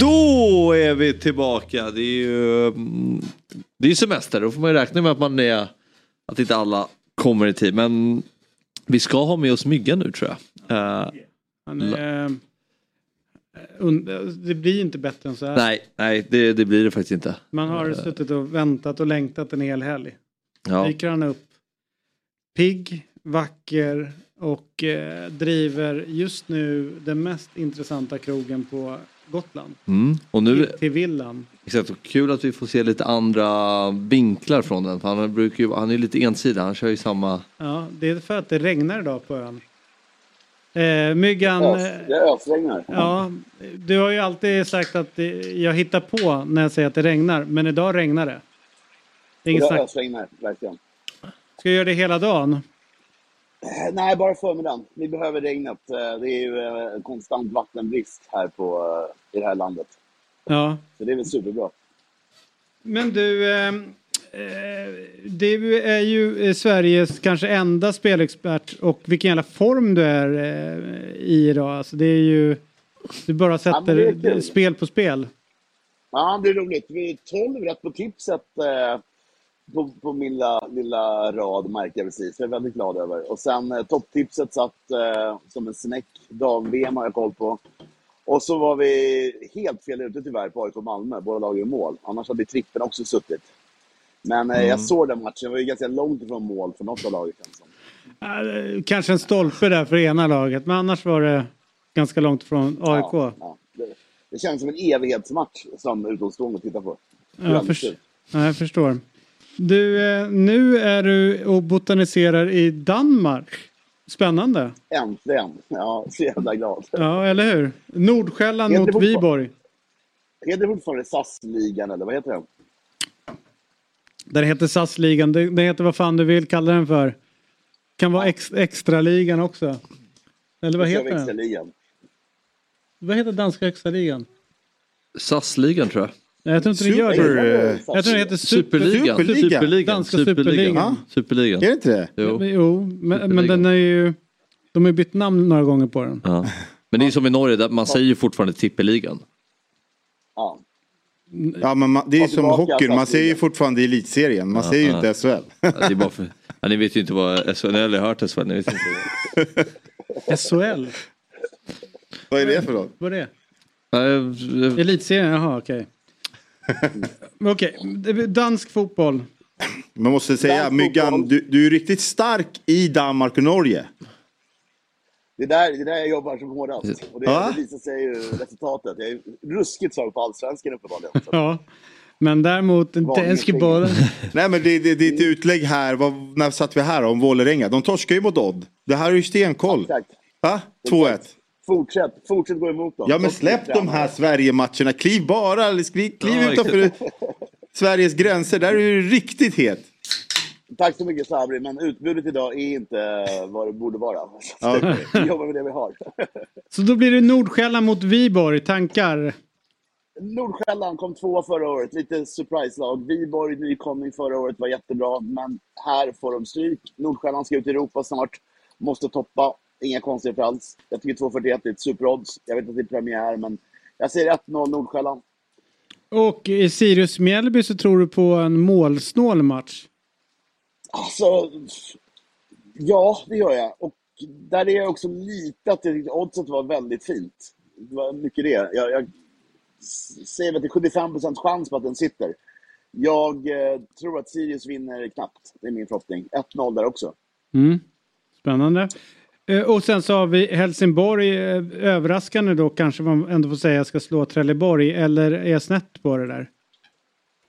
Då är vi tillbaka. Det är ju mm, det är semester. Då får man ju räkna med att man är att inte alla kommer i tid. Men vi ska ha med oss Myggan nu tror jag. Han är, eh, det blir inte bättre än så här. nej, nej det, det blir det faktiskt inte. Man har Eh, suttit och väntat och längtat en hel helg. Ja. dyker han upp. Pigg, vacker och eh, driver just nu den mest intressanta krogen på Gotland. Mm. Och nu, Till, till villan. exakt, och kul att vi får se lite andra vinklar från den. För han, brukar ju, han är lite ensidig, han kör ju samma. Ja, det är för att det regnar idag på ön. Eh, myggan. Eh, det ösregnar. Ja, du har ju alltid sagt att eh, jag hittar på när jag säger att det regnar. Men idag regnar det. Det är inget Det snack. ösregnar, verkligen. Ska jag göra det hela dagen? Eh, Nej, bara förmiddagen. Vi behöver regnet. Eh, Det är ju eh, konstant vattenbrist här på, eh, i det här landet. Ja. Så det är väl superbra. Men du, eh, eh, du är ju eh, Sveriges kanske enda spelexpert och vilken jävla form du är eh, i idag. Alltså det är ju, du bara sätter det kul. spel på spel. Ja, det är roligt. Vi är 12 rätt på tipset eh, på, på min lilla, lilla rad, märker jag precis. Jag är väldigt glad över. Och sen eh, topptipset satt eh, som en snäck. Dam-VM har jag koll på. Och så var vi helt fel ute tyvärr på AIK Malmö. Båda lag gör mål. Annars hade trippen också suttit. Men eh, Mm. jag såg den matchen. Jag var ju ganska långt ifrån mål för något av. Eh, kanske en stolpe där för ena laget men annars var det ganska långt från AIK. Ja, ja. Det, det känns som en evighetsmatch som utomstående att titta på. Ja, jag, Väldigt förs- kul. ja, jag förstår. Du, eh, nu är du och botaniserar i Danmark. Spännande. Äntligen. Ja, så jävla glad. Ja, eller hur? Nordsjälland mot fortfar- Viborg. Heter det fortfarande SAS-ligan eller vad heter den? Där heter SAS-ligan. Det, det heter vad fan du vill kalla den för. Kan vara ex, extraligan också. Eller vad heter den? Vad heter danska extraligan? SAS-ligan tror jag. Nej, jag tror inte det gör Super, det. Jag tror det heter super, Superligan. Superliga. Superligan. Danska superligan. Superligan. Är det inte det? Jo. Jo, men, men den är ju... De har ju bytt namn några gånger på den. Ja. Men det är som i Norge, där man säger ju fortfarande tippeligan. Ja. Ja, men man, det är ju som hockeyn, man säger ju fortfarande elitserien, man Ja, säger ju ja. inte SHL. Ja, det är bara för... ja, ni vet ju inte vad SHL, ni har aldrig hört SHL, ni vet inte. SHL? Vad är det för något? Vad är det? Elitserien, jaha okej. Okej, det är dansk fotboll. Man måste säga, Dansk Myggan, du, du är riktigt stark i Danmark och Norge. Det är där, det där jag jobbar som hårdast. Och det, Ja. det visar sig ju resultatet. Jag är ruskigt svag på allsvenskan uppenbarligen. Ja. Men däremot ting. bollen. Nej men det, det, ett utlägg här, vad, när satt vi här om Vålerenga? De torskar ju mot Odd. Det här är ju stenkoll. Exakt. Va? 2-1. Fortsätt, fortsätt gå emot dem. Ja men släpp de här Sverige-matcherna, kliv bara, kliv, kliv Ja, utanför Sveriges gränser, där är du riktigt het. Tack så mycket Sabri, men utbudet idag är inte vad det borde vara. Ja. Vi jobbar med det vi har. Så då blir det Nordsjälland mot Viborg. Tankar? Nordsjälland kom två förra året, lite surprise-lag. Viborg, nykomling förra året, var jättebra, men här får de stryk. Nordsjälland ska ut i Europa snart, måste toppa. Inga konstigheter alls. Jag tycker 2.41 är ett superodds. Jag vet att det är premiär, men jag säger 1-0 Nordsjälland. Och i Sirius Mjällby så tror du på en målsnål match? Alltså, ja, det gör jag. Och där är jag också lite att jag tyckte oddset var väldigt fint. Det var mycket det. Jag, jag säger att det är 75% chans på att den sitter. Jag eh, tror att Sirius vinner knappt. Det är min förhoppning. 1-0 där också. Mm. Spännande. Eh, Och sen så har vi Helsingborg. eh, Överraskande då kanske man ändå får säga ska slå Trelleborg. Eller är jag snett på det där?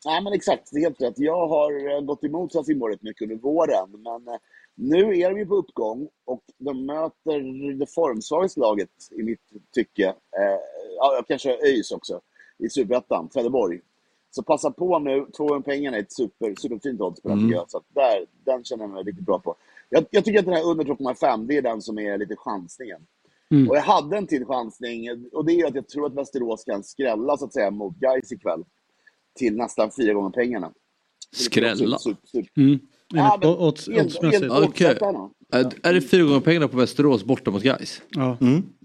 Nej, men exakt. Det är helt rätt. Jag har eh, gått emot Helsingborg rätt mycket under våren. Men nu är de ju på uppgång och de möter det formsvagaste laget i mitt tycke. Ja, kanske ÖIS också i Superettan, Trelleborg. Så passa på nu. 200 pengarna är ett super, superfint odds på den Mm. Så att där, den känner jag mig riktigt bra på. Jag, jag tycker att den här under 2,5 det är den som är lite chansningen. Mm. Och jag hade en till chansning och det är att jag tror att Västerås kan skrälla så att säga mot Gais ikväll. Till nästan fyra gånger pengarna. Skrälla? Mm. Ja, en- oddsmässigt. Okej. Är, det fyra gånger pengarna på Västerås borta mot Gais? Ja.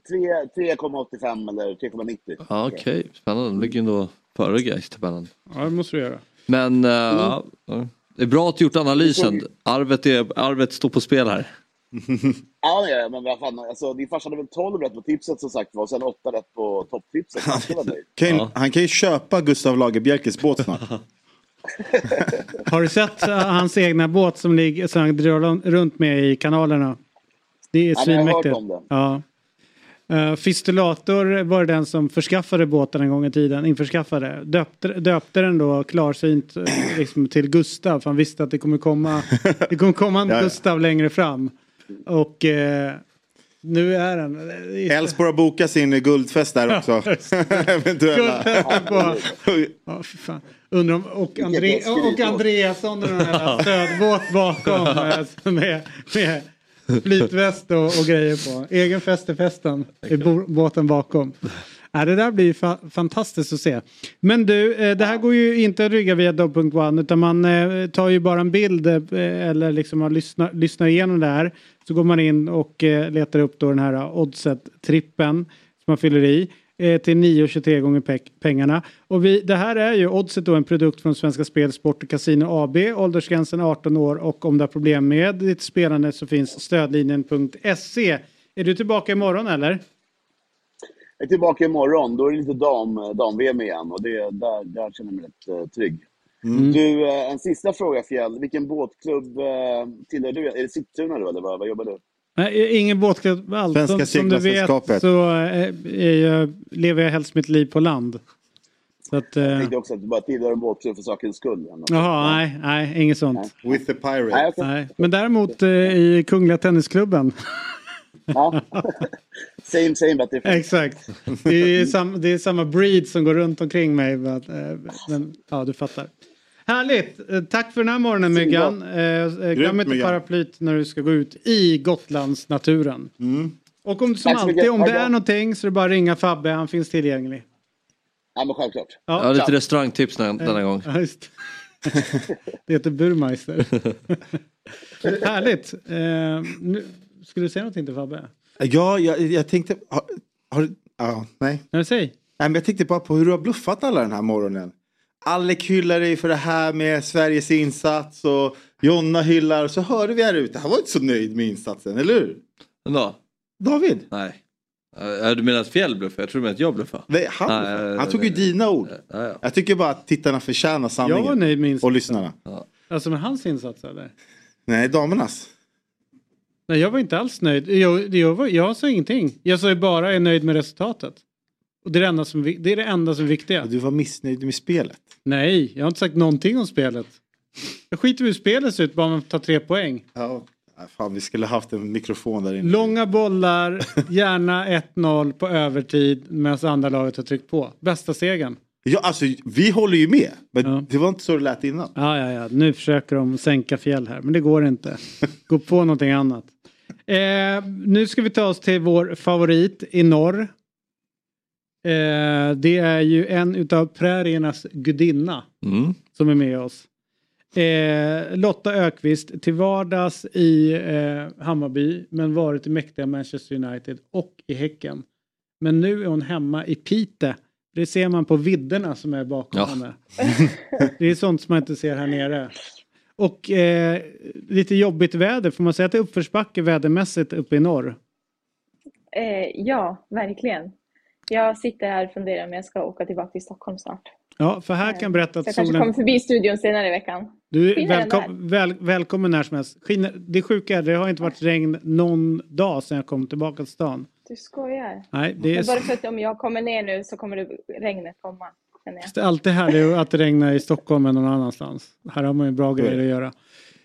Tre- 3,85 eller 3,90. Ja, Okej, spännande. De ligger ändå före Gais tabellen. ja, det måste du göra. Men eh, ja, ja. Det är bra att du gjort analysen. Arvet, är, arvet står på spel här. Ja, ja, men vad fan. Alltså, din farsa hade väl 12 rätt på tipset som sagt var och sen 8 rätt på topptipset. Han Ja. Han kan ju köpa Gustav Lagerbielkes båt snart. Har du sett eh, hans egna båt som, ligger, som han drar runt med i kanalerna? Det är Ja, men jag har hört svinmäktigt. om det. Ja. Uh, Fistulator var den som förskaffade båten en gång i tiden, införskaffade. Döpte, döpte den då klarsynt eh, liksom, till Gustav för han visste att det kommer komma, det kommer komma en. Gustav längre fram. Och eh, nu är den... Elfsborg har bokat sin guldfest där också. Eventuella. På... Ja, fan. Undrar om, och, André, och Andreasson och den här stödbåt bakom eh, med, med flytväst och, och grejer på. Egen fest i festen i båten bakom. Ja, det där blir fa- fantastiskt att se. Men du, eh, det här går ju inte att rygga via Dobb.one utan man eh, tar ju bara en bild eh, eller liksom man lyssnar, lyssnar igenom det här. Så går man in och eh, letar upp då den här eh, oddset-trippen som man fyller i eh, till 9,23 gånger pe- pengarna. Och vi, det här är ju Oddset då en produkt från Svenska Spel, Sport och Casino AB. Åldersgränsen 18 år och om du har problem med ditt spelande så finns stödlinjen.se. Är du tillbaka imorgon eller? Jag är tillbaka imorgon. Då är det lite dam, dam-VM igen och det, där, där känner jag mig rätt eh, trygg. Mm. Du, eh, en sista fråga Fjäll. Vilken båtklubb tillhör du? Är det Sigtuna du eller vad, vad jobbar du? Nej, ingen båtklubb alls. Svenska Som, som du vet så eh, är jag, lever jag helst mitt liv på land. Så att, eh, Jag tänkte också att du bara tillhör en båtklubb för sakens skull. Jaha, nej, nej, inget sånt. With the Pirates. Nej. Nej. Men däremot eh, i Kungliga Tennisklubben. Ja. same same but different. Exakt. Det är, sam, det är samma breed som går runt omkring mig. eh, Men, ja, du fattar. Härligt! Eh, Tack för den här morgonen Myggan. Eh, eh, Glöm inte paraplyt när du ska gå ut i Gotlandsnaturen. Och om, som alltid, mycket. om det är någonting så är det bara att ringa Fabbe, han finns tillgänglig. Ja, men självklart. Ja, lite restaurangtips den, denna gång. Ja, just. det heter Burmeister. Härligt! Eh, nu, skulle du säga någonting till Fabbe? Ja, jag, jag tänkte... Har, har, ja, nej. Nej, säg. Nej, men jag tänkte bara på hur du har bluffat alla den här morgonen. Alec hyllar dig för det här med Sveriges insats och Jonna hyllar. Så hörde vi här ute, han var inte så nöjd med insatsen, eller hur? Då? David? Nej. Eh, Du menar att Fjäll bluffar? Jag menar att jag bluffar. Nej, han, Nej, han tog ju nej, dina ord. Ja, ja. Jag tycker bara att tittarna förtjänar sanningen. Jag var nöjd med insatsen. Och lyssnarna. Alltså med hans insats eller? Nej, damernas. Nej, jag var inte alls nöjd. Jag, jag, var, jag sa ingenting. Jag sa ju bara jag är nöjd med resultatet. Och det är det enda som, det är det enda som är viktiga. Du var missnöjd med spelet. Nej, jag har inte sagt någonting om spelet. Jag skiter i hur spelet ser ut, bara man tar tre poäng. Ja. Fan, vi skulle haft en mikrofon där inne. Långa bollar, gärna 1-0 på övertid medan andra laget har tryckt på. Bästa segern. Ja, alltså, vi håller ju med. Men det var inte så det lät innan. Ja, ja, ja. Nu försöker de sänka fjäll här, men det går inte. Gå på någonting annat. Eh, nu ska vi ta oss till vår favorit i norr. Eh, det är ju en utav präriernas gudinna Mm. som är med oss. Eh, Lotta Ökvist till vardags i eh, Hammarby men varit i mäktiga Manchester United och i Häcken. Men nu är hon hemma i Pite. Det ser man på vidderna som är bakom Ja. henne. Det är sånt som man inte ser här nere. Och eh, lite jobbigt väder, får man säga att det är uppförsbacke vädermässigt uppe i norr? Eh, ja, verkligen. Jag sitter här och funderar om jag ska åka tillbaka till Stockholm snart. Ja, för här kan jag berätta att jag kanske solen... kommer förbi studion senare i veckan. Du är välkom, väl, välkommen när som helst. Skiner, det sjuka är det har inte varit regn någon dag sedan jag kom tillbaka till stan. Du skojar. Nej, det är, Men bara för att om jag kommer ner nu så kommer det regnet komma. Det är alltid härligt att det regnar i Stockholm än någon annanstans. Här har man ju bra grejer att göra.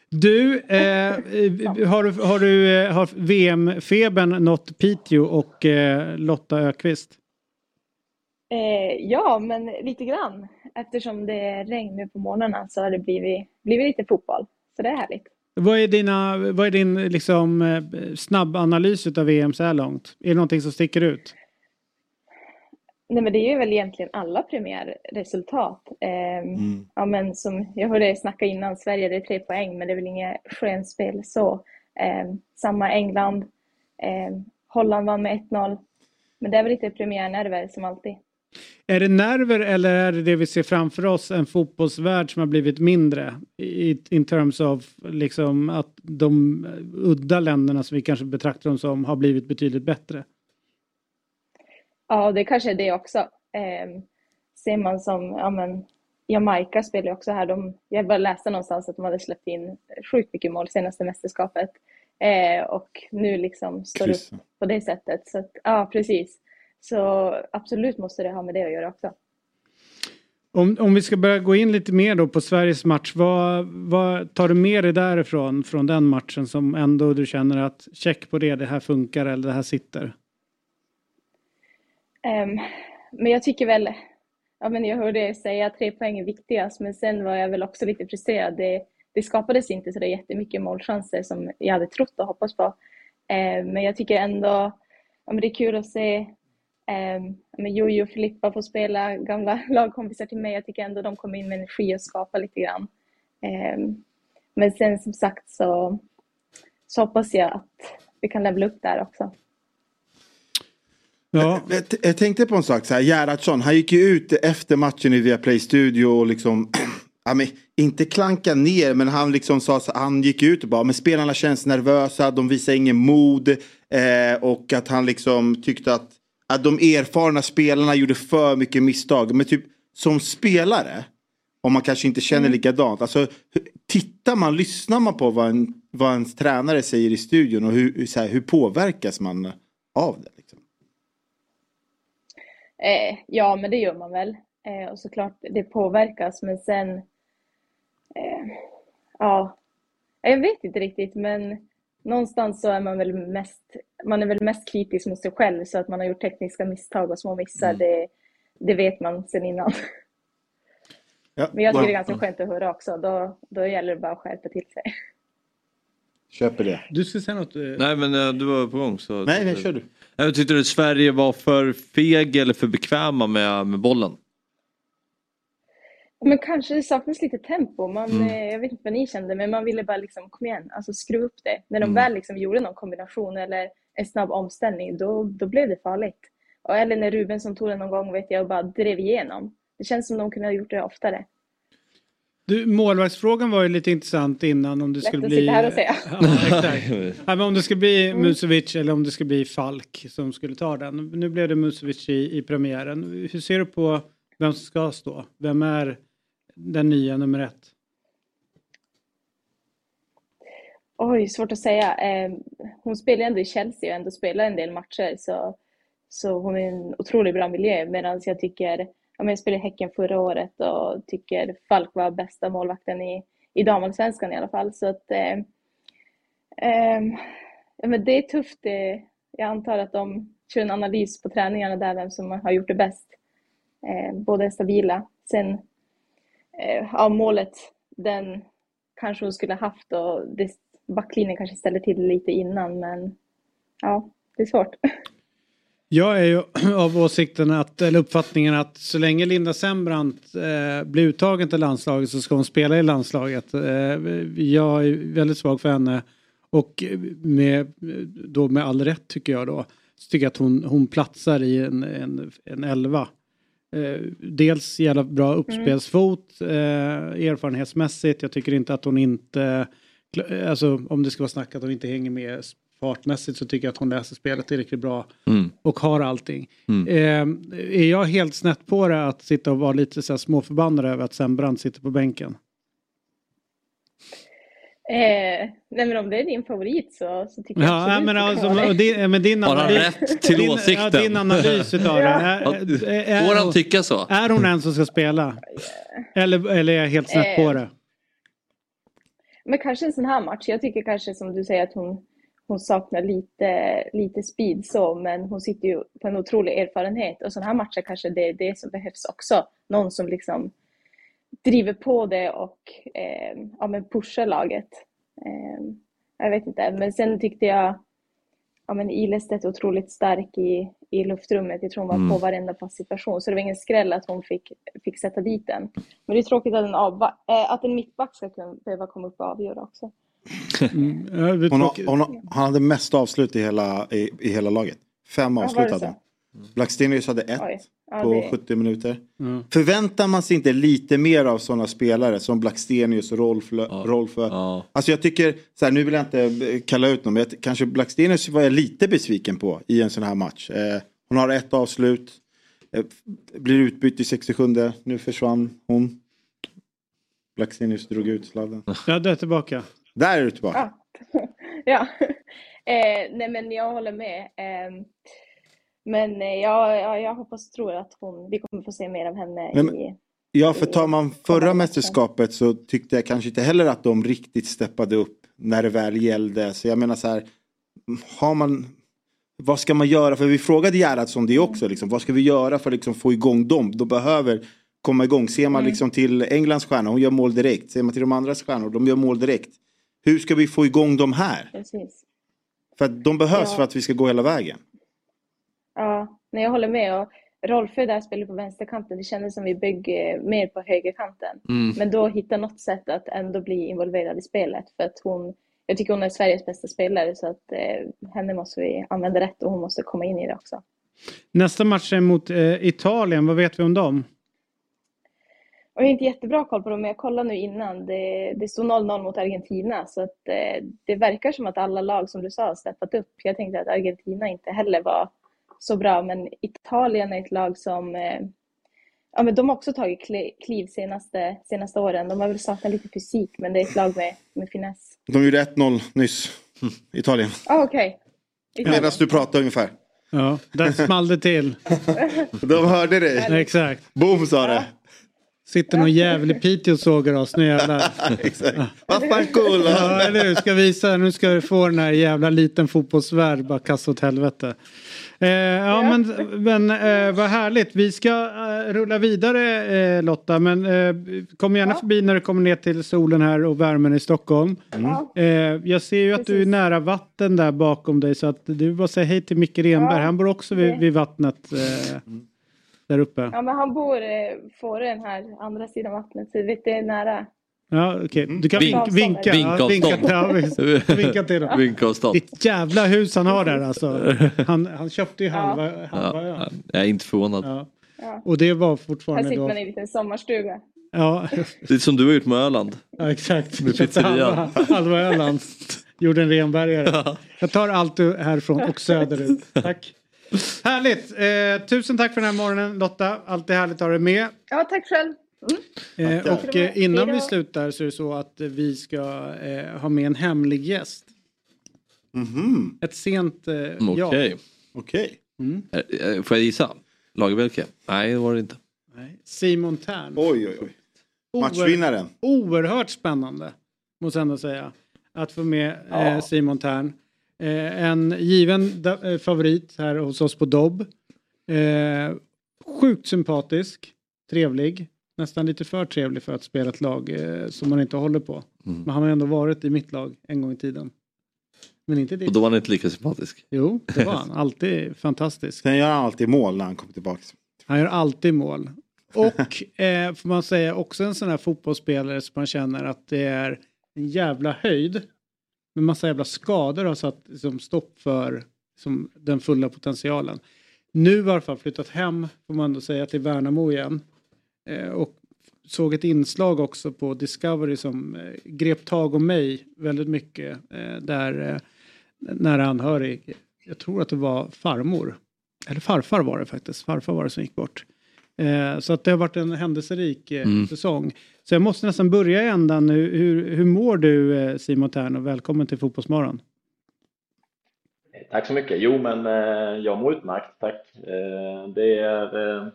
Du, eh, har, du, har, du eh, har VM-febern nått Piteå och eh, Lotta Ökvist? Eh, ja, men lite grann. Eftersom det är regn nu på morgnarna så har det blivit, blivit lite fotboll. Så det är härligt. Vad är, dina, vad är din liksom, eh, snabbanalys av VM så här långt? Är det någonting som sticker ut? Nej, men det är ju väl egentligen alla premiärresultat. Eh, ja, men som jag hörde snacka innan, Sverige det är tre poäng, men det är väl inget skönspel så. Eh, samma England. Eh, Holland vann med 1-0. Men det är väl lite premiärnerver som alltid. Är det nerver eller är det det vi ser framför oss, en fotbollsvärld som har blivit mindre? I, in terms of liksom att de udda länderna som vi kanske betraktar dem som har blivit betydligt bättre. Ja, det kanske är det också. Eh, ser man som, ja men, Jamaica spelar också här. De, jag bara läste någonstans att de hade släppt in sjukt mycket mål senaste mästerskapet. Eh, och nu liksom står Kryssa. upp på det sättet. Så att, ja, precis. Så absolut måste det ha med det att göra också. Om, om vi ska börja gå in lite mer då på Sveriges match, vad, vad tar du med dig därifrån, från den matchen som ändå du känner att check på det, det här funkar eller det här sitter? Ehm, men jag tycker väl, ja men jag hörde er säga att tre poäng är viktigast, men sen var jag väl också lite frustrerad. Det, det skapades inte så jättemycket målchanser som jag hade trott och hoppats på. Ehm, men jag tycker ändå, ja men det är kul att se um, men Jojo och Filippa får spela, gamla lagkompisar till mig. Jag tycker ändå de kommer in med energi och skapar lite grann. Ehm, men sen som sagt så, så hoppas jag att vi kan levela upp där också. Ja. Jag, jag tänkte på en sak, så här, Gerhardsson, han gick ju ut efter matchen i Viaplay Studio och liksom, ja, men, inte klanka ner, men han liksom sa, så, han gick ut och bara, men spelarna känns nervösa, de visar ingen mod eh, och att han liksom tyckte att, att de erfarna spelarna gjorde för mycket misstag. Men typ som spelare, om man kanske inte känner likadant, alltså tittar man, lyssnar man på vad en, vad ens tränare säger i studion och hur, så här, hur påverkas man av det? Liksom? Eh, ja, men det gör man väl. Eh, och såklart det påverkas men sen, eh, ja, jag vet inte riktigt men någonstans så är man väl mest, man är väl mest kritisk mot sig själv så att man har gjort tekniska misstag och små missar, Mm. det, det vet man sen innan. Ja, Men jag tycker det är ganska skönt att höra också, då, då gäller det bara att skärpa till sig. Köper det. Du ska säga något? eh, Nej men eh, du var på gång så. Nej, nej, kör du. Jag tyckte du Sverige var för feg eller för bekväma med, med bollen? Men kanske det saknas lite tempo. Man, Mm. eh, Jag vet inte vad ni kände, men man ville bara liksom, kom igen, alltså skruva upp det. När de Mm. väl liksom gjorde någon kombination eller en snabb omställning, då, då blev det farligt. Och eller när Ruben som tog den någon gång, vet jag, och bara drev igenom. Det känns som de kunde ha gjort det oftare. Du, målvaktsfrågan var ju lite intressant innan om det Lätt skulle att bli... sitta här och säga. Ja, men om det skulle bli Mm. Musovic eller om det skulle bli Falk som skulle ta den. Nu blev det Musovic i, i premiären. Hur ser du på vem som ska stå? Vem är den nya nummer ett? Oj, svårt att säga. Ehm, hon spelar ändå i Chelsea och ändå spelar en del matcher, så, så hon är en otroligt bra miljö. Medan jag tycker, jag spelade i Häcken förra året och tycker Falk var bästa målvakten i, i damallsvenskan i alla fall. Så att, eh, ja, men det är tufft. Jag antar att de kör en analys på träningarna där, vem som har gjort det bäst. Eh, båda är stabila. Sen, Eh, ja, målet, den kanske hon skulle haft och det, backlinjen kanske ställer till det lite innan, men ja, det är svårt. Jag är ju av åsikten att, eller uppfattningen att så länge Linda Sembrant eh, blir uttagen till landslaget så ska hon spela i landslaget. Eh, jag är väldigt svag för henne och med, då med all rätt tycker jag då. Så tycker jag att hon, hon platsar i en, en, en elva. Eh, dels jävla bra uppspelsfot eh, erfarenhetsmässigt. Jag tycker inte att hon inte, alltså om det ska vara snack att hon inte hänger med fartmässigt så tycker jag att hon läser spelet tillräckligt bra Mm. och har allting. Mm. Eh, är jag helt snett på det att sitta och vara lite så här småförbannad över att Sembrant sitter på bänken? Eh, nej men om det är din favorit så, så tycker jag Ja, absolut men, det kan alltså, vara det. din, men din Har han rätt till din, åsikten? Ja, din analys utav. Är, Ja, är, Får han hon- tycka så? Är hon en som ska spela? Eller, eller är jag helt snett på Eh, det? Men kanske en sån här match. Jag tycker kanske som du säger att hon, hon saknar lite, lite speed så, men hon sitter ju på en otrolig erfarenhet. Och sådana här matcher kanske det är det som behövs också. Någon som liksom driver på det och eh, ja, men pushar laget. Eh, jag vet inte, men sen tyckte jag ja, men Ilestedt är otroligt stark i, i luftrummet. Jag tror hon var Mm. på varenda passsituation, så det var ingen skräll att hon fick, fick sätta dit den. Men det är tråkigt att en, avba- äh, att en mittback ska kunna behöva komma upp och avgöra också. Mm, Hon, har, hon har, han hade mest avslut i hela, i, i hela laget. Fem avslut hade han. Blackstenius hade ett Oj. Ja, på det- 70 minuter. Mm. Förväntar man sig inte lite mer av sådana spelare som Blackstenius och Rolf? Rolf Alltså jag tycker, så här, nu vill jag inte kalla ut någon, men jag, kanske Blackstenius var jag lite besviken på i en sån här match. Eh, hon har ett avslut, eh, blir utbytt i 67, nu försvann hon. Blackstenius drog ut sladden. Ja, det är tillbaka. Där är du tillbaka. Ja. ja. Eh, nej men jag håller med. Eh, men eh, jag, jag, jag hoppas och tror att hon, vi kommer få se mer av henne Men- i... Ja, för tar man förra mästerskapet så tyckte jag kanske inte heller att de riktigt steppade upp när det väl gällde. Så jag menar så här, har man, vad ska man göra? För vi frågade Gerhardsson det också, liksom, vad ska vi göra för att liksom få igång dem? De behöver komma igång. Ser man Mm. liksom till Englands stjärna, hon gör mål direkt. Ser man till de andra stjärnor, de gör mål direkt. Hur ska vi få igång dem här? Precis. För att de behövs Ja. för att vi ska gå hela vägen. Ja, nej, jag håller med. Och Rolfö där spelar på vänsterkanten. Det kändes som vi bygger mer på högerkanten. Mm. Men då hitta något sätt att ändå bli involverad i spelet. För att hon, jag tycker hon är Sveriges bästa spelare så att eh, henne måste vi använda rätt och hon måste komma in i det också. Nästa match är mot eh, Italien. Vad vet vi om dem? Och jag har inte jättebra koll på dem, men jag kollade nu innan. Det, det stod 0-0 mot Argentina, så att, eh, det verkar som att alla lag, som du sa, har steppat upp. Jag tänkte att Argentina inte heller var så bra, men Italien är ett lag som... Eh, ja, men de har också tagit kli- kliv senaste, senaste åren. De har väl saknat lite fysik, men det är ett lag med, med finess. De gjorde 1-0 nyss, Italien. Ah, okej. Italien. Medan du pratar ungefär. Ja, där small det till. De hörde dig. Exakt. Boom sa det. Sitter någon jävel i Piteå och sågar oss, nu jävlar. Vad fan cool. Ja, eller hur? Ska visa, nu ska vi få den här jävla liten fotbollsvärld bara kasta åt helvete. Eh, ja men, men eh, vad härligt. Vi ska eh, rulla vidare eh, Lotta. Men eh, kom gärna förbi när du kommer ner till solen här och värmen i Stockholm. Eh, jag ser ju att du är nära vatten där bakom dig så att du bara säga hej till Micke Renberg. Ja, Han bor också vid, vid vattnet eh, där uppe. Ja, men han bor eh, på den här andra sidan vattnet, så det är nära. Ja, okej. Du kan Vink- vink, vinka. Ja, vinka, Vinkavstånd. ja, visst. vinka till dem. Vinkavstånd. Ditt jävla hus han har där alltså. Han, han köpte ju halva, halva Ja, ön. jag är inte förvånad. Ja. Ja. Och det var Här fortfarande sitter då... man i en liten sommarstuga. Ja, Det är som du har gjort med Öland. ja exakt. Med Köpte pizzerian. halva, halva Öland. Gjorde en renbergare. Jag tar allt härifrån och söderut. Tack. Härligt. Eh, tusen tack för den här morgonen Lotta. Alltid härligt att ha dig med. Ja, tack själv. Mm. Eh, och eh, innan vi slutar så är det så att eh, vi ska eh, ha med en hemlig gäst. Ett sent eh, ja. Mm, Okej. Okej. Mm. Eh, eh, Får jag gissa? Lagerbielke? Nej, det var det inte. Simon Tern. Oj, oj, oj. Oer- Matchvinnaren. Oerhört spännande, måste jag ändå säga. Att få med eh, Simon Tern. Eh, en given da- eh, favorit här hos oss på Dobb. Eh, sjukt sympatisk, trevlig. Nästan lite för trevlig för att spela ett lag eh, som man inte håller på. Mm. Men han har ändå varit i mitt lag en gång i tiden. Men inte ditt. Och då var han inte lika sympatisk. Jo, det var han. Alltid fantastisk. Sen gör han alltid mål när han kommer tillbaka. Han gör alltid mål. Och eh, får man säga också en sån här fotbollsspelare som man känner att det är en jävla höjd. Med massa jävla skador har satt liksom, stopp för som, den fulla potentialen. Nu har i alla fall flyttat hem, får man ändå säga, till Värnamo igen. Eh, och såg ett inslag också på Discovery som eh, grep tag om mig väldigt mycket. Eh, där eh, nära anhörig, jag tror att det var farmor. Eller farfar var det faktiskt. Farfar var det som gick bort. Eh, så att det har varit en händelserik eh, Mm. säsong. Så jag måste nästan börja i ändan nu. Hur, hur mår du eh, Simon Tern och välkommen till Fotbollsmorgon. Tack så mycket. Jo, men eh, jag mår utmärkt, tack. Eh, det är, eh,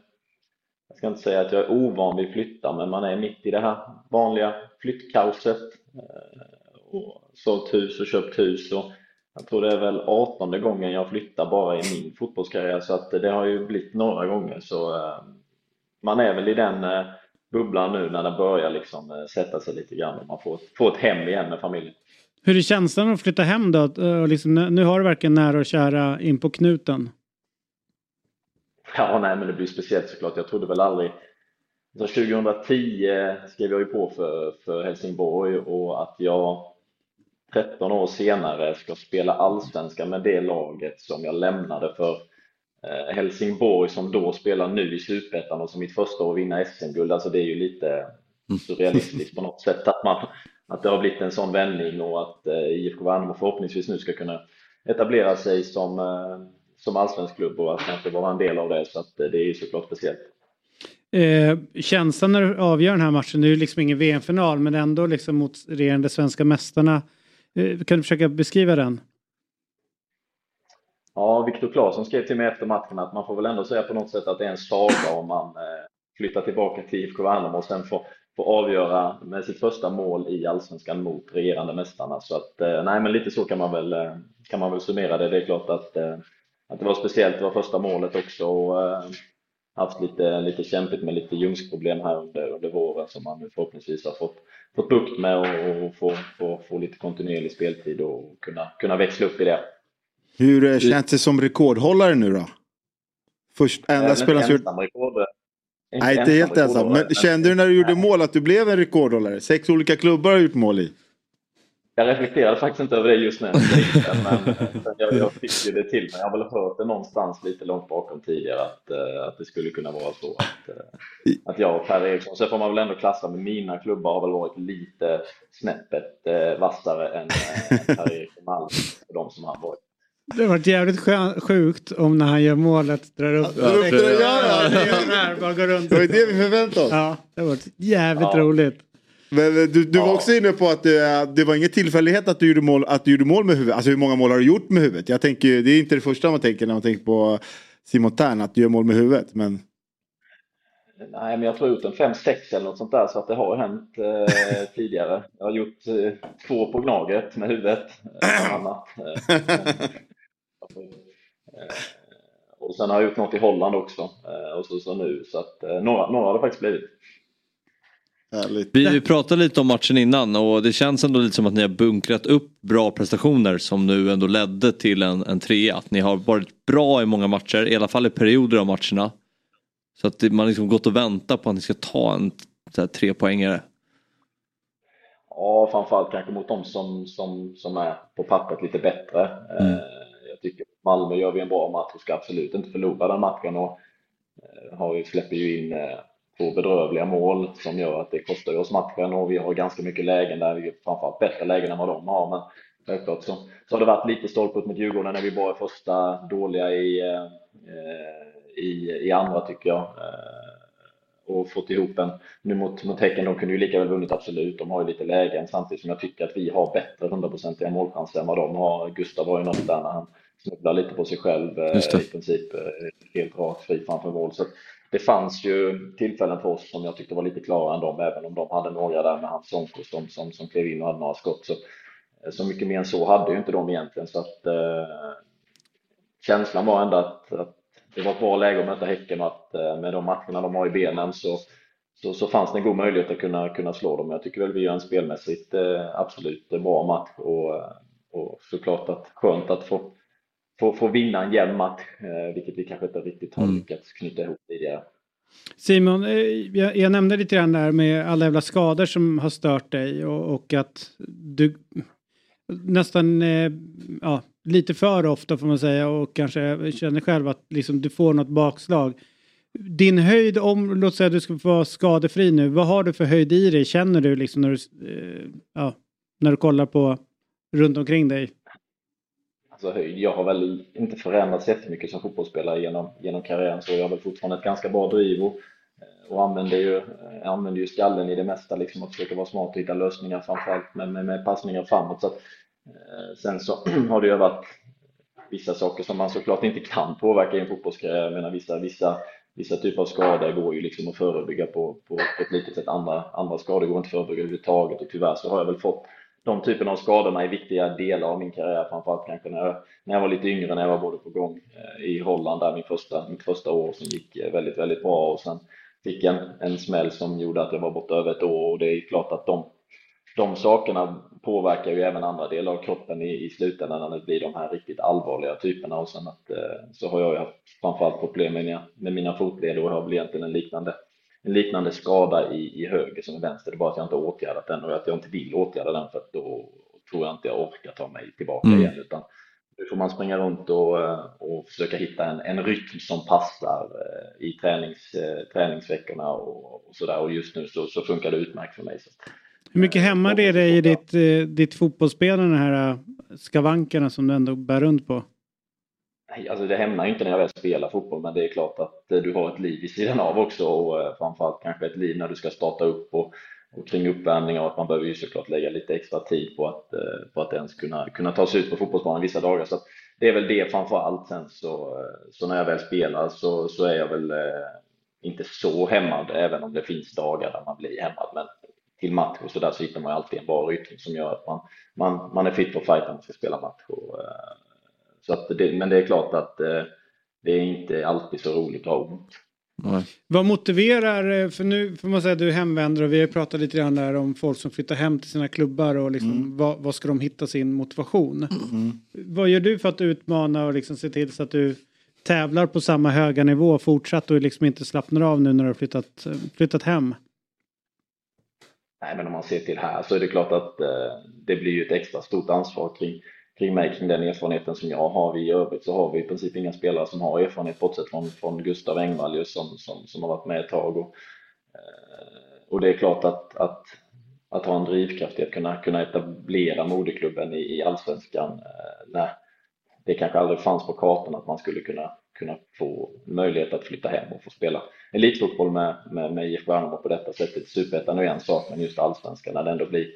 jag ska inte säga att jag är ovan vid flytta, men man är mitt i det här vanliga flyttkaoset. Eh, och sålt hus och köpt hus. Och jag tror det är väl 18 gången jag flyttar bara i min fotbollskarriär, så att det har ju blivit några gånger. Så eh, man är väl i den eh, bubblan nu när det börjar liksom eh, sätta sig lite grann och man får, får ett hem igen med familjen. Hur är känslan att flytta hem då? Eh, liksom, nu har du verkligen nära och kära in på knuten. Ja, nej, men det blir speciellt såklart. Jag trodde väl aldrig... Alltså 2010 skrev jag ju på för, för Helsingborg och att jag 13 år senare ska spela allsvenskan med det laget som jag lämnade för Helsingborg som då spelar nu i Superettan och som mitt första år vinna SM-guld. Alltså det är ju lite surrealistiskt på något sätt att, man, att det har blivit en sån vändning och att eh, IFK Värnamo förhoppningsvis nu ska kunna etablera sig som, eh, som allsvensk klubb och att kanske vara en del av det. Så att eh, det är ju såklart speciellt. Eh, känslan när du avgör den här matchen, det är ju liksom ingen VM-final men ändå liksom mot regerande svenska mästarna. Eh, kan du försöka beskriva den? Ja, Viktor Claesson skrev till mig efter matchen att man får väl ändå säga på något sätt att det är en saga om man eh, flyttar tillbaka till IFK Värnamo och sen får, får avgöra med sitt första mål i Allsvenskan mot regerande mästarna. Så att, eh, nej men lite så kan man väl, eh, kan man väl summera det. Det är klart att, att det var speciellt, det var första målet också och haft lite, lite kämpigt med lite ljumskproblem här under, under våren som man nu förhoppningsvis har fått, fått bukt med och, och få, få, få lite kontinuerlig speltid och kunna, kunna växla upp i det. Hur eh, känns det som rekordhållare nu då? Först, enda spelaren som ensam rekord. Nej, inte helt ensam. Men kände du när du gjorde mål att du blev en rekordhållare? Sex olika klubbar har gjort mål i. Jag reflekterade faktiskt inte över det just nu, men jag, jag fick ju det till mig. Jag har väl hört det någonstans lite långt bakom tidigare att, eh, att det skulle kunna vara så att, eh, att jag och Per Eriksson, så får man väl ändå klassa med mina klubbar har väl varit lite snäppet eh, vassare än eh, Per Eriksson Malm och de som han varit. Det har varit jävligt skön, sjukt om när han gör målet drar upp. Ja, det- ja, ja, det är den här, bara går runt. Det var ju det vi förväntade oss. Ja, det har varit jävligt Ja. roligt. Men du, du var också inne på att det, det var ingen tillfällighet att du, gjorde mål, att du gjorde mål med huvudet. Alltså hur många mål har du gjort med huvudet? Jag tänker, det är inte det första man tänker när man tänker på Simon Tern, att du gör mål med huvudet. Men... Nej, men jag tror jag har gjort en 5-6 eller något sånt där, så att det har hänt eh, tidigare. Jag har gjort eh, två på Gnaget med huvudet, eh, annat. Eh, eh, och sen har jag gjort något i Holland också, eh, och så, så nu, så att eh, några, några har det faktiskt blivit. Vi, vi pratade lite om matchen innan och det känns ändå lite som att ni har bunkrat upp bra prestationer som nu ändå ledde till en, en trea. Att ni har varit bra i många matcher, i alla fall i perioder av matcherna. Så att man liksom gått och väntat på att ni ska ta en så här, trepoängare. Ja, framförallt kanske mot de som, som, som är på pappret lite bättre. Mm. Malmö gör vi en bra match och ska absolut inte förlora den matchen och eh, har ju, släpper ju in eh, två bedrövliga mål som gör att det kostar oss matchen och vi har ganska mycket lägen där vi framförallt bättre lägen än vad de har men självklart så, så har det varit lite stolpe upp mot Djurgården när vi bara är första dåliga i, eh, i, i andra tycker jag och fått ihop en, nu mot, mot Häcken, de kunde ju lika väl vunnit absolut, de har ju lite lägen samtidigt som jag tycker att vi har bättre hundraprocentiga målchanser än vad de har. Gustav var ju något där när han snubblar lite på sig själv eh, i princip eh, helt rakt fri framför mål. Så det fanns ju tillfällen för oss som jag tyckte var lite klarare än dem, även om de hade några där med hans Sonko som, som, som klev in och hade några skott. Så, eh, så mycket mer än så hade ju inte de egentligen. Så att, eh, känslan var ändå att, att det var ett bra läge att möta Häcken och att eh, med de matcherna de har i benen så, så, så fanns det en god möjlighet att kunna, kunna slå dem. Jag tycker väl vi gör en spelmässigt eh, absolut bra match och, och såklart att skönt att få, få, få vinna en jämn match, eh, vilket vi kanske inte riktigt har Mm. lyckats knyta ihop tidigare. Simon, eh, jag, jag nämnde lite grann där med alla jävla skador som har stört dig och, och att du nästan eh, ja, lite för ofta får man säga och kanske känner själv att liksom, du får något bakslag. Din höjd, om låt säga du ska vara skadefri nu, vad har du för höjd i dig? Känner du liksom när du, ja, när du kollar på runt omkring dig? Höjd, jag har väl inte förändrats jättemycket som fotbollsspelare genom, genom karriären så jag har väl fortfarande ett ganska bra driv och, eh, och använder, ju, eh, använder ju skallen i det mesta liksom att försöka vara smart och hitta lösningar framförallt med, med, med passningar framåt. Så att, eh, sen så har det ju varit vissa saker som man såklart inte kan påverka i en fotbollskarriär. Jag menar vissa, vissa, vissa typer av skador går ju liksom att förebygga på, på, på ett litet sätt. Andra, andra skador går inte att förebygga överhuvudtaget och tyvärr så har jag väl fått de typerna av skadorna är viktiga delar av min karriär, framförallt kanske när jag, när jag var lite yngre, när jag var både på gång eh, i Holland där min första, mitt första år som gick eh, väldigt, väldigt bra. Och sen fick en, en smäll som gjorde att jag var borta över ett år. Och det är klart att de, de sakerna påverkar ju även andra delar av kroppen i, i slutändan när det blir de här riktigt allvarliga typerna. Och sen att eh, så har jag ju haft framförallt problem med mina, med mina fotleder och jag har väl egentligen en liknande en liknande skada i, i höger som i vänster, det är bara att jag inte har åtgärdat den och att jag inte vill åtgärda den för att då tror jag inte jag orkar ta mig tillbaka Mm. igen utan nu får man springa runt och, eh, och försöka hitta en, en rytm som passar eh, i tränings, eh, träningsveckorna och, och sådär och just nu så, så funkar det utmärkt för mig. Så. Hur mycket hämmar det dig i ditt, ditt fotbollsspelande, de här skavankerna som du ändå bär runt på? Alltså det hämnar ju inte när jag väl spelar fotboll, men det är klart att eh, du har ett liv vid sidan av också och eh, framförallt kanske ett liv när du ska starta upp och, och kring uppvärmning och att man behöver ju såklart lägga lite extra tid på att, eh, på att ens kunna, kunna ta sig ut på fotbollsbanan vissa dagar. Så att det är väl det framför allt. Sen så, så när jag väl spelar så, så är jag väl inte så hämmad, även om det finns dagar där man blir hämmad. Men till match och så där så hittar man ju alltid en bra rytm som gör att man, man, man är fit på fight när man ska spela match. Och, så att det, men det är klart att eh, det är inte alltid så roligt att ha ont. Vad motiverar, eh, för nu får man säga att du är hemvändare och vi har pratat lite grann där om folk som flyttar hem till sina klubbar och liksom vad, vad ska de hitta sin motivation? Vad gör du för att utmana och liksom se till så att du tävlar på samma höga nivå fortsatt och liksom inte slappnar av nu när du har flyttat, flyttat hem? Nej, men om man ser till här så är det klart att eh, det blir ju ett extra stort ansvar kring, kring mig, kring den erfarenheten som jag har. I övrigt så har vi i princip inga spelare som har erfarenhet bortsett från, från Gustav Engvall som, som, som har varit med ett tag. Och, eh, och det är klart att, att, att ha en drivkraft i att kunna, kunna etablera moderklubben i, i allsvenskan eh, när det kanske aldrig fanns på kartan att man skulle kunna, kunna få möjlighet att flytta hem och få spela elitfotboll med, med, med IFK Värnamo på detta sättet. Superettan är en sak, men just allsvenskan när det ändå blir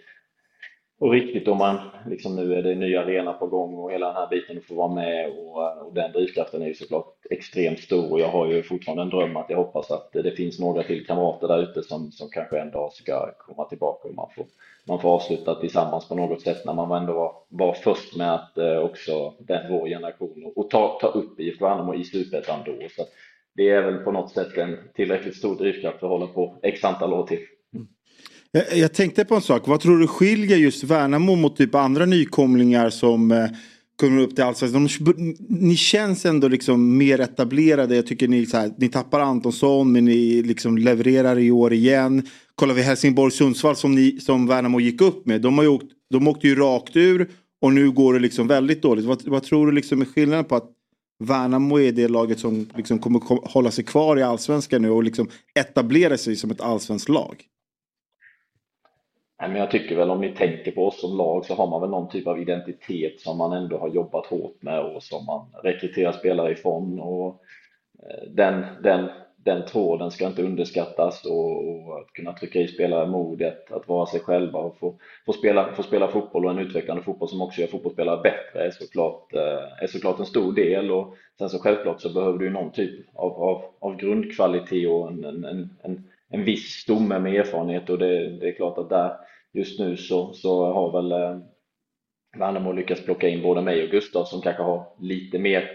och riktigt om man, liksom nu är det en ny arena på gång och hela den här biten att få vara med och, och den drivkraften är ju såklart extremt stor och jag har ju fortfarande en dröm att jag hoppas att det finns några till kamrater där ute som, som kanske en dag ska komma tillbaka och man får, man får avsluta tillsammans på något sätt när man ändå var, var först med att eh, också den, vår generation och, och ta, ta upp IFK Värnamo i Superettan då. Så det är väl på något sätt en tillräckligt stor drivkraft för att hålla på x antal år till. Jag, jag tänkte på en sak. Vad tror du skiljer just Värnamo mot typ andra nykomlingar som eh, kommer upp till allsvenskan? Ni känns ändå liksom mer etablerade. Jag tycker ni, så här, ni tappar Antonsson men ni liksom levererar i år igen. Kollar vi Helsingborg-Sundsvall som, ni, som Värnamo gick upp med. De, har ju åkt, de åkte ju rakt ur och nu går det liksom väldigt dåligt. Vad, vad tror du liksom är skillnaden på att Värnamo är det laget som liksom kommer hålla sig kvar i allsvenskan nu och liksom etablera sig som ett allsvenskt lag? Nej, men jag tycker väl om ni tänker på oss som lag så har man väl någon typ av identitet som man ändå har jobbat hårt med och som man rekryterar spelare ifrån. Och eh, den, den, den tråden ska inte underskattas och, och att kunna trycka i spelare modet, att vara sig själva och få, få, spela, få spela fotboll och en utvecklande fotboll som också gör fotbollsspelare bättre är såklart, eh, är såklart en stor del. Och sen så självklart så behöver du någon typ av, av, av grundkvalitet och en, en, en, en viss stomme med erfarenhet och det, det är klart att där just nu så, så har väl eh, Värnamo lyckats plocka in både mig och Gustav som kanske har lite mer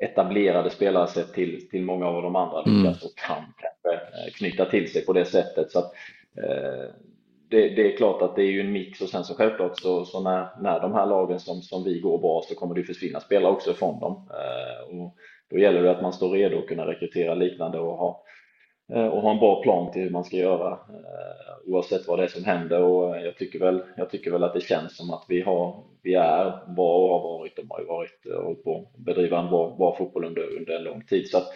etablerade spelare sett till, till många av de andra mm. lyckas och kan kanske eh, knyta till sig på det sättet. Så att, eh, det, det, är klart att det är ju en mix och sen så självklart så, så när, när de här lagen som, som vi går bra så kommer det försvinna spelare också från dem. Eh, och då gäller det att man står redo att kunna rekrytera liknande och ha Eh, och ha en bra plan till hur man ska göra eh, oavsett vad det är som händer. Och jag tycker väl, jag tycker väl att det känns som att vi, har, vi är bra och har varit, och har varit eh, och på bedriva en bra, bra fotboll under, under en lång tid. Så att,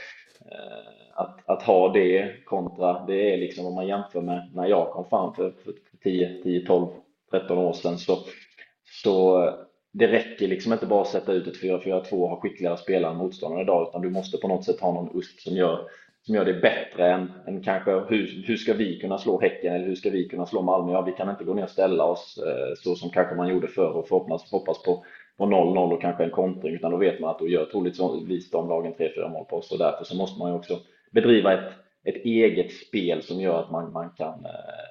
att, att, ha det kontra, det är liksom om man jämför med när jag kom fram för, för 10, 10, 12, 13 år sedan så, så det räcker liksom inte bara att sätta ut ett 4-4-2 och ha skickligare spelare än motståndaren idag utan du måste på något sätt ha någon USP som gör som gör det bättre än, än kanske hur, hur ska vi kunna slå Häcken eller hur ska vi kunna slå Malmö? Ja, vi kan inte gå ner och ställa oss eh, så som kanske man gjorde förr och hoppas, hoppas på på 0-0 och kanske en kontring utan då vet man att då gör troligtvis de lagen 3-4 mål på oss och därför så måste man ju också bedriva ett, ett eget spel som gör att man, man kan eh,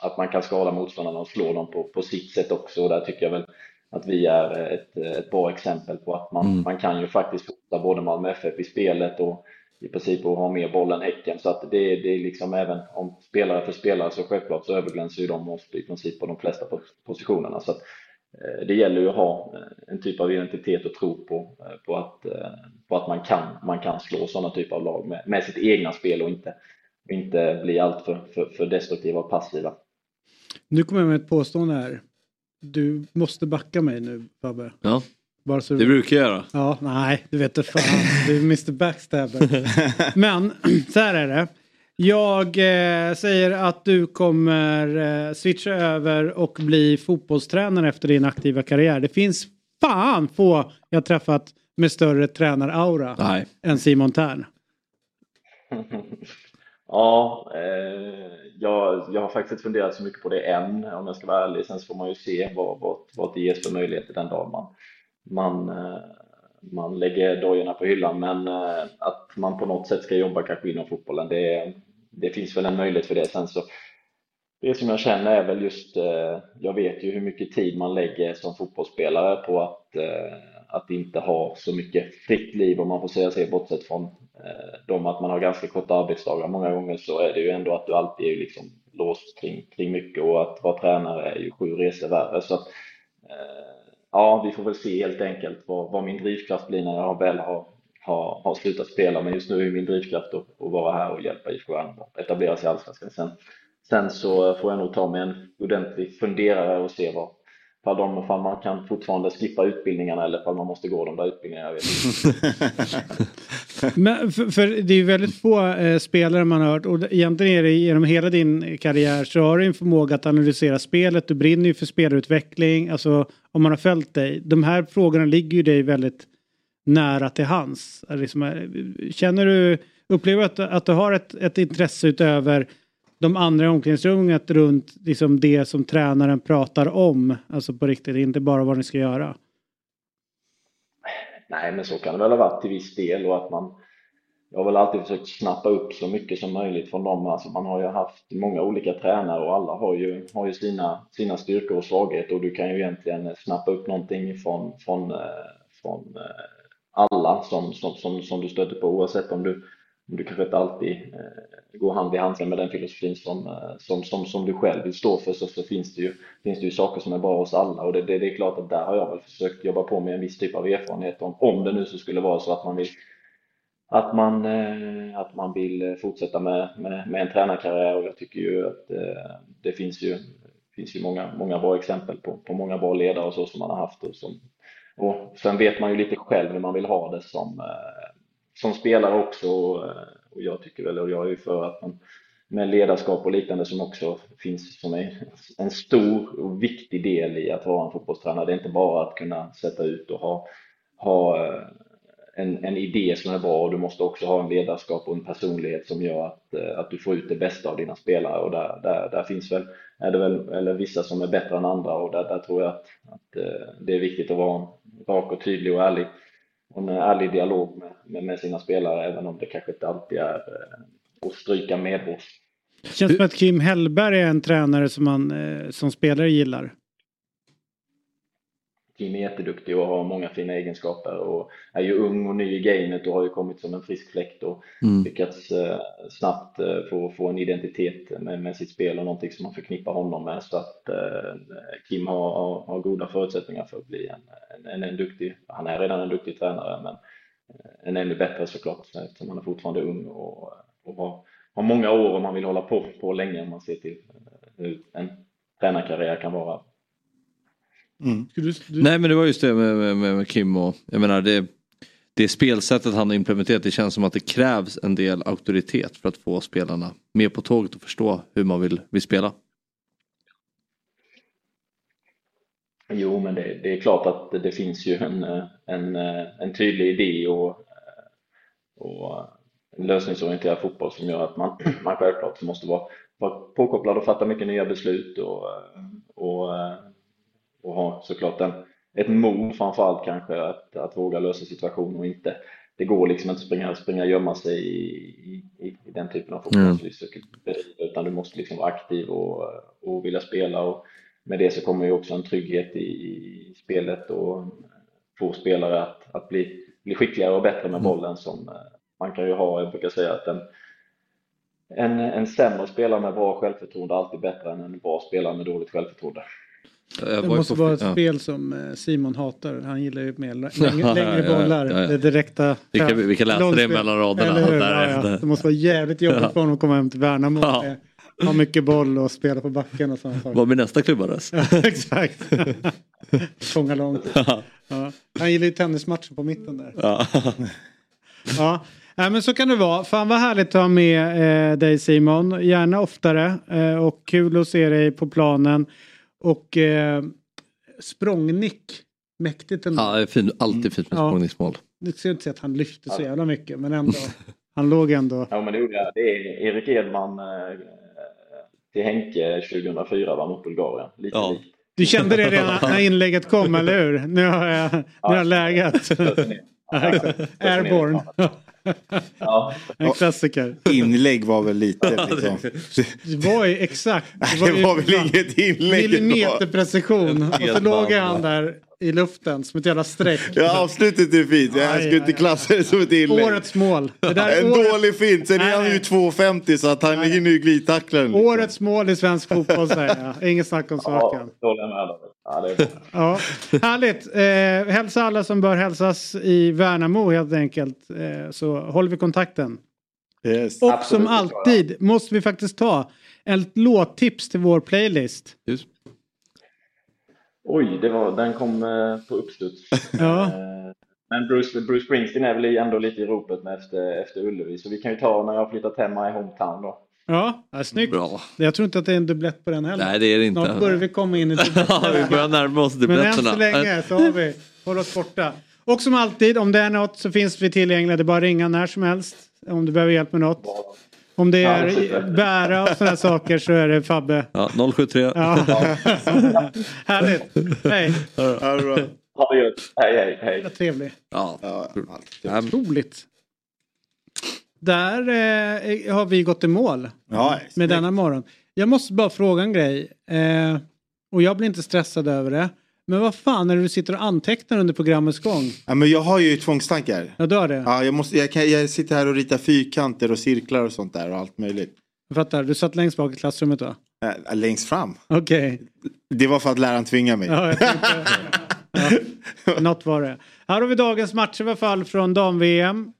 att man kan skada motståndarna och slå dem på, på sitt sätt också och där tycker jag väl att vi är ett, ett bra exempel på att man, mm. man kan ju faktiskt fota både Malmö FF i spelet och i princip att ha mer boll än Häcken. Så att det, det är liksom även om spelare för spelare så självklart så överglänser ju de oss i princip på de flesta positionerna. Så att, eh, det gäller ju att ha eh, en typ av identitet och tro på, eh, på, att, på att man kan, man kan slå sådana typer av lag med, med sitt egna spel och inte, inte bli alltför för, för destruktiva och passiva. Nu kommer jag med ett påstående här. Du måste backa mig nu Fabbe. Ja. Bara så det brukar jag göra. Ja, nej, du vet inte fan. Du är Mr Backstabber. Men så här är det. Jag eh, säger att du kommer eh, switcha över och bli fotbollstränare efter din aktiva karriär. Det finns fan få jag träffat med större tränaraura Nej. än Simon Tern. ja, eh, jag, jag har faktiskt inte funderat så mycket på det än om jag ska vara ärlig. Sen så får man ju se vad, vad, vad det ges för möjligheter den dagen man man, eh, man lägger dojorna på hyllan men eh, att man på något sätt ska jobba kanske inom fotbollen det, det finns väl en möjlighet för det sen så det som jag känner är väl just, eh, jag vet ju hur mycket tid man lägger som fotbollsspelare på att, att inte ha så mycket fritt liv om man får säga sig bortsett från de att man har ganska korta arbetsdagar. Många gånger så är det ju ändå att du alltid är liksom låst kring, kring mycket och att vara tränare är ju sju resor värre. Så att, ja, vi får väl se helt enkelt vad, vad min drivkraft blir när jag väl har, har, har slutat spela. Men just nu är min drivkraft att, att vara här och hjälpa IFK Värnamo att etablera sig i Allsvenskan. Sen, sen så får jag nog ta mig en ordentlig funderare och se vad, för de, fall man kan fortfarande skippa utbildningarna eller för man måste gå de där utbildningarna. Jag vet inte. Men för, för, det är ju väldigt få eh, spelare man har hört och egentligen är det genom hela din karriär så har du en förmåga att analysera spelet. Du brinner ju för spelutveckling, Alltså om man har följt dig. De här frågorna ligger ju dig väldigt nära till hans? Liksom, eh, känner du, upplever du att, att du har ett, ett intresse utöver de andra i omklädningsrummet runt liksom det som tränaren pratar om? Alltså på riktigt, inte bara vad ni ska göra. Nej, men så kan det väl ha varit till viss del och att man jag har väl alltid försökt snappa upp så mycket som möjligt från dem. Alltså man har ju haft många olika tränare och alla har ju, har ju sina, sina styrkor och svagheter och du kan ju egentligen snappa upp någonting från, från, eh, från eh, alla som, som, som, som du stöter på oavsett om du, om du kanske inte alltid eh, går hand i hand med den filosofin som, eh, som, som, som du själv vill stå för så, så finns, det ju, finns det ju saker som är bra hos alla. Och det, det, det är klart att där har jag väl försökt jobba på med en viss typ av erfarenhet om, om det nu så skulle vara så att man vill att man, eh, att man vill fortsätta med, med, med en tränarkarriär. Och jag tycker ju att eh, det finns ju, finns ju många, många bra exempel på, på många bra ledare och så som man har haft och, som, och sen vet man ju lite själv hur man vill ha det som, som spelare också och, jag tycker väl, och jag är ju för att man med ledarskap och liknande som också finns som en stor och viktig del i att vara en fotbollstränare. Det är inte bara att kunna sätta ut och ha, ha eh, en, en idé som är bra och du måste också ha en ledarskap och en personlighet som gör att, eh, att du får ut det bästa av dina spelare. Och där, där, där finns väl, är det väl eller vissa som är bättre än andra. Och där, där tror jag att, att eh, det är viktigt att vara rak och tydlig och ärlig en ärlig dialog med, med, med sina spelare även om det kanske inte alltid är eh, att stryka medhårs. Det känns som att Kim Hellberg är en tränare som man eh, som spelare gillar. Kim är jätteduktig och har många fina egenskaper och är ju ung och ny i gamet och har ju kommit som en frisk fläkt och Mm. lyckats eh, snabbt eh, få, få en identitet med, med sitt spel och någonting som man förknippar honom med så att eh, Kim har, har, har goda förutsättningar för att bli en, en, en, en duktig, han är redan en duktig tränare men en ännu bättre såklart eftersom han är fortfarande ung och, och har, har många år om man vill hålla på, på länge om man ser till hur en tränarkarriär kan vara. Nej men det var just det med, med, med, med Kim och jag menar det, det spelsättet han har implementerat det känns som att det krävs en del auktoritet för att få spelarna med på tåget och förstå hur man vill, vill spela. Jo, men det, det är klart att det finns ju en, en, en tydlig idé och, och en lösningsorienterad fotboll som gör att man, man självklart måste vara, vara påkopplad och fatta mycket nya beslut och, och, och ha såklart en, ett mod framförallt kanske att, att våga lösa situationer och inte det går liksom inte att springa, springa och gömma sig i, i, i den typen av fotboll Mm. utan du måste liksom vara aktiv och, och vilja spela och med det så kommer ju också en trygghet i, i spelet och få spelare att, att bli, bli skickligare och bättre med bollen som man kan ju ha, jag brukar säga att en, en, en sämre spelare med bra självförtroende är alltid bättre än en bra spelare med dåligt självförtroende. Det måste vara ett spel som eh, Simon hatar. Han gillar ju mer längre, längre bollar. Ja, ja, ja. Det direkta. Vi kan- vi kan läsa det långspel. mellan raderna. Ja, ja. Det måste vara jävligt jobbigt Ja. för honom att komma hem till Värnamo. Ja. Ha mycket boll och spela på backen och sådana saker. Vad blir nästa klubbadress? Ja, exakt. Fånga långt. Ja. Han gillar ju tennismatchen på mitten där. Ja. Ja, Nej, men så kan det vara. Fan vad härligt att ha med eh, dig Simon. Gärna oftare eh, och kul att se dig på planen. Och eh, språngnick. Mäktigt ändå. Ja, det är fin, alltid fint med Ja. språngningsmål. Nu ser jag inte säga att han lyfte så jävla mycket men ändå. Han låg ändå. Ja, men det är Erik Edman eh, till Henke 2004 va, mot Bulgarien. Lite likt. Du kände det redan när inlägget kom, eller hur? Nu har jag, nu har jag läget. Ja. Airborne. Ja. En klassiker. Inlägg var väl lite liksom. Det var ju exakt. Nej, det var väl inget inlägg. Millimeterprecision. Och så låg han där i luften som ett jävla streck. Ja, avslutet är fint. Jag Aj, skulle inte klassa det som ett inlägg. Årets mål. Det där är en årets- dålig fint. Sen är han ju 2,50 så att han hinner ju glidtackla den. Årets mål i svensk fotboll säger jag. Inget snack om saken. Ja, håller med härligt. Eh, hälsa alla som bör hälsas i Värnamo helt enkelt. Eh, så håller vi kontakten. Yes. Och Absolut, som alltid måste vi faktiskt ta ett låttips till vår playlist. Oj, det var, den kom eh, på uppstuds. Ja. Eh, Men Bruce, Bruce Springsteen är väl ändå lite i ropet med efter, efter Ullevi, så vi kan ju ta när jag har flyttat hem i hometown då. Ja, ja snyggt. Bra. Jag tror inte att det är en dubblett på den heller. Nej, det är det inte. Snart börjar vi komma in i Ja, vi börjar närma oss Men än dubbletterna. så länge så har vi, håll oss borta. Och som alltid, om det är något så finns vi tillgängliga. Det är bara att ringa när som helst. Om du behöver hjälp med något. Om det är bära och sådana saker så är det Fabbe. Ja, 073. Ja. Härligt. Hej. Ha det gött. Hej, hej, hej. Vad trevlig. Ja. Otroligt. Där eh, har vi gått i mål Ja, med denna morgon. Jag måste bara fråga en grej. Eh, och jag blir inte stressad över det. Men vad fan när du sitter och antecknar under programmets gång? Ja, men jag har ju tvångstankar. Ja, du har det? Ja, jag, måste, jag, kan, jag sitter här och ritar fyrkanter och cirklar och sånt där och allt möjligt. Jag fattar, du satt längst bak i klassrummet då? Äh, längst fram. Okej. Det var för att läraren tvingade mig. Ja, jag tänkte- ja. Något var det. Här har vi dagens matcher i alla fall från dam-VM.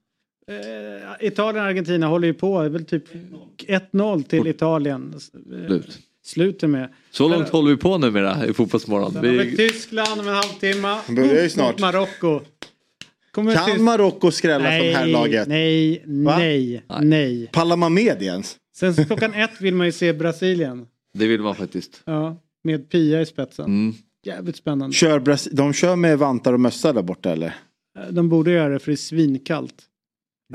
Eh, Italien och Argentina håller ju på. Det är väl typ 1-0 till Italien. Slut. Slutar med. Så långt håller vi på numera i Fotbollsmorgon. Vi. Tyskland om en halvtimme. Börjar ju snart. Marocko. Kommer Kan Tysk- Marocko skrälla nej, som här laget? Nej, Va? nej, nej. Pallar man med ens? Sen så klockan ett vill man ju se Brasilien. Det vill man faktiskt. Ja, med Pia i spetsen. Mm. Jävligt spännande. Kör Bras- de kör med vantar och mössa där borta eller? De borde göra det för det är svinkallt.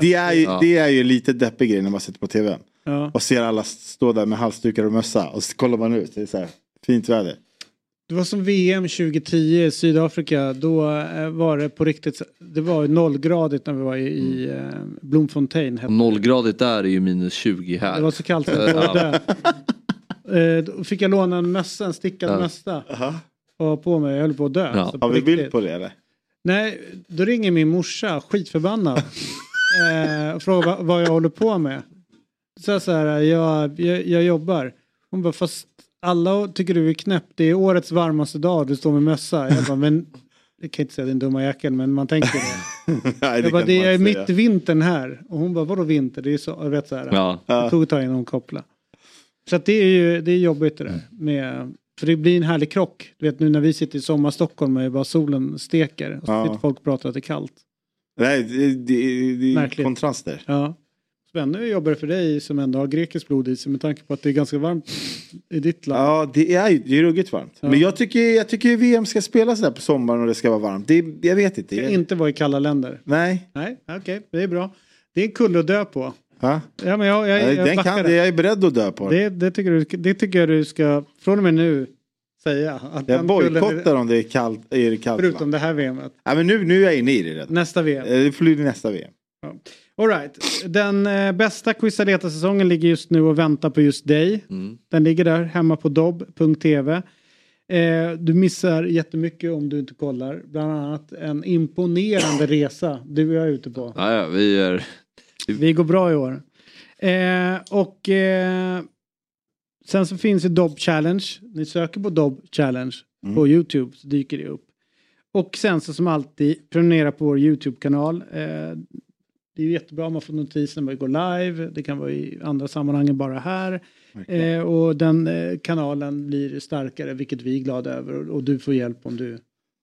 Det är ju, Ja. det är ju lite deppig grej när man sitter på tv. Ja. Och ser alla stå där med halsdukar och mössa. Och så kollar man ut. Det är så här, fint väder. Det var som VM 2010 i Sydafrika. Då eh, var det på riktigt. Det var nollgradigt när vi var i, Mm. eh, Bloemfontein. det. Nollgradigt där är ju minus 20 här. Det var så kallt att jag Ja. dö. Eh, Då fick jag låna en mössa, en stickad Ja. mössa. Och ha på mig, jag höll på att dö. Ja. Så på Har vi bild riktigt. på det eller? Nej, då ringer min morsa, skitförbannad. eh, och frågar vad, vad jag håller på med. Så jag så här, jag, jag, jag jobbar. Hon bara, fast alla tycker du är knäpp. Det är årets varmaste dag, du står med mössa. Jag bara, men det kan jag inte säga din dumma jäkel, men man tänker det. Nej, jag bara, det är mitt vintern här. Och hon bara, vadå vinter? Det är så, jag vet så här. Ja. Det tog ett tag innan hon kopplade. Så att det är ju det är jobbigt det där. Med, för det blir en härlig krock. Du vet nu när vi sitter i sommar-Stockholm och bara solen steker. Och så Ja. sitter folk och pratar att det är kallt. Nej, det, det, det är Märkligt. kontraster. Ja. Spännande jobbare för dig som ändå har grekiskt blod i sig med tanke på att det är ganska varmt i ditt land. Ja, det är det är ruggigt varmt. Ja. Men jag tycker, jag tycker VM ska spelas där på sommaren och det ska vara varmt. Det, jag vet inte. Det ska inte vara i kalla länder. nej. Nej, okej, det är bra. Det är en kulle att dö på. Ja, men jag, jag, jag Den kan, det. jag är beredd att dö på det. Det, tycker du, det tycker jag du ska, från och med nu, säga. Att Jag bojkottar om det är kallt. Är det kallt Förutom land. det här VMet. Ja, men nu, nu är jag inne i det redan. Nästa VM. Eh, Det bli nästa VM. All right. Den eh, bästa Quizaleta-säsongen ligger just nu och väntar på just dig. Mm. Den ligger där hemma på dobb.tv. Eh, du missar jättemycket om du inte kollar. Bland annat en imponerande resa du och jag är ute på. Ja, ja, vi är... Vi går bra i år. Eh, och eh, sen så finns ju Dobb Challenge. Ni söker på Dobb Challenge på Youtube så dyker det upp. Och sen så som alltid prenumerera på vår Youtube-kanal. Det är ju jättebra om man får notiser när vi går live. Det kan vara i andra sammanhang än bara här. Eh, och den eh, kanalen blir starkare vilket vi är glada över. Och, och du får hjälp om du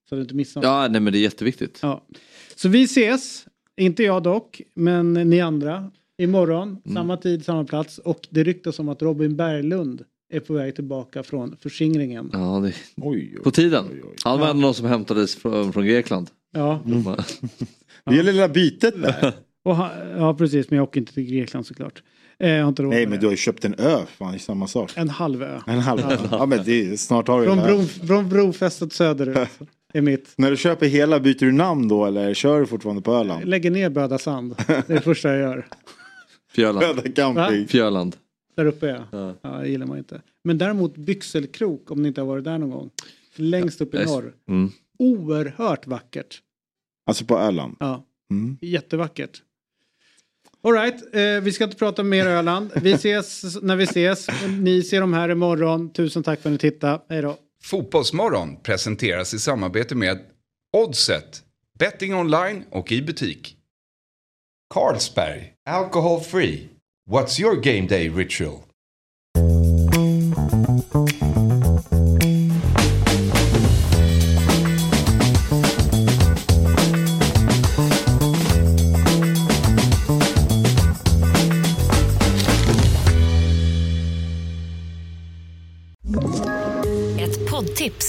så du inte missar något. Ja, nej men det är jätteviktigt. Ja. Så vi ses, inte jag dock, men ni andra. Imorgon, samma tid, samma plats. Och det ryktas om att Robin Berglund är på väg tillbaka från förskingringen. Ja, det... Oj, På tiden. Han var en av de som hämtades från, från Grekland. Ja. Det gäller lilla bytet där. Och ha, ja, precis, men jag åker inte till Grekland såklart. Eh, Nej men det. du har ju köpt en ö. Fan, det är samma sak. En halv ö. En halv ö. Ja men det snart har du Från, bro, från brofästet söderut är mitt. När du köper hela, byter du namn då eller kör du fortfarande på Öland? Lägger ner Böda Sand. Det är det första jag gör. Fjöland. Öda camping. Va? Fjöland. Där uppe ja. Ja. ja. det gillar man inte. Men däremot Byxelkrok om ni inte har varit där någon gång. Längst upp i norr. Mm. Oerhört vackert. Alltså på Öland. Ja, Mm. jättevackert. Alright, eh, vi ska inte prata mer Öland. Vi ses när vi ses. Ni ser dem här imorgon. Tusen tack för att ni tittade. Hej då. Fotbollsmorgon presenteras i samarbete med Oddset, betting online och i butik. Carlsberg, alcohol free. What's your game day ritual?